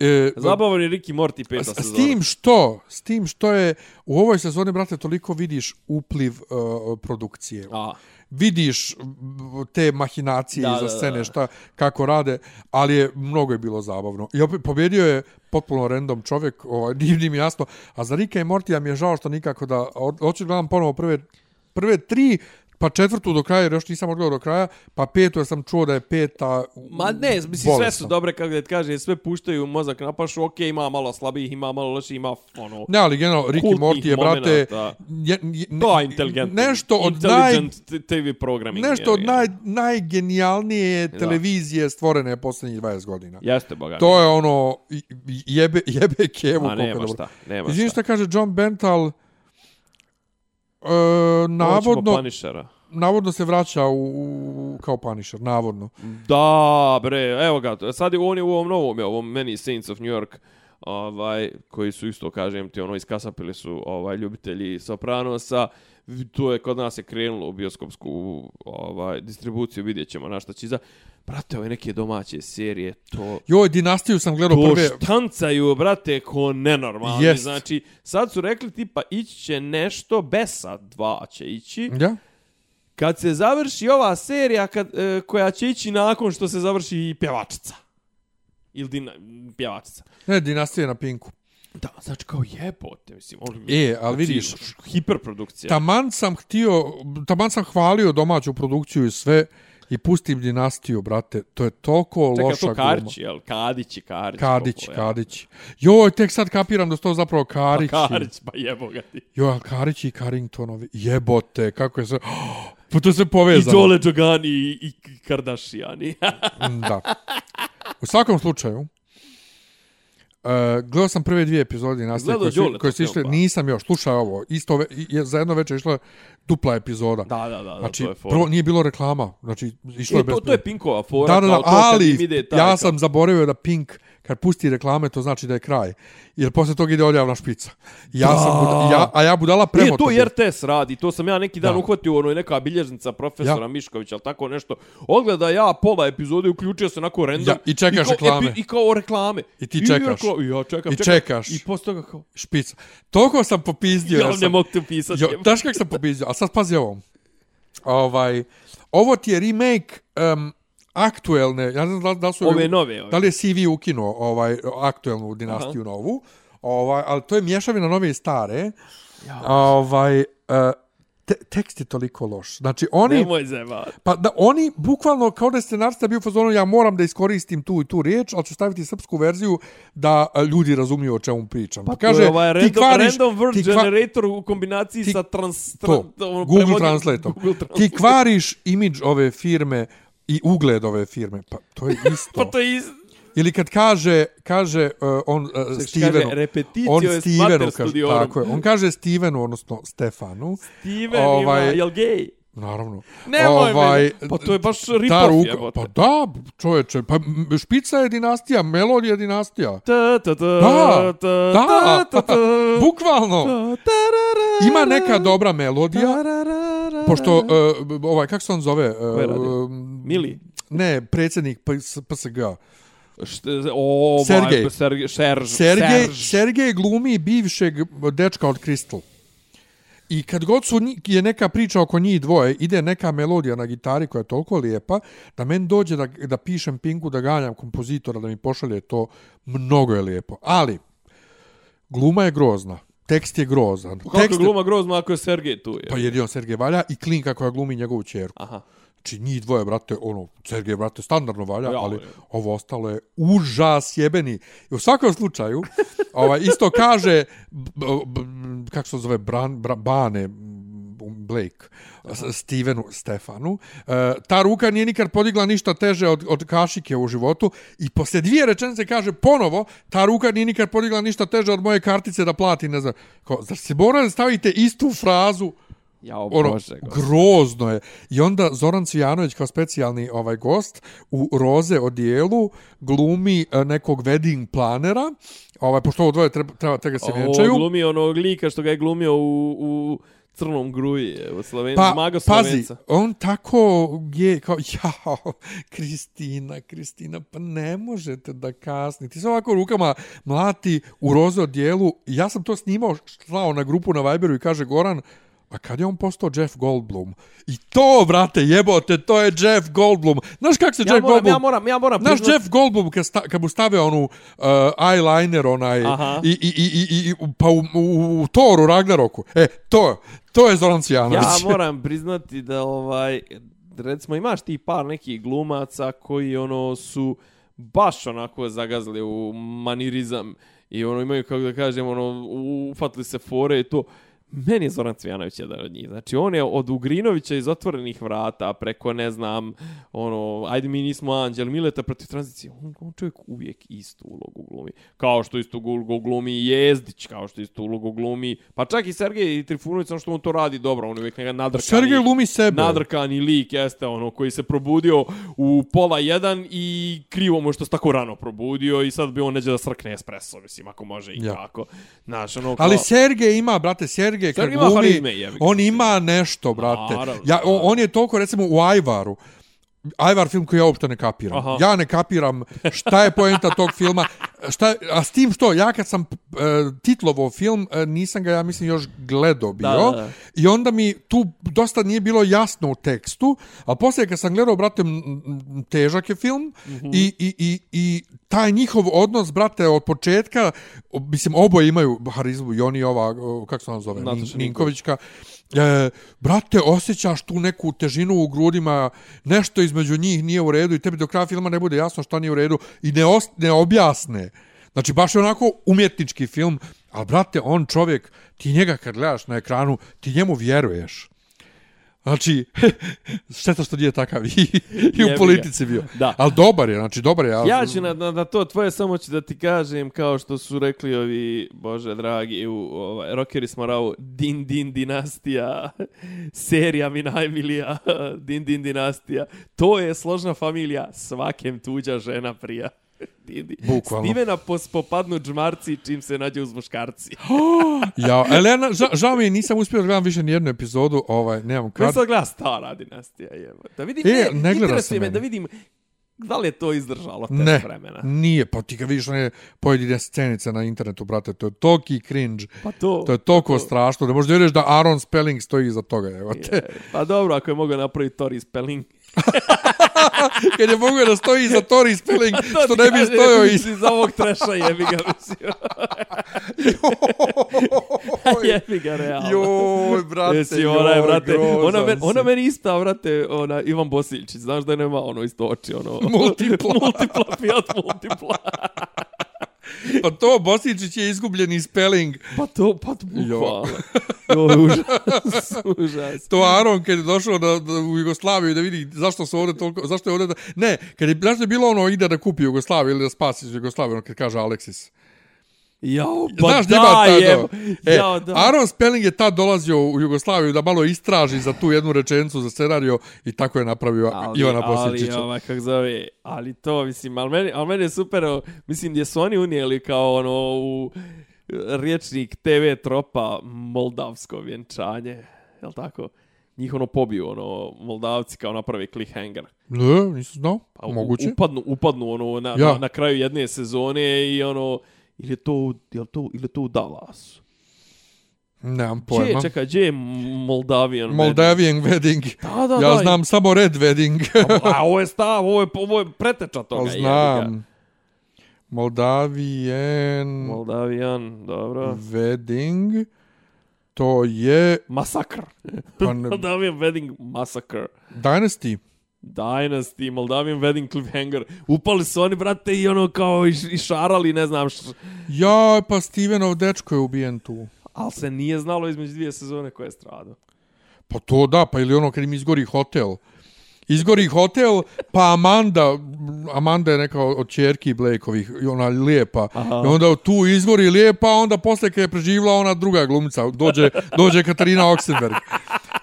E, Zabavan je Ricky Morty peta S, s sezona. tim što, s tim što je u ovoj sezoni, brate, toliko vidiš upliv uh, produkcije. A, Vidiš te mahinacije Da, iza da, scene, da. šta, kako rade, ali je, mnogo je bilo zabavno. I opet, pobjedio je potpuno random čovjek, ovaj, nije, nije mi jasno. A za Rika i Mortija mi je žao što nikako da, hoću da gledam ponovo prve, prve tri, pa četvrtu do kraja, jer još nisam odgledao do kraja, pa petu jer sam čuo da je peta Ma ne, mislim, sve su dobre, kako da ti kaže, sve puštaju mozak na pašu, okej, ima malo slabijih, ima malo loših, ima, ono, Ne, ali generalno, Rick i kultnih Morty je, brate, je, je, ne- to je inteligentno. nešto od naj, TV programming. nešto od naj, najgenijalnije televizije stvorene posljednjih 20 godina. Jeste, boga. To je ono, jebe, jebe kevu. A koliko je nema šta, nema šta. šta kaže John Bental, e, navodno, Punishera. navodno se vraća u, u, kao Punisher, navodno. Da, bre, evo ga, sad je on je u ovom novom, je, ovom Many Saints of New York, ovaj, koji su isto, kažem ti, ono, iskasapili su ovaj, ljubitelji Sopranosa, to je kod nas je krenulo u bioskopsku ovaj, distribuciju, vidjet ćemo na šta će za... Brate, ove neke domaće serije, to... Joj, Dinastiju sam gledao To prve... štancaju, brate, ko nenormalni. Jest. Znači, sad su rekli tipa ići će nešto, Besa 2 će ići. Ja? Kad se završi ova serija kad, e, koja će ići nakon što se završi i pjevačica. Ili dina, pjevačica. Ne, Dinastija na Pinku. Da, znači kao jebote, mislim. On, E, ali znači, vidiš, Hiperprodukcija. taman sam htio, taman sam hvalio domaću produkciju i sve i pustim dinastiju, brate. To je toliko Čekaj, loša to gluma. Karić, jel? Kadić i Karić. Kadić, koliko, ja. Kadić. Joj, tek sad kapiram da su to zapravo Karić. Pa Karić, pa jebo ga ti. Joj, ali Karić i Carringtonovi. Jebote, kako je sve... Pa to je sve I povezano. Dole Džogani i, i Kardashiani. Da. U svakom slučaju, Uh, gledao sam prve dvije epizode Gledao koje su, koje su išle, pa. nisam još, slušaj ovo, isto ve, je, za jedno večer išla dupla epizoda. da, da, da, da znači, to je fora. prvo nije bilo reklama, znači išlo E, je bez to, to je Pinkova fora. Da, da, da, ali ide taj, ja sam zaboravio da Pink kad pusti reklame, to znači da je kraj. Jer posle toga ide odjavna špica. Ja Da. sam, buda- ja, a ja budala premo to i RTS radi, to sam ja neki dan Da. uhvatio, ono je neka bilježnica profesora Ja. Miškovića, ali tako nešto. Odgleda ja pola epizode, uključio se onako random. Ja, i čekaš kao, reklame. epi- I kao reklame. I ti čekaš. Ja, kao, i ja čekam, I čekaš. I posle toga kao, špica. Toliko sam popizdio. ja ja ne sam, mogu te pisati. jo, znaš kako sam popizdio? A sad pazi ovo. Ovaj, ovo ti je remake um, aktuelne, ja ne znam da, li- da li su... Ove nove, ove. Da li je CV ukinuo ovaj, aktuelnu dinastiju Aha. novu. Ovaj, ali to je mješavina nove i stare. Ovaj, uh, te, tekst je toliko loš. Znači, oni... Nemoj zevat. Pa da oni bukvalno kao da je scenarista bio u fazonu ja moram da iskoristim tu i tu riječ, ali ću staviti srpsku verziju da a, ljudi razumiju o čemu pričam. Pa kaže to je ovaj ti random, kvariš, random word ti kva- generator u kombinaciji ti- sa trans... to, Google. Google Ti Translate. kvariš imidž ove firme i ugled ove firme. Pa to je isto. Pa to je iz... Ili kad kaže, kaže uh, on uh, Kaže, Stevenu, repeticio on Stevenu kaže, tako je, on kaže Stevenu, odnosno Stefanu, Steven Ovaj- ima, jel gej? naravno, Nemoj ovaj, me. Pa to je baš ta rip-off jebote. pa da, čoveče, pa špica je dinastija, melodija je dinastija. Ta, ta, ta, Da, ta, da, ta, ta, ta. bukvalno. Ta, tarara, Ima neka dobra melodija, tarara, pošto, uh, ovaj, kako se on zove? Radio? Uh, Mili. ne, predsjednik PS, PSG. Št- O, Sergej. Sergej. Sergej. Serž. Sergej, Serž. Sergej glumi bivšeg dečka od Crystal. I kad god su je neka priča oko njih dvoje, ide neka melodija na gitari koja je toliko lijepa, da men dođe da, da pišem Pinku, da ganjam kompozitora, da mi pošalje to, mnogo je lijepo. Ali, gluma je grozna, tekst je grozan. Kako tekst je- gluma grozno ako je Sergej tu? Je. Pa jedino Sergej Valja i Klinka koja glumi njegovu čerku. Aha. Znači, njih dvoje, brate, ono, Sergej, brate, standardno valja, Ja, ali je. ovo ostalo je užas jebeni. I u svakom slučaju, ovaj, isto kaže, b, b, kako se zove, Bran, Bra, Bane, Blake, Stevenu Stefanu, e, ta ruka nije nikad podigla ništa teže od, od kašike u životu i poslije dvije rečenice kaže ponovo, ta ruka nije nikad podigla ništa teže od moje kartice da plati, ne znam, kao, zar se mora da stavite istu frazu? Jao, ono, bože, grozno je. I onda Zoran Cvijanović kao specijalni ovaj gost u roze odijelu glumi e, nekog wedding planera, ovaj, pošto ovo dvoje treba, treba tega se vjenčaju. glumi onog lika što ga je glumio u, u crnom gruji, u Sloveniji, Pa, pazi, Slovenca. on tako je kao, jao, Kristina, Kristina, pa ne možete da kasnite. Ti se ovako rukama mlati u roze odijelu. Ja sam to snimao, slao na grupu na Viberu i kaže Goran, a kad je on postao Jeff Goldblum? I to, brate, jebote, to je Jeff Goldblum. Znaš kako se Ja Jeff moram, Goldblum... ja moram, ja moram Znaš priznat- Jeff Goldblum kad, sta, kad mu stave onu uh, eyeliner onaj Aha. i, i, i, i, i pa u, u, u Toru Ragnaroku. E, to, to je Zoran Cvijanović. Ja moram priznati da ovaj recimo imaš ti par nekih glumaca koji ono su baš onako zagazili u manirizam i ono imaju kako da kažem ono ufatili se fore i to Meni je Zoran Cvijanović jedan od njih. Znači, on je od Ugrinovića iz otvorenih vrata preko, ne znam, ono, ajde mi nismo anđeli, Mileta protiv tranzicije. On, on čovjek uvijek istu ulogu glumi. Kao što istu ulogu glumi i Jezdić, kao što istu ulogu glumi. Pa čak i Sergej Trifunović, samo što on to radi dobro. On je uvijek neka nadrkani. Sergej glumi sebe. Nadrkani lik jeste ono koji se probudio u pola jedan i krivo mu je što se tako rano probudio i sad bi on neđe da srkne espresso, mislim, ako može i Ja. kako. Znaš, ono kao... Ali Sergej ima, brate, Sergej kad Sergej ima glumi, on ima nešto, brate. Ja, on, on je toliko, recimo, u Ajvaru, Ajvar film koji ja uopšte ne kapiram. Aha. Ja ne kapiram šta je poenta tog filma. Šta, a s tim što, ja kad sam uh, titlovo film, uh, nisam ga, ja mislim, još gledao bio. Da, da, da. I onda mi tu dosta nije bilo jasno u tekstu, a poslije kad sam gledao, brate, težak je film mm -hmm. i, i, i, i taj njihov odnos, brate, od početka, mislim, oboje imaju harizmu, i oni ova, kako se ona zove, Nin, Ninkovićka. E, brate, osjećaš tu neku težinu u grudima, nešto između njih nije u redu i tebi do kraja filma ne bude jasno šta nije u redu i ne, os, ne objasne. Znači, baš je onako umjetnički film, ali, brate, on čovjek, ti njega kad gledaš na ekranu, ti njemu vjeruješ. Znači, šteta što nije takav i, i u politici bio. Da. Ali dobar je, znači dobar je. ali- Ja ću na, na, na to tvoje samo ću da ti kažem kao što su rekli ovi, bože dragi, u ovaj, Rockeri smo rao Din Din Dinastija, serija mi najmilija, Din Din Dinastija. To je složna familija, svakem tuđa žena prija. Bukvalno. Stevena pos, popadnu džmarci čim se nađe uz muškarci. Ja, Elena, ža, žao mi je, nisam uspio da gledam više ni jednu epizodu, ovaj, nemam kad. sad gleda stara dinastija, jebo. Da vidim, E, ne, ne gleda interesuje se me da vidim da li je to izdržalo test Ne, vremena. nije, pa ti kad vidiš one pojedine scenice na internetu, brate, to je toki cringe, Pa to, to je toliko strašno, da možda vjeruješ da Aaron Spelling stoji iza toga, evo te. Je, Pa dobro, ako je mogao napraviti Tori Spelling. Kad je mogu da stoji iza Tori Spelling, To što ne bi kažem, stojao i... Iz ovog treša jebi ga, mislim. jebi ga, realno. Joj, brate, Jesi, ona je, brate, ona, men, ona meni ista, brate, ona, Ivan Bosiljčić, znaš da nema ono isto oči, ono... Multipla. multipla, Fiat multipla. Pa to, Bosičić je izgubljeni spelling. Pa to, pa to, bukvalno. Joj, užas, užas. To Aron kad je došao da, da, u Jugoslaviju da vidi zašto su ovdje toliko, zašto je ovdje da... Ne, kad je, zašto je bilo ono ide da kupi Jugoslaviju ili da spasi Jugoslaviju, ono kad kaže Alexis. Jao, pa Znaš, da, njima tad, jebo. E, Jao, da. Aaron Spelling je tad dolazio u Jugoslaviju da malo istraži za tu jednu rečenicu za scenario i tako je napravio ali, Ivana ali, Bosječića. ovaj, kako zove, ali to, mislim, ali meni, ali meni je super, mislim, gdje su oni unijeli kao ono u riječnik TV tropa moldavsko vjenčanje, jel tako? Njih ono pobiju, ono, Moldavci kao napravi cliffhanger. Ne, nisam znao, Pa moguće. Upadnu, upadnu ono, na, Ja. na, na, kraju jedne sezone i ono, ili je to, jel to, ili je to u Dallasu? Nemam Gdje je, pojma. čekaj, gdje je Moldavian? Moldavian wedding. Da, da, ja da. znam samo red wedding. A ovo je stav, ovo je, ovo je preteča toga. Ga. znam. Moldavian Moldavian, dobro. wedding. To je Masakr. pa ne, Moldavian Wedding Massacre. Dynasty. Dynasty, Moldavian Wedding Cliffhanger. Upali su oni, brate, i ono kao i, i šarali, ne znam što. Ja, pa Stevenov dečko je ubijen tu. Ali se nije znalo između dvije sezone koje je stradao. Pa to da, pa ili ono kad im izgori hotel. Izgori hotel, pa Amanda, Amanda je neka od čerki Blakeovih, ona lijepa. Aha. I onda tu izgori lijepa, onda posle kad je preživla ona druga glumica, dođe, dođe Katarina Oxenberg.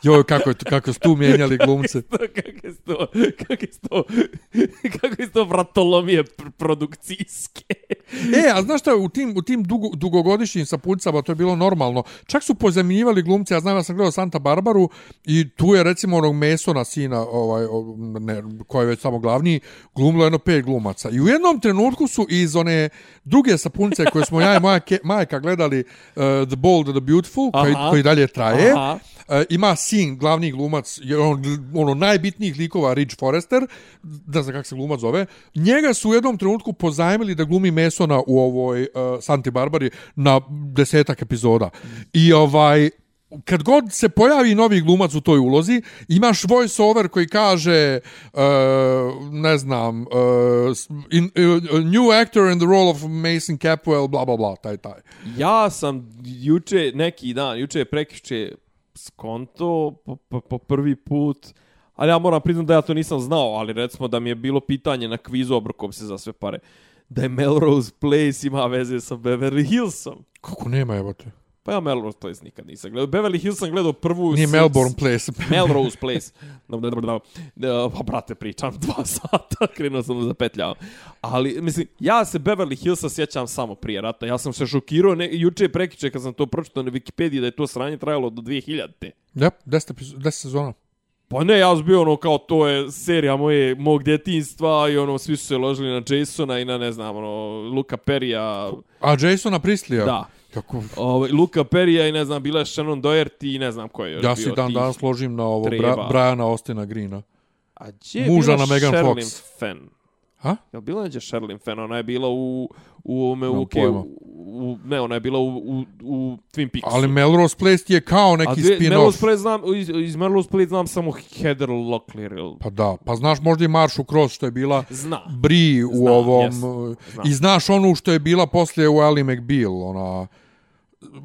Joj, kako, je, to- kako su tu mijenjali glumce. Kako je to, kako je to, kako je to vratolomije pr produkcijske. E, a znaš šta, u tim, u tim dugo, dugogodišnjim sapuncama to je bilo normalno. Čak su pozemljivali glumce, ja znam da sam gledao Santa Barbaru i tu je recimo onog Mesona sina, ovaj, ne, koji je već samo glavni, glumilo jedno pet glumaca. I u jednom trenutku su iz one druge sapunice koje smo ja i moja ke, majka gledali, uh, The Bold and the Beautiful, koji, koji dalje traje, Aha. E, ima sin, glavni glumac, je on, ono najbitnijih likova, Ridge Forrester, da znam kako se glumac zove, njega su u jednom trenutku pozajmili da glumi Mesona u ovoj uh, Santi Barbari na desetak epizoda. I ovaj, kad god se pojavi novi glumac u toj ulozi, imaš voice over koji kaže uh, ne znam uh, in, uh, new actor in the role of Mason Capwell, bla bla bla, taj taj. Ja sam juče, neki dan, juče prekiče skonto po, po, po prvi put, ali ja moram priznati da ja to nisam znao, ali recimo da mi je bilo pitanje na kvizu obrokom se za sve pare, da je Melrose Place ima veze sa Beverly Hillsom. Kako nema, evo te. Pa ja Melrose Place nikad nisam gledao. Beverly Hills sam gledao prvu... Nije Melbourne Place. Melrose Place. Da, da, da, pa, brate, pričam dva sata, krenuo sam da zapetljao. Ali, mislim, ja se Beverly Hillsa sjećam samo prije rata. Ja sam se šokirao ne, juče prekiče kad sam to pročitao na Wikipediji da je to sranje trajalo do 2000-te. Jep, 10, epizo- 10 sezona. Pa ne, ja sam bio ono kao to je serija moje, mog djetinstva i ono svi su se ložili na Jasona i na ne znam, ono, Luka Perija. A Jasona Prislija? Da. Kako, Ovaj, Luka Perija i ne znam, bila je Shannon Doherty i ne znam ko je još ja bio si dan tih. danas složim na ovo treba. Bra, Briana Ostina Greena. A gdje je Muža bila na Megan Sherilyn Fox. Fenn? Ha? Je li bila neđe Sherilyn Fenn? Ona je bila u... u, Nemam u, u, u, ne, ona je bila u, u, u Twin Peaksu. Ali Melrose Place je kao neki spin-off. Melrose Place znam, iz, iz Melrose Place znam samo Heather Locklear. ili- Pa da, pa znaš možda i Maršu Cross što je bila Zna. Bri u Znam, ovom... jes, uh, znam. I znaš onu što je bila poslije u Ally McBeal, ona...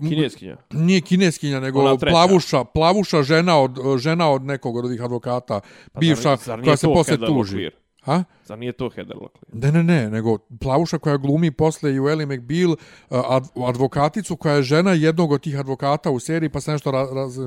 Kineskinja. Nije kineskinja, nego plavuša, plavuša žena od, žena od nekog od ovih advokata, bivša, Pa Zar- zar nije koja se posle tuži. Ha? Zar nije to Heather Locklear? Ne, ne, ne, nego plavuša koja glumi posle i u Ellie McBeal, ad, advokaticu koja je žena jednog od tih advokata u seriji, pa se nešto raz... raz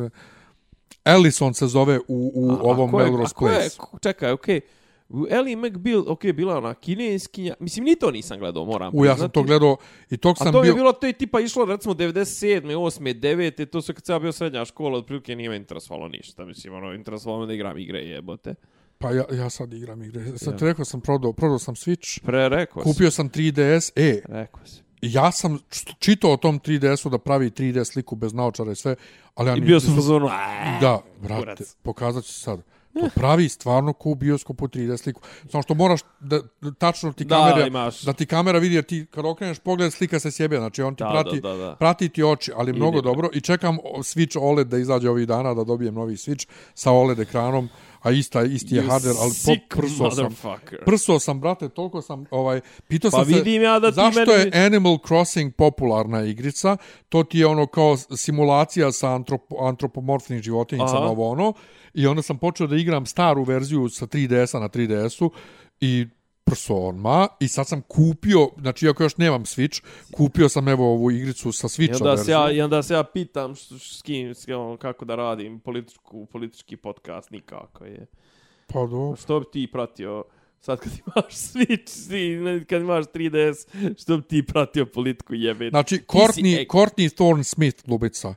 Ellison se zove u, u A- ovom Melrose Place. Čekaj, okej. U Ellie McBeal, okej, bila ona kineskinja. Mislim, ni to nisam gledao, moram U, ja sam priznati. to gledao i tog A sam to bio... je bilo, to je tipa išlo recimo 97. 8. 9. To se kad sam ja bio srednja škola, otprilike nije me interesovalo ništa. Mislim, ono, interesovalo me da igram igre, jebote. Pa ja, ja sad igram igre. Sad Ja. ti rekao sam prodao, prodao sam Switch, Pre, rekao kupio sam 3DS. E, Rekao si. ja sam čitao o tom 3DS-u da pravi 3D sliku bez naočara i sve, ali ja I ni- bio sam u zonu. Da, brate, pokazat ću sad. To pravi stvarno ko u bioskopu 3D sliku. Samo što moraš da, da tačno ti Da, kamera, imaš. da ti kamera vidi, jer ti kad okreneš pogled slika se sjebe, znači on ti Da, prati, da, da, da. prati ti oči, ali mnogo Ide. dobro. I čekam Switch OLED da izađe ovih dana, da dobijem novi Switch sa OLED ekranom, a ista, isti je hardware, ali po, prso sam. Prso sam, brate, toliko sam, ovaj, pitao Pa sam se, vidim ja da ti zašto meni- je Animal Crossing popularna igrica, to ti je ono kao simulacija sa antropo, antropomorfnim životinjicama, ovo ono, i onda sam počeo da igram staru verziju sa 3DS-a na 3DS-u i prso odma i sad sam kupio, znači iako još nemam Switch, kupio sam evo ovu igricu sa I Switcha onda, se ja, I onda se ja pitam s, s kim, s, ono, kako da radim političku, politički podcast, nikako je. Pa do. Što bi ti pratio, sad kad imaš Switch, ti, kad imaš 3DS, što bi ti pratio politiku jebe? Znači, Courtney, Courtney Thorne Smith, glubica.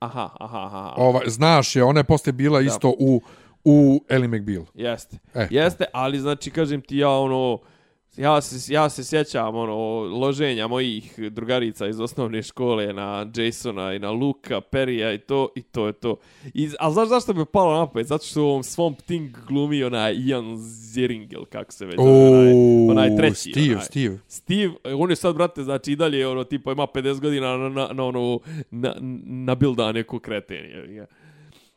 Aha, aha, aha. Ovaj, znaš je, ona je posle bila isto u, u Ellie McBeal. Jeste. E. Jeste, ali znači kažem ti ja ono ja se ja se sjećam ono loženja mojih drugarica iz osnovne škole na Jasona i na Luka Perija i to i to je to. I a znaš zašto je palo na pamet? Zato što u ovom Swamp Thing glumi onaj Ian Ziering, kako se već zove, onaj, onaj treći. Steve, onaj. Steve. Steve, on je sad, brate, znači i dalje, ono, tipa, ima 50 godina na, na, na ono, na, na bilda neku kretenje.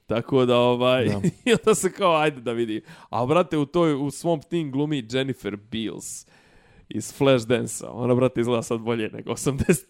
Tako da, ovaj, Da. i onda se kao, ajde da vidi. A, brate, u toj, u svom Thing glumi Jennifer Beals iz Flashdance-a. Ona, brate, izgleda sad bolje nego 83.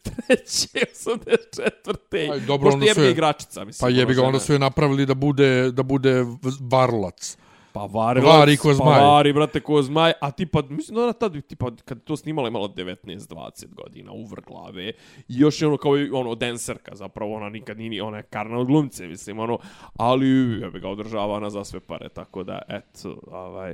84. Aj, dobro, Pošto onda je su je- igračica, mislim. Pa jebi ga, ona onda su je napravili da bude, da bude varlac. Pa vari, Vari ko zmaj. Pa vari, brate, ko zmaj. A tipa, mislim da ona tad, tipa, kad to snimala imala 19-20 godina, uvr glave. I još je ono kao ono, denserka, zapravo ona nikad nije, ni- ona je karna od glumce, mislim, ono. Ali, jebi ga, održavana za sve pare, tako da, eto, ovaj,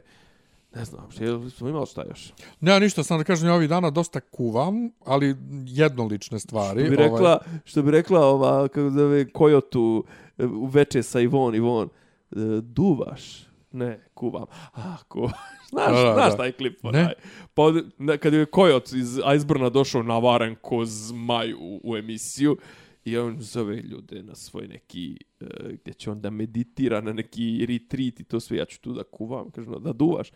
ne znam, što smo imali šta još? Ne, ništa, sam da kažem, ja ovih dana dosta kuvam, ali jednolične stvari. Što bi ovaj, rekla, što bi rekla ova, kako zove, Kojotu e, u veče sa Ivon, Ivon, e, duvaš? Ne, kuvam. A, kuvaš. Znaš, Da, da, znaš da. taj klip? Ne. Onaj. Pa na- kad je Kojot iz Iceburna došao navaren ko zmaj u, u emisiju, i on zove ljude na svoj neki, e, gdje će on da meditira na neki retreat i to sve, ja ću tu da kuvam, kažem, da duvaš.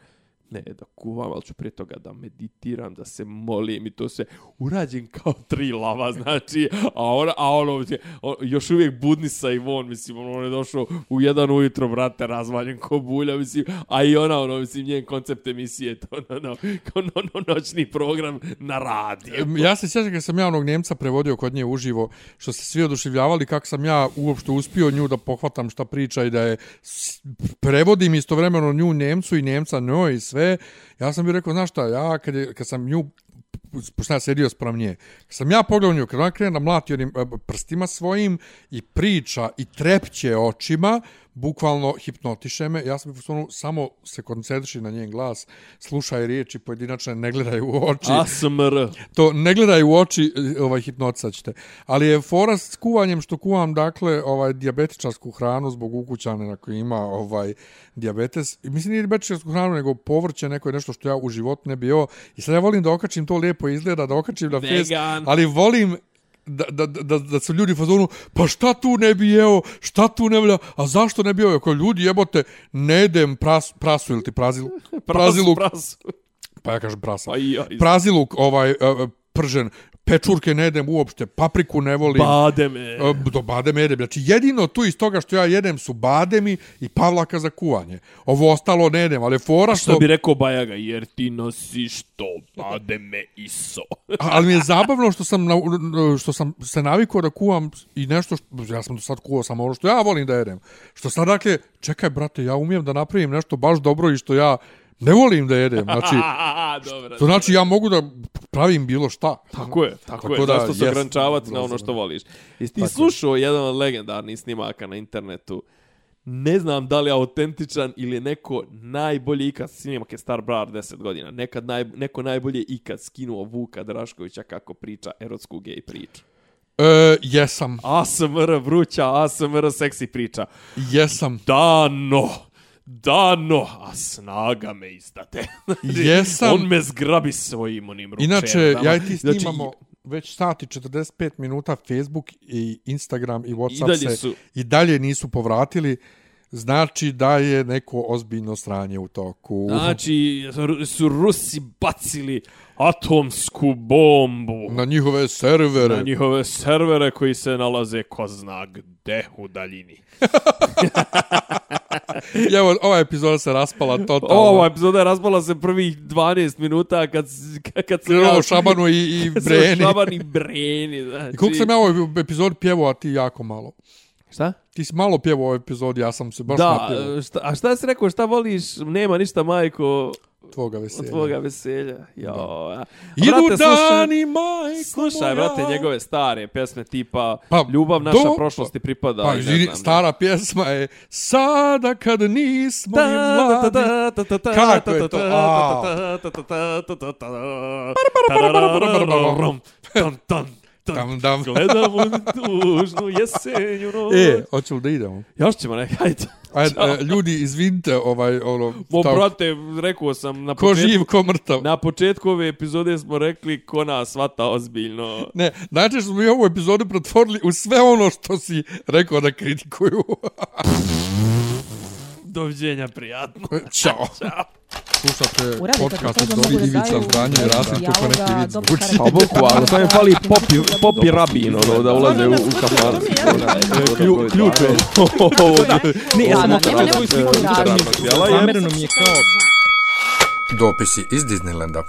Ne, da kuvam, ali ću prije toga da meditiram, da se molim i to sve. Urađen kao tri lava, znači, a on, a ono, on, još uvijek budni sa Ivon, mislim, ono, on je došao u jedan ujutro, brate, razvaljen ko bulja, mislim, a i ona, ono, mislim, njen koncept emisije, to, no, no, kao no, no, noćni program na radiju. Ja se sjećam kad sam ja onog Njemca prevodio kod nje uživo, što se svi oduševljavali kako sam ja uopšte uspio nju da pohvatam šta priča i da je prevodim istovremeno nju Njemcu i Njemca njoj i sve. E, ja sam bi rekao, znaš šta, ja kad, je, kad sam nju pošto ja sedio sprem nje. Kad sam ja pogledao nju, kad ona krene da mlati onim e, prstima svojim i priča i trepće očima, bukvalno hipnotiše me. Ja sam u fazonu, samo se koncentriši na njen glas, slušaj riječi pojedinačne, ne gledaj u oči ASMR. to ne gledaj u oči, ovaj hipnotisaćete. ćete. Ali je fora s kuvanjem što kuvam dakle ovaj dijabetičarsku hranu zbog ukućane koji ima ovaj dijabetes. I mislim nije dijabetičarsku hranu nego povrće neko je nešto što ja u životu ne bi jeo. I sad ja volim da okačim to lijepo izgleda, da okačim na Vegan. ali volim da, da, da, da su ljudi u fazonu, pa šta tu ne bi jeo, šta tu ne bi a zašto ne bi jeo, ako ljudi jebote, ne jedem pras, prasu ili ti praziluk, praziluk, Prasu. pa ja kažem prasa, Pa i ja. iz- praziluk ovaj uh, pržen, pečurke ne jedem uopšte, papriku ne volim. Bademe. E, Do bademe jedem. Znači, jedino tu iz toga što ja jedem su bademi i pavlaka za kuvanje. Ovo ostalo ne jedem, ali fora što... Što bi rekao Bajaga, jer ti nosiš to bademe iso. Ali mi je zabavno što sam, na, što sam se navikao da kuvam i nešto, što, ja sam do sad kuvao samo ono što ja volim da jedem. Što sad, dakle, čekaj, brate, ja umijem da napravim nešto baš dobro i što ja ne volim da jedem. Znači, Dobro. to znači ja mogu da pravim bilo šta. Tako je, tako, Tako je. da, Zašto se ograničavati na ono što voliš? Jesi ti slušao jedan od legendarnih snimaka na internetu? Ne znam da li je autentičan ili je neko najbolje ikad, snimak je star brar 10 godina, nekad naj, neko najbolje ikad skinuo Vuka Draškovića kako priča erotsku gej priču. E, jesam, ASMR vruća, ASMR seksi priča. jesam. Dano, dano, a snaga me izdate. Jesam. On me zgrabi svojim onim ručenom. Inače, ja i ti Znači, snimamo već sati 45 minuta Facebook i Instagram i Whatsapp dalje se su- i dalje nisu povratili. Znači da je neko ozbiljno sranje u toku. Znači, su Rusi bacili atomsku bombu Na njihove servere. na njihove servere koji se nalaze ko zna gde u daljini. I evo, ova epizoda se raspala totalno. Ova epizoda je raspala se prvih 12 minuta kad, kad sam Krenulo Šabanu i, i Breni. Šaban i Breni. Znači. I koliko sam ja ovoj epizodi pjevao, a ti jako malo. Šta? Ti si malo pjevao u ovoj epizodi, ja sam se baš Da, napjevao šta, a šta si rekao, šta voliš, nema ništa majko tvoga veselja. tvoga veselja. Jo. Idu Brate, slušaj- dani, majko Slušaj, moja. brate, njegove stare pjesme tipa Pa, Ljubav naša do- prošlosti pripada. Pa, i ne izvini, znam, stara pjesma je Sada kad nismo ni mladi. Kako je to? A. Tam, tam. Gledamo tužnu jesenju noć. E, hoću li da idemo? Još ćemo nekaj. Ajde. Ajde, e, ljudi, izvinite, ovaj, ono, O, stav- brate, rekao sam na ko početku, živ, ko mrtav. na početku ove epizode smo rekli ko nas svata ozbiljno. Ne, znači smo mi ovu epizodu pretvorili u sve ono što si rekao da kritikuju. Doviđenja, prijatno. Ćao. Ćao. Slušate kad podcast od mogu da Ivica daju Zdranja i Rasim, dijaloga, kako neki vid zvuči. Pa bukvalno, samo im fali popi, popi rabin, ono, da ulaze u, u kafan. Klju- Ključ je Ne, ja sam nema svoju sliku. Zamereno mi je kao Dopisi iz Disneylanda.